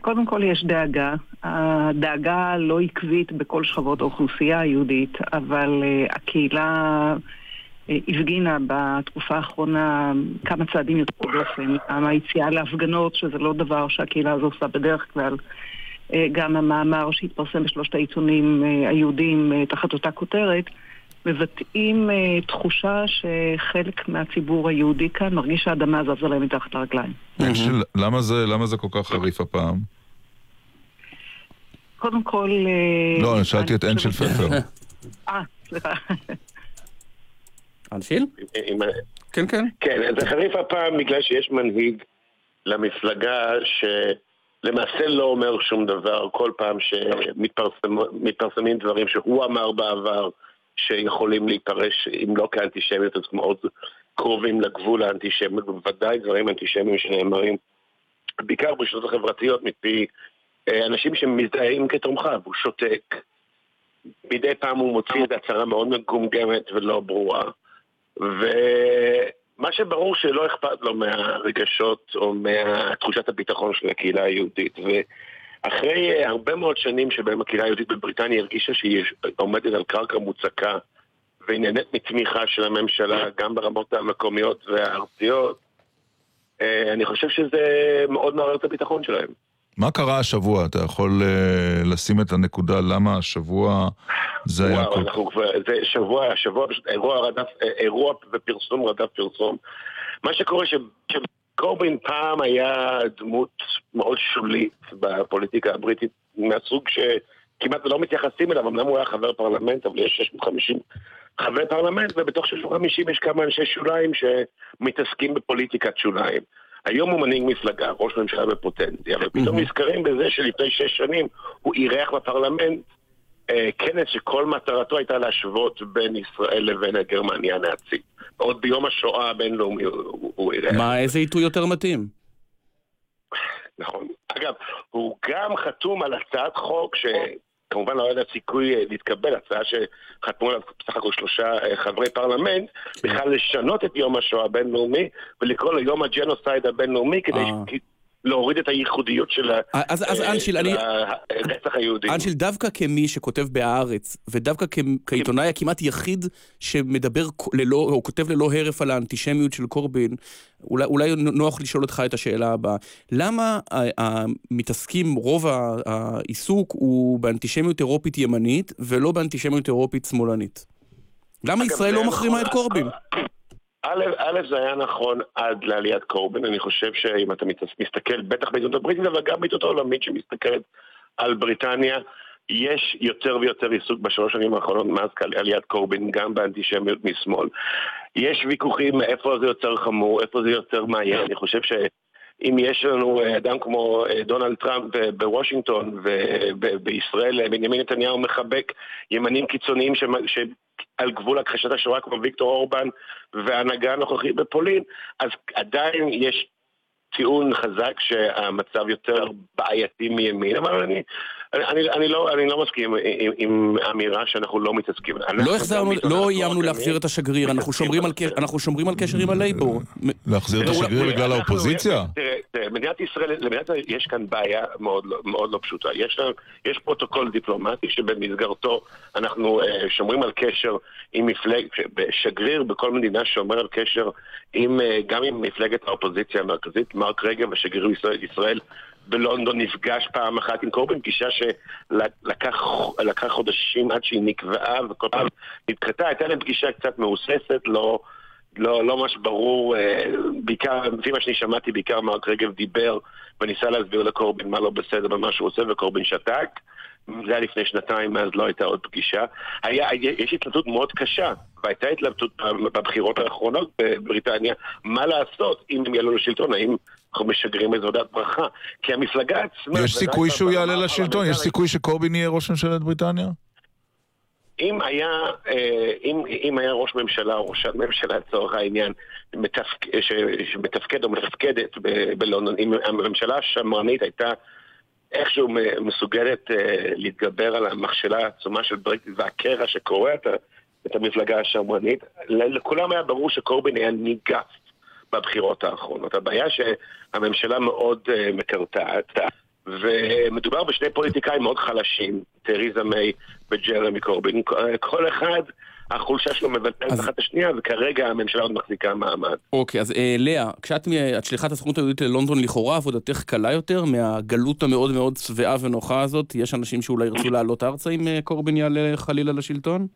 קודם כל יש דאגה. הדאגה לא עקבית בכל שכבות האוכלוסייה היהודית, אבל uh, הקהילה uh, הפגינה בתקופה האחרונה כמה צעדים יוצאי דופן. גם היציאה להפגנות, שזה לא דבר שהקהילה הזו עושה בדרך כלל. Uh, גם המאמר שהתפרסם בשלושת העיתונים uh, היהודים uh, תחת אותה כותרת, מבטאים תחושה שחלק מהציבור היהודי כאן מרגיש שהאדמה זזה להם מתחת לרגליים. אנשל, למה זה, למה זה כל כך חריף הפעם? קודם כל... אה, לא, אני שאלתי את אנשל פפר. *laughs* אה, סליחה. אנשיל? כן, כן. כן, זה חריף הפעם בגלל שיש מנהיג למפלגה שלמעשה לא אומר שום דבר כל פעם שמתפרסמים דברים שהוא אמר בעבר שיכולים להתפרש, אם לא כאנטישמיות, אז מאוד קרובים לגבול האנטישמיות, ובוודאי דברים אנטישמיים שנאמרים בעיקר ברשתות החברתיות מפי אה, אנשים שמזדהים כתומכיו, הוא שותק. מדי פעם הוא מוציא איזו הצהרה מאוד מגומגמת ולא ברורה. ומה שברור שלא אכפת לו מהרגשות או מתחושת הביטחון של הקהילה היהודית. ואחרי אה, הרבה מאוד שנים שבהם הקהילה היהודית בבריטניה הרגישה שהיא עומדת על קרקע מוצקה והיא נהנית מתמיכה של הממשלה גם ברמות המקומיות והארציות, אה, אני חושב שזה מאוד מערער את הביטחון שלהם. מה קרה השבוע? אתה יכול uh, לשים את הנקודה למה השבוע זה היה וואו, כל כבר, זה שבוע, שבוע פשוט אירוע רדף, אירוע ופרסום רדף פרסום. מה שקורה ש- שקורבין פעם היה דמות מאוד שולית בפוליטיקה הבריטית, מהסוג שכמעט לא מתייחסים אליו, אמנם הוא היה חבר פרלמנט, אבל יש 650 חברי פרלמנט, ובתוך 650 יש כמה אנשי שוליים שמתעסקים בפוליטיקת שוליים. היום הוא מנהיג מפלגה, ראש ממשלה בפוטנציה, ופתאום נזכרים בזה שלפני שש שנים הוא אירח בפרלמנט אה, כנס שכל מטרתו הייתה להשוות בין ישראל לבין גרמניה הנאצית. עוד ביום השואה הבינלאומי הוא, הוא, אירח. מה, איזה עיתוי יותר מתאים? נכון. אגב, הוא גם חתום על הצעת חוק שכמובן לא היה לה סיכוי אה, להתקבל, הצעה שחתמו עליו בסך הכל שלושה אה, חברי פרלמנט, בכלל לשנות את יום השואה הבינלאומי ולקרוא לו יום הג'נוסייד הבינלאומי כדי ש- להוריד את הייחודיות של אה, אני... הרצח היהודי. אנשיל, דווקא כמי שכותב בהארץ, ודווקא כעיתונאי הכמעט יחיד שמדבר ללא, או כותב ללא הרף על האנטישמיות של קורבין, אולי, אולי נוח לשאול אותך את השאלה הבאה. למה ה- ה- מתעסקים, רוב העיסוק הוא באנטישמיות אירופית ימנית, ולא באנטישמיות אירופית שמאלנית? למה ישראל לא מחרימה נכון. את קורבין? א', זה היה נכון עד לעליית קורבין, אני חושב שאם אתה מסתכל, בטח בעיתונות הבריטית, אבל גם בעיתונות העולמית שמסתכלת על בריטניה, יש יותר ויותר עיסוק בשלוש שנים האחרונות מאז עליית קורבין, גם באנטישמיות משמאל. יש ויכוחים איפה זה יותר חמור, איפה זה יותר מאיים, אני חושב ש... אם יש לנו אה, אדם כמו אה, דונלד טראמפ אה, בוושינגטון ובישראל בנימין נתניהו מחבק ימנים קיצוניים שעל גבול הכחשת השואה כמו ויקטור אורבן וההנהגה הנוכחית בפולין, אז עדיין יש טיעון חזק שהמצב יותר בעייתי מימין, אבל אני, אני, אני, אני, לא, אני לא מסכים עם, עם האמירה שאנחנו לא מתעסקים. לא החזרנו, לא לא איימנו להחזיר את השגריר, אנחנו שומרים על אנחנו שומרים על קשר עם הלייבור. להחזיר את השגריר בגלל האופוזיציה? תראה, מדינת ישראל, למדינת ישראל יש כאן בעיה מאוד, לא- מאוד לא פשוטה. יש, יש פרוטוקול דיפלומטי שבמסגרתו אנחנו אה, שומרים על קשר עם מפלג... שגריר בכל מדינה שומר על קשר עם, אה, גם עם מפלגת האופוזיציה המרכזית, מרק רגב, השגריר ישראל, ישראל בלונדון נפגש פעם אחת עם קורבין, פגישה שלקח חודשים עד שהיא נקבעה וכל פעם נדחתה, הייתה להם פגישה קצת מהוססת, לא... לא, לא ממש ברור, אה, בעיקר, לפי מה שאני שמעתי, בעיקר מרק רגב דיבר וניסה להסביר לקורבין מה לא בסדר במה שהוא עושה, וקורבין שתק. זה היה לפני שנתיים, מאז לא הייתה עוד פגישה. היה, יש התלבטות מאוד קשה, והייתה התלבטות בבחירות האחרונות בבריטניה, מה לעשות אם הם יעלו לשלטון, האם אנחנו משגרים איזו הודעת ברכה? כי המפלגה עצמה... יש סיכוי שהוא יעלה לשלטון? יש סיכוי שקורבין יהיה ראש ממשלת בריטניה? אם היה, אה, אם, אם היה ראש ממשלה או ראשת ממשלה לצורך העניין מתפק, ש, שמתפקד או מתפקדת בלונדון, אם הממשלה השמרנית הייתה איכשהו מסוגלת uh, להתגבר על המכשלה העצומה של ברקטיס והקרע שקורע את, את המפלגה השמרנית, לכולם היה ברור שקורבין היה ניגף בבחירות האחרונות. הבעיה שהממשלה מאוד uh, מקרטעת. ומדובר בשני פוליטיקאים מאוד חלשים, תריזה מיי וג'רמי קורבין. כל אחד, החולשה שלו מבטלת אז... אחת השנייה, וכרגע הממשלה עוד מחזיקה מעמד. אוקיי, אז אה, לאה, כשאת את שליחת הסוכנות היהודית ללונדון, לכאורה עבודתך קלה יותר מהגלות המאוד מאוד שבעה ונוחה הזאת? יש אנשים שאולי ירצו לעלות ארצה אם אה, קורבין יעלה חלילה לשלטון?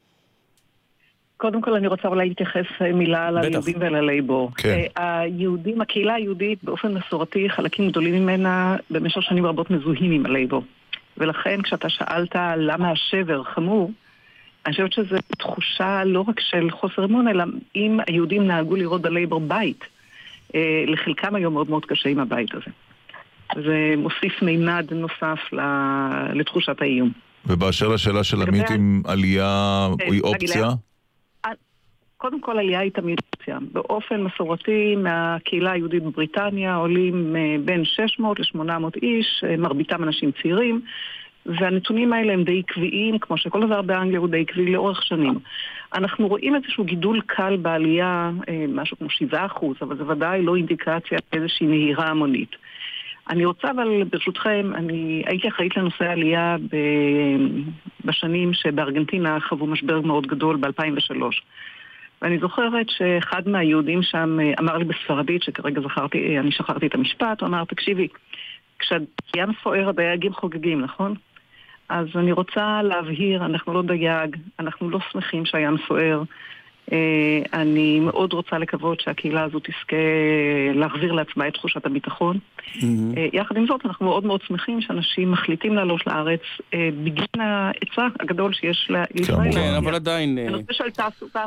קודם כל אני רוצה אולי להתייחס אה, מילה על היהודים ועל הלייבור. כן. אה, היהודים, הקהילה היהודית באופן מסורתי, חלקים גדולים ממנה במשך שנים רבות מזוהים עם הלייבור. ולכן כשאתה שאלת למה השבר חמור, אני חושבת שזו תחושה לא רק של חוסר אמון, אלא אם היהודים נהגו לראות בלייבור בית, אה, לחלקם היום מאוד מאוד קשה עם הבית הזה. זה מוסיף מימד נוסף לתחושת האיום. ובאשר לשאלה של עמית אם עלייה היא אופציה? קודם כל עלייה היא תמיד אופציה. באופן מסורתי מהקהילה היהודית בבריטניה עולים אה, בין 600 ל-800 איש, אה, מרביתם אנשים צעירים, והנתונים האלה הם די עקביים, כמו שכל דבר באנגליה הוא די עקבי לאורך שנים. אנחנו רואים איזשהו גידול קל בעלייה, אה, משהו כמו 7 אחוז, אבל זה ודאי לא אינדיקציה איזושהי נהירה המונית. אני רוצה אבל ברשותכם, אני הייתי אחראית לנושא העלייה בשנים שבארגנטינה חוו משבר מאוד גדול ב-2003. ואני זוכרת שאחד מהיהודים שם אה, אמר לי בספרדית, שכרגע זכרתי, אה, אני שכרתי את המשפט, הוא אמר, תקשיבי, כשהים סוער הדייגים חוגגים, נכון? אז אני רוצה להבהיר, אנחנו לא דייג, אנחנו לא שמחים שהים סוער. אה, אני מאוד רוצה לקוות שהקהילה הזאת תזכה להחזיר לעצמה את תחושת הביטחון. Mm-hmm. יחד עם זאת, אנחנו מאוד מאוד שמחים שאנשים מחליטים לעלות לארץ בגין ההיצע הגדול שיש לישראל. כן, אבל עדיין... בנושא של תעסוקה.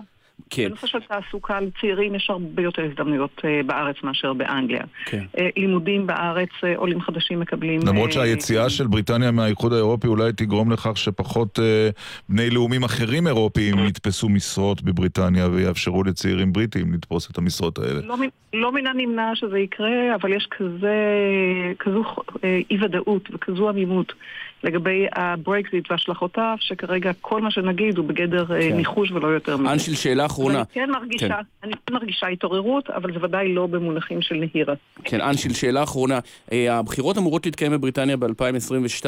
כן. בנושא של תעסוקה לצעירים יש הרבה יותר הזדמנויות uh, בארץ מאשר באנגליה. כן. Uh, לימודים בארץ, uh, עולים חדשים מקבלים... למרות שהיציאה של בריטניה מהאיחוד האירופי אולי תגרום לכך שפחות בני לאומים אחרים אירופיים יתפסו משרות בבריטניה ויאפשרו לצעירים בריטים לתפוס את המשרות האלה. לא, לא מן הנמנע שזה יקרה, אבל יש כזה, כזו אי-ודאות וכזו עמימות. לגבי הברקזיט והשלכותיו, שכרגע כל מה שנגיד הוא בגדר כן. ניחוש ולא יותר מזה. אנשיל, שאלה אחרונה. אני כן מרגישה, כן. אני כן מרגישה התעוררות, אבל זה ודאי לא במונחים של נהירה. כן, אנשיל, שאלה אחרונה. אה, הבחירות אמורות להתקיים בבריטניה ב-2022.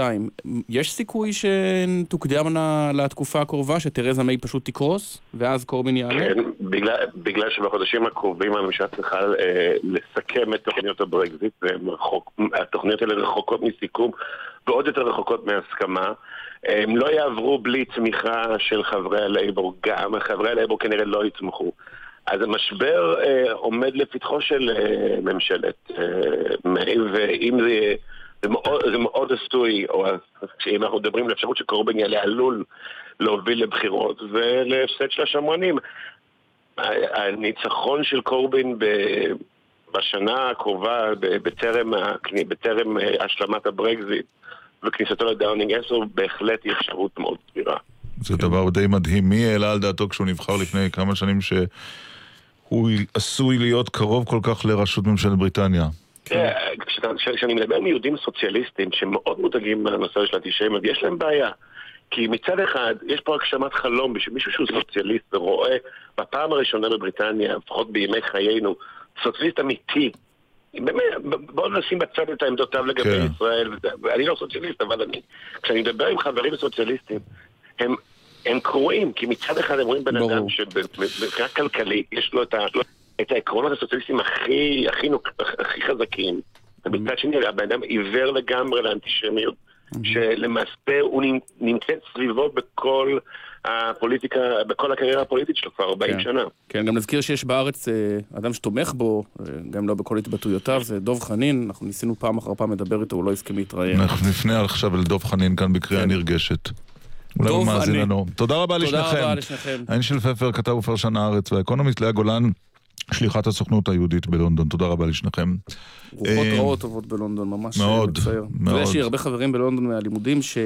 יש סיכוי שתוקדמנה לתקופה הקרובה, שתרזה מיי פשוט תקרוס, ואז קורבין יעלה? כן, בגלל, בגלל שבחודשים הקרובים הממשלה צריכה אה, לסכם את תוכניות הברקזיט, והתוכניות האלה רחוקות מסיכום. ועוד יותר רחוקות מהסכמה. הם לא יעברו בלי תמיכה של חברי הלייבור גם, חברי הלייבור כנראה לא יתמכו. אז המשבר אה, עומד לפתחו של אה, ממשלת אה, ואם זה, זה מאוד, זה מאוד עשוי, או אם אנחנו מדברים על אפשרות שקורבן יעלה עלול להוביל לבחירות ולהפסד של השמרנים. הניצחון של קורבין. בשנה הקרובה, בטרם, בטרם אה, השלמת הברקזיט, וכניסתו לדאונינג 10 בהחלט היא אפשרות מאוד סבירה. זה דבר די מדהים. מי העלה על דעתו כשהוא נבחר לפני כמה שנים שהוא עשוי להיות קרוב כל כך לראשות ממשלת בריטניה? כשאני מדבר עם יהודים סוציאליסטים שמאוד מודאגים מהנושא של אנטישמיות, יש להם בעיה. כי מצד אחד, יש פה הגשמת חלום בשביל מישהו שהוא סוציאליסט ורואה בפעם הראשונה בבריטניה, לפחות בימי חיינו, סוציאליסט אמיתי באמת, בואו נשים בצד את העמדותיו לגבי כן. ישראל. אני לא סוציאליסט, אבל אני, כשאני מדבר עם חברים סוציאליסטים, הם, הם קרועים, כי מצד אחד הם רואים בן אדם שמבחינה כלכלית יש לו את, ה, את העקרונות הסוציאליסטיים הכי, הכי, נוק, הכי חזקים, ומצד שני הבן אדם עיוור לגמרי לאנטישמיות, שלמעשה הוא נמצ- נמצאת סביבו בכל הפוליטיקה, בכל הקריירה הפוליטית שלו כבר 40 כן. שנה. כן, גם נזכיר שיש בארץ אה, אדם שתומך בו, אה, גם לא בכל התבטאויותיו, זה דב חנין, אנחנו ניסינו פעם אחר פעם לדבר איתו, הוא לא הסכים להתראיין. אנחנו נפנה עכשיו אל דב חנין כאן בקריאה נרגשת. אולי הוא מאזין לנו. תודה רבה תודה לשניכם. רבה לשניכם. איינשל פפר, כתב ופרשן הארץ והאקונומיסט, לאה גולן, שליחת הסוכנות היהודית בלונדון. תודה רבה לשניכם. רוחות אה, רעות טובות בלונדון, ממש מאוד, מצער. אתה מאוד. יודע, יש לי הרבה חברים בלונדון מהלימודים ש...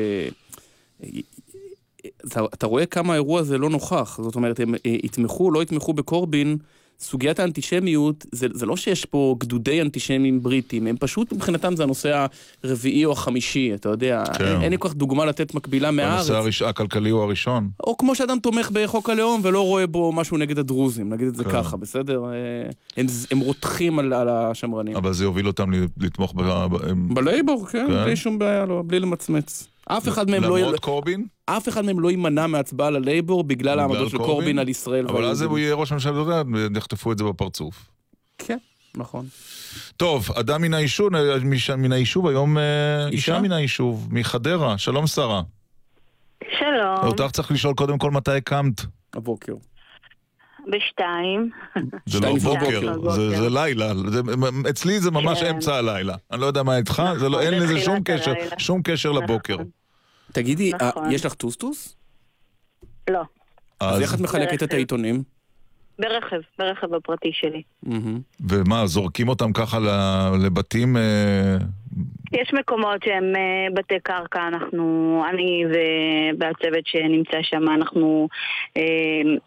אתה, אתה רואה כמה האירוע הזה לא נוכח, זאת אומרת, הם אה, יתמכו, לא יתמכו בקורבין, סוגיית האנטישמיות, זה, זה לא שיש פה גדודי אנטישמים בריטים, הם פשוט מבחינתם זה הנושא הרביעי או החמישי, אתה יודע, כן. אין, אין לי כל כך דוגמה לתת מקבילה מהארץ. הנושא הראש- הכלכלי הוא הראשון. או כמו שאדם תומך בחוק הלאום ולא רואה בו משהו נגד הדרוזים, נגיד את זה כן. ככה, בסדר? אה, הם, הם רותחים על, על השמרנים. אבל זה יוביל אותם לתמוך ב... ב- בלייבור, כן, כן. בלי שום בעיה, לא, בלי למצמץ. אף אחד מהם לא... למרות קורבין? אף אחד מהם לא יימנע מהצבעה ללייבור בגלל העמדות של קורבין על ישראל. אבל אז. הוא יהיה ראש ממשלה, אתה יודע, יחטפו את זה בפרצוף. כן, נכון. טוב, אדם מן היישוב, מן היישוב היום, אה, אישה מן היישוב, מחדרה, שלום שרה. שלום, אותך צריך לשאול קודם כל מתי הקמת. הבוקר. בשתיים. זה לא בוקר, בבוקר. זה זה לילה, זה- אצלי זה ממש כן. אמצע הלילה. אני לא יודע מה איתך, זה לא- אין זה לזה שום קשר. שום קשר לבוקר. תגידי, אה, נכון. יש לך טוסטוס? לא, אז איך את מחלקת את. העיתונים? ברכב, ברכב הפרטי שלי. ומה, זורקים אותם ככה לבתים? אה, יש מקומות שהם אה, בתי קרקע, אנחנו, אני והצוות שנמצא שם, אנחנו אה,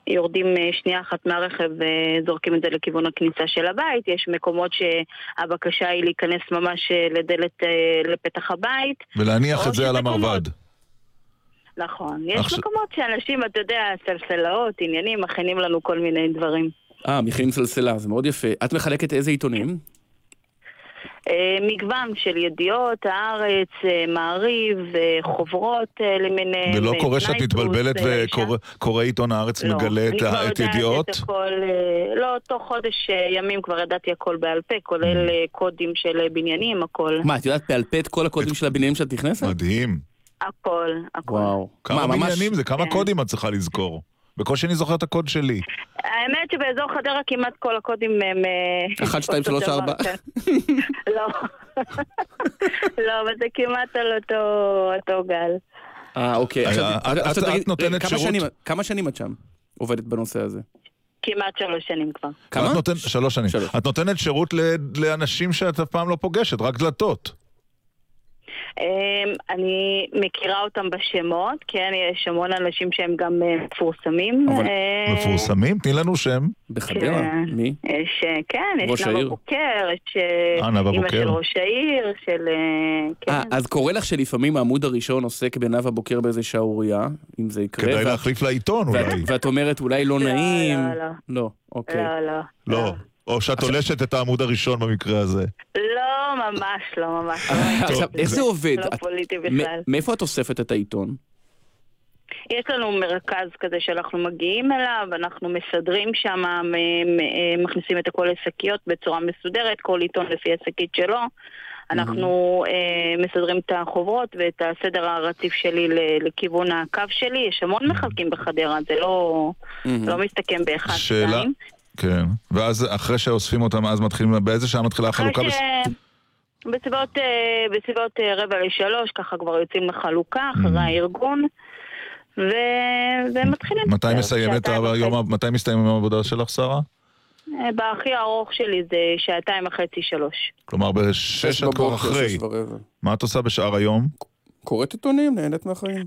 יורדים שנייה אחת מהרכב וזורקים את זה לכיוון הכניסה של הבית. יש מקומות שהבקשה היא להיכנס ממש לדלת, אה, לפתח הבית. ולהניח את זה על המרבד. נכון. יש עכשיו- מקומות שאנשים, אתה יודע, סלסלאות, עניינים, מכינים לנו כל מיני דברים. אה, מכינים סלסלה, זה מאוד יפה. את מחלקת איזה עיתונים? אה, מגוון של ידיעות, הארץ, אה, מעריב, אה, חוברות למיניהם. ולא קורה שאת מתבלבלת וקורא עיתון הארץ לא, מגלה את אני כבר ה- את יודעת ידיעות? את הכל, לא, תוך חודש ימים כבר ידעתי הכל בעל פה, כולל Mm. קודים של בניינים, הכל. מה, את יודעת בעל פה את כל הקודים של הבניינים שאת נכנסת? מדהים. הכל, הכל. וואו. כמה מה, ממש- בניינים זה? כמה כן. קודים את צריכה לזכור? בקושי אני זוכר את הקוד שלי. האמת שבאזור חדרה כמעט כל הקודים הם... אה, *laughs* אחת, שתיים, שלוש, ארבע. כן. *laughs* לא. *laughs* לא, אבל זה כמעט על אותו אותו גל. אה, אוקיי. אה, עכשיו, את- עכשיו את- תגיד, את נותנת כמה שירות? שנים- כמה שנים את שם? עובדת בנושא הזה. כמעט שלוש שנים כבר. כמה? שלוש שנים. את נותנת שירות ל- לאנשים שאת אף פעם לא פוגשת, רק דלתות. אמ, אני מכירה אותם בשמות, כן, יש המון אנשים שהם גם אה, מפורסמים. אה, מפורסמים? תני לנו שם. בחדרה? כן. מי? יש, אה, כן, יש נאוה. בוקר, יש אימא בוקר. של ראש העיר, של... אה, כן. אה, אז קורה לך שלפעמים העמוד הראשון עוסק בנאוה בוקר באיזה שערורייה, אם זה יקרה. כדאי להחליף לעיתון אולי. ואת אומרת, אולי לא נעים. לא, לא. לא, אוקיי. לא, לא. לא. או שאת תולשת את העמוד הראשון במקרה הזה. לא, ממש לא, ממש לא. עכשיו, איך זה עובד? לא את- פוליטי בכלל. מאיפה את אוספת את העיתון? יש לנו מרכז כזה שאנחנו מגיעים אליו, אנחנו מסדרים שם, מכניסים את הכל לשקיות בצורה מסודרת, כל עיתון לפי השקית שלו. אנחנו אה, מסדרים את החוברות ואת הסדר הרציף שלי לכיוון הקו שלי. יש המון מחלקים בחדרה, זה לא, לא מסתכם באחד, שאלה, שתיים. כן. ואז אחרי שאוספים אותם, אז מתחילים, באיזה שעה מתחילה החלוקה? אחרי ש... בסביבות, אה, בסביבות אה, רבע לשלוש, ככה כבר יוצאים לחלוקה, אחרי הארגון, ו... ומתחילים. מתי בערך מסיימת שעתיים היום, מתי מסתיים יום העבודה שלך, שרה? אה, בהכי ארוך שלי זה שעתיים וחצי, שלוש. כלומר, בשש שש את כבר בבוקר, אחרי. מה את עושה בשאר היום? קוראת עיתונים, נהנית מהחיים.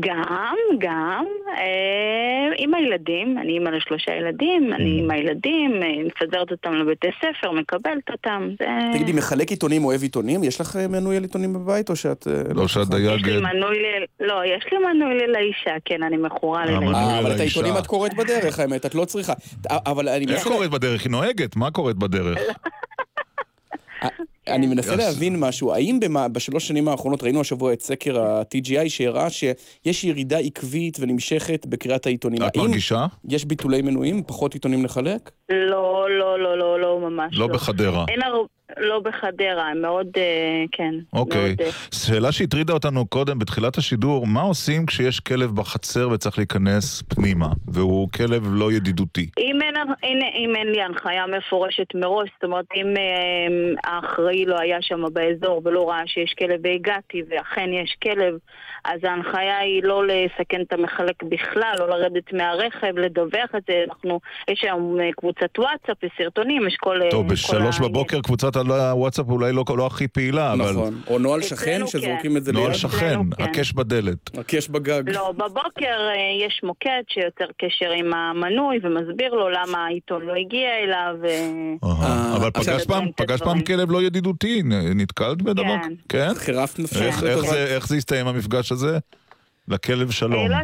גם, גם, אה, עם הילדים, אני אימא לשלושה ילדים, אני עם הילדים, אה, מפזרת אותם לבתי ספר, מקבלת אותם, זה... תגידי, מחלק עיתונים, אוהב עיתונים? יש לך אה, מנוי על עיתונים בבית, או שאת... אה, לא, שאת דייג... יש לי מנוי ל... לא, יש לי מנוי לאישה, כן, אני מכורה. אה, אבל את לאישה. העיתונים את קוראת בדרך, האמת, את לא צריכה. אבל אני... איך קורית בדרך? היא נוהגת, מה קורית בדרך? *laughs* אני מנסה להבין משהו, האם בשלוש שנים האחרונות ראינו השבוע את סקר ה-TGI שהראה שיש ירידה עקבית ונמשכת בקריאת העיתונים. את מרגישה? יש ביטולי מנויים? פחות עיתונים לחלק? לא, לא, לא, לא, לא, ממש לא בחדרה. אין הרבה... לא בחדרה, הם מאוד, אה, כן. אוקיי. מאוד, אה, שאלה שהטרידה אותנו קודם, בתחילת השידור, מה עושים כשיש כלב בחצר וצריך להיכנס פנימה, והוא כלב לא ידידותי? אם אין, אין, אם אין לי הנחיה מפורשת מראש, זאת אומרת, אם אה, האחראי לא היה שם באזור ולא ראה שיש כלב והגעתי, ואכן יש כלב, אז ההנחיה היא לא לסכן את המחלק בכלל, לא לרדת מהרכב, לדווח את זה. אנחנו, יש היום אה, קבוצת וואטסאפ וסרטונים, יש כל... אה, טוב, בשלוש בבוקר קבוצת הוואטסאפ אולי לא, לא הכי פעילה, אבל... נכון. או נוהל שכן כן. שזורקים את זה נוהל ליד? שכן, כן. הקש בדלת. הקש בגג. לא, בבוקר אה, יש מוקד שיוצר קשר עם המנוי ומסביר לו למה העיתון לא הגיע אליו. אבל פגשת פעם, פעם כלב לא ידידותי? נתקלת בדבר? כן. כן? חירפת נפשך איך זה הסתיים המפגש הזה? לכלב שלום. לא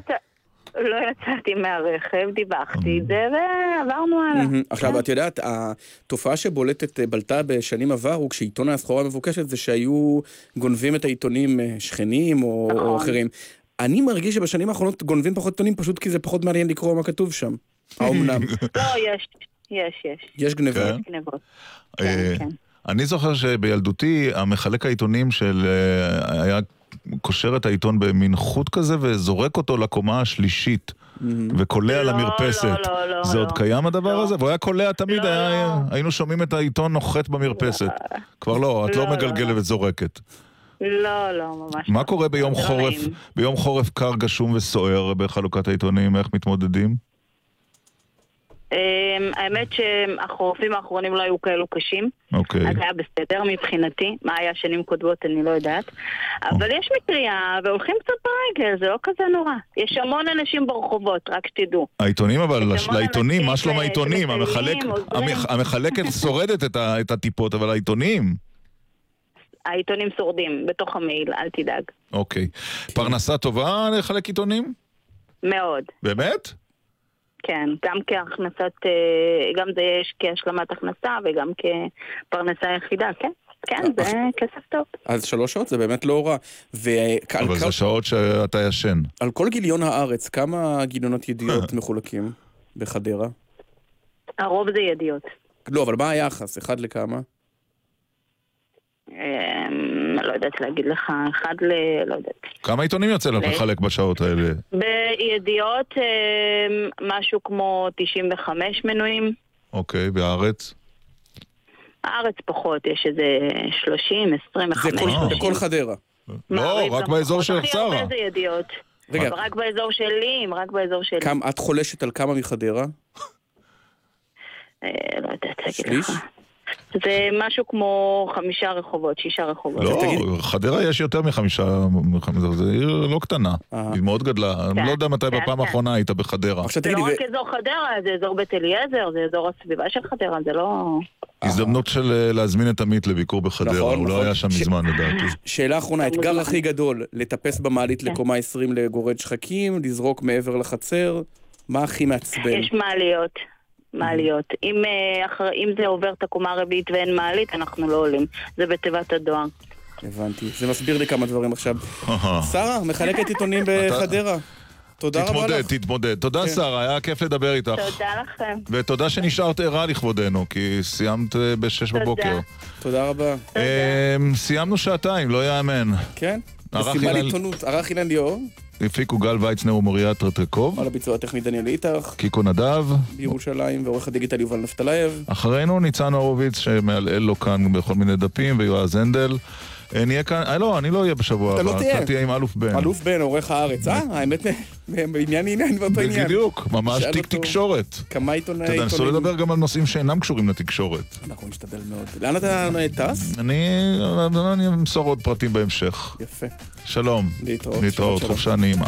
לא יצאתי מהרכב, דיווחתי את זה ועברנו הלאה. עכשיו, את יודעת, התופעה שבולטת, אה, בלטה בשנים עברו, כשעיתון הסחורה המבוקשת, זה שהיו גונבים את העיתונים אה, שכנים או נכון. אחרים. אני מרגיש שבשנים האחרונות גונבים פחות עיתונים פשוט כי זה פחות מעניין לקרוא מה כתוב שם. האומנם? *laughs* לא, יש, יש, יש. יש גניבות. כן. יש גנבות. אה, אני זוכר שבילדותי, המחלק העיתונים של... היה קושר את העיתון במין חוט כזה וזורק אותו לקומה השלישית. וקולע לא, למרפסת. לא, לא, לא, זה עוד לא. קיים הדבר הזה? והוא היה קולע תמיד, היה- היינו שומעים את העיתון נוחת במרפסת. כבר לא, את לא לא, לא, מגלגלת וזורקת. לא, לא, ממש. מה קורה ביום זה לא חורף, נעים. ביום חורף קר, גשום וסוער בחלוקת העיתונים? איך מתמודדים? אמ, האמת שהחורפים האחרונים לא היו כאלו קשים. אוקיי. אז היה בסדר מבחינתי, מה היה שנים קודמות אני לא יודעת. אבל יש מטריה והולכים קצת ברגל, זה לא כזה נורא. יש המון אנשים ברחובות, רק שתדעו. העיתונים אבל, לעיתונים, מה שלום העיתונים? המחלקת שורדת את הטיפות, אבל העיתונים? העיתונים שורדים בתוך המעיל, אל תדאג. אוקיי. פרנסה טובה לחלק עיתונים? מאוד. באמת? כן, גם כהכנסת, אה, גם זה יש כהשלמת הכנסה וגם כפרנסה יחידה, כן. כן, זה כסף טוב. אז שלוש שעות זה באמת לא רע. אבל זה שעות שאתה ישן. על כל גיליון הארץ, כמה גיליונות ידיעות *laughs* מחולקים בחדרה? הרוב זה ידיעות. לא, אבל מה היחס? אחד לכמה? לא יודעת להגיד לך, אחד ל... לא יודעת. כמה עיתונים יוצא לך לחלק בשעות האלה? בידיעות אמ, משהו כמו 95 מנויים. אוקיי, והארץ? הארץ פחות, יש איזה 30, 25. זה כל- 30. בכל חדרה. לא, רק באזור של הכי הרבה שרה. זה ידיעות. רגע. רק באזור שלי, רק באזור שלי. כמה- את חולשת על כמה מחדרה? אה, לא יודעת להגיד? לך. זה משהו כמו חמישה רחובות, שישה רחובות. לא, חדרה יש יותר מחמישה, זו עיר לא קטנה. היא מאוד גדלה. אני לא יודע מתי כן, בפעם כן. האחרונה היית בחדרה. זה לא רק אזור חדרה, זה אזור בית אליעזר, זה אזור הסביבה של חדרה, זה לא... הזדמנות של אה, להזמין את עמית לביקור בחדרה, נכון, הוא לא נכון. היה שם מזמן לדעתי. שאלה אחרונה, האתגר הכי גדול, לטפס במעלית כן. לקומה 20 לגורד שחקים, לזרוק מעבר לחצר, מה הכי מעצבן? יש מעליות. מעליות. אם, אה, אחר, אם זה עובר את הקומה הרביעית ואין מעלית, אנחנו לא עולים. זה בתיבת הדואר. הבנתי, זה מסביר לי כמה דברים עכשיו. שרה, מחלקת עיתונים *laughs* בחדרה. תודה רבה תתמודד, לך. תתמודד. תודה כן. שרה, היה כיף לדבר איתך. תודה לכם. ותודה שנשארת ערה לכבודנו, כי סיימת אה, בשש תודה. בבוקר. תודה רבה. אמ, סיימנו שעתיים, לא יאמן. כן? אילן- לעיתונות, ערך אילן ליאור, הפיקו גל ויצנר ומוריה טרטרקוב, על הביצוע הטכני דניאל איתך, קיקו נדב. בירושלים, ועורך הדיגיטל יובל נפתלייב. אחרינו ניצן הורוביץ שמעלעל לו כאן בכל מיני דפים, ויועז הנדל. אה, נהיה כאן, אה לא, אני לא אהיה בשבוע אתה הבא, לא תהיה. אתה תהיה עם אלוף בן. אלוף בן, עורך הארץ. אה, האמת, בעניין עניין באותו עניין. בדיוק, ממש תיק תקשורת. כמה אתה עיתונאי יודע, עיתונים. לדבר גם על נושאים שאינם קשורים לתקשורת. אנחנו נשתדל מאוד. לאן אתה טס? אני אני אמסור עוד פרטים בהמשך. יפה. שלום. להתראות. להתראות, חופשה נעימה.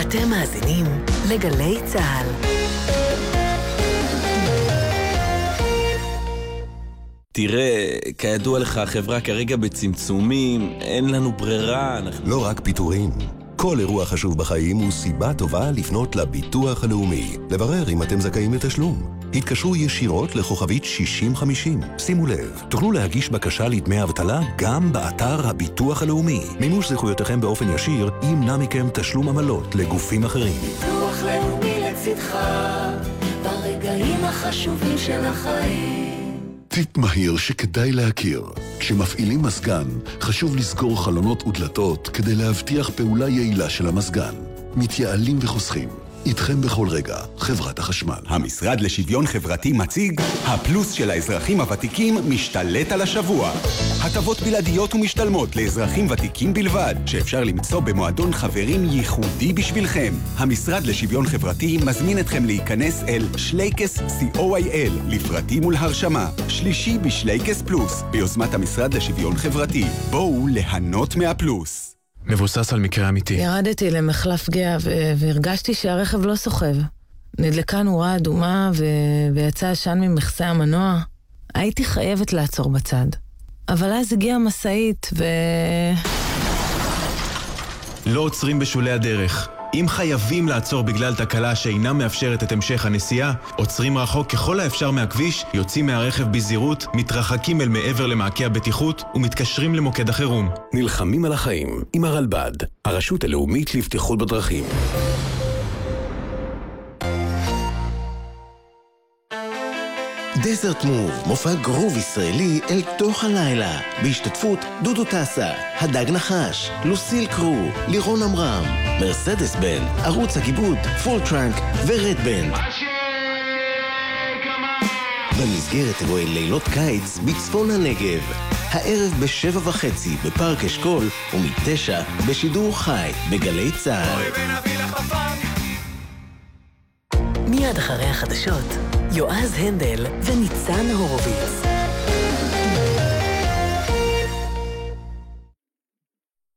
אתם מאזינים לגלי צה"ל. תראה, כידוע לך, החברה כרגע בצמצומים, אין לנו ברירה, אנחנו... לא רק פיטורים, כל אירוע חשוב בחיים הוא סיבה טובה לפנות לביטוח הלאומי. לברר אם אתם זכאים לתשלום. התקשרו ישירות לכוכבית 6050. שימו לב, תוכלו להגיש בקשה לדמי אבטלה גם באתר הביטוח הלאומי. מימוש זכויותיכם באופן ישיר ימנע מכם תשלום עמלות לגופים אחרים. ביטוח לאומי לצדך, ברגעים החשובים של החיים. טיפ מהיר שכדאי להכיר. כשמפעילים מזגן, חשוב לסגור חלונות ודלתות כדי להבטיח פעולה יעילה של המזגן. מתייעלים וחוסכים. איתכם בכל רגע, חברת החשמל. המשרד לשוויון חברתי מציג הפלוס של האזרחים הוותיקים משתלט על השבוע. הטבות בלעדיות ומשתלמות לאזרחים ותיקים בלבד, שאפשר למצוא במועדון חברים ייחודי בשבילכם. המשרד לשוויון חברתי מזמין אתכם להיכנס אל שלייקס co.il לפרטים ולהרשמה. שלישי בשלייקס פלוס, ביוזמת המשרד לשוויון חברתי. בואו ליהנות מהפלוס. מבוסס על מקרה אמיתי. ירדתי למחלף גאה והרגשתי שהרכב לא סוחב. נדלקה נורה אדומה ו... ויצא עשן ממכסה המנוע. הייתי חייבת לעצור בצד. אבל אז הגיעה משאית ו... לא עוצרים בשולי הדרך. אם חייבים לעצור בגלל תקלה שאינה מאפשרת את המשך הנסיעה, עוצרים רחוק ככל האפשר מהכביש, יוצאים מהרכב בזהירות, מתרחקים אל מעבר למעקה הבטיחות ומתקשרים למוקד החירום. נלחמים על החיים עם הרלב"ד, הרשות הלאומית לבטיחות בדרכים. דזרט מוב, מופע גרוב ישראלי אל תוך הלילה, בהשתתפות דודו טסה, הדג נחש, לוסיל קרו, לירון עמרם, מרסדס בנד, ערוץ הכיבוד, Full Trunk ו Red Band. במסגרת אירועי לילות קיץ בצפון הנגב, הערב בשבע וחצי בפארק אשכול ומתשע בשידור חי בגלי צה"ל. מיד אחרי החדשות, יועז הנדל וניצן הורוביץ.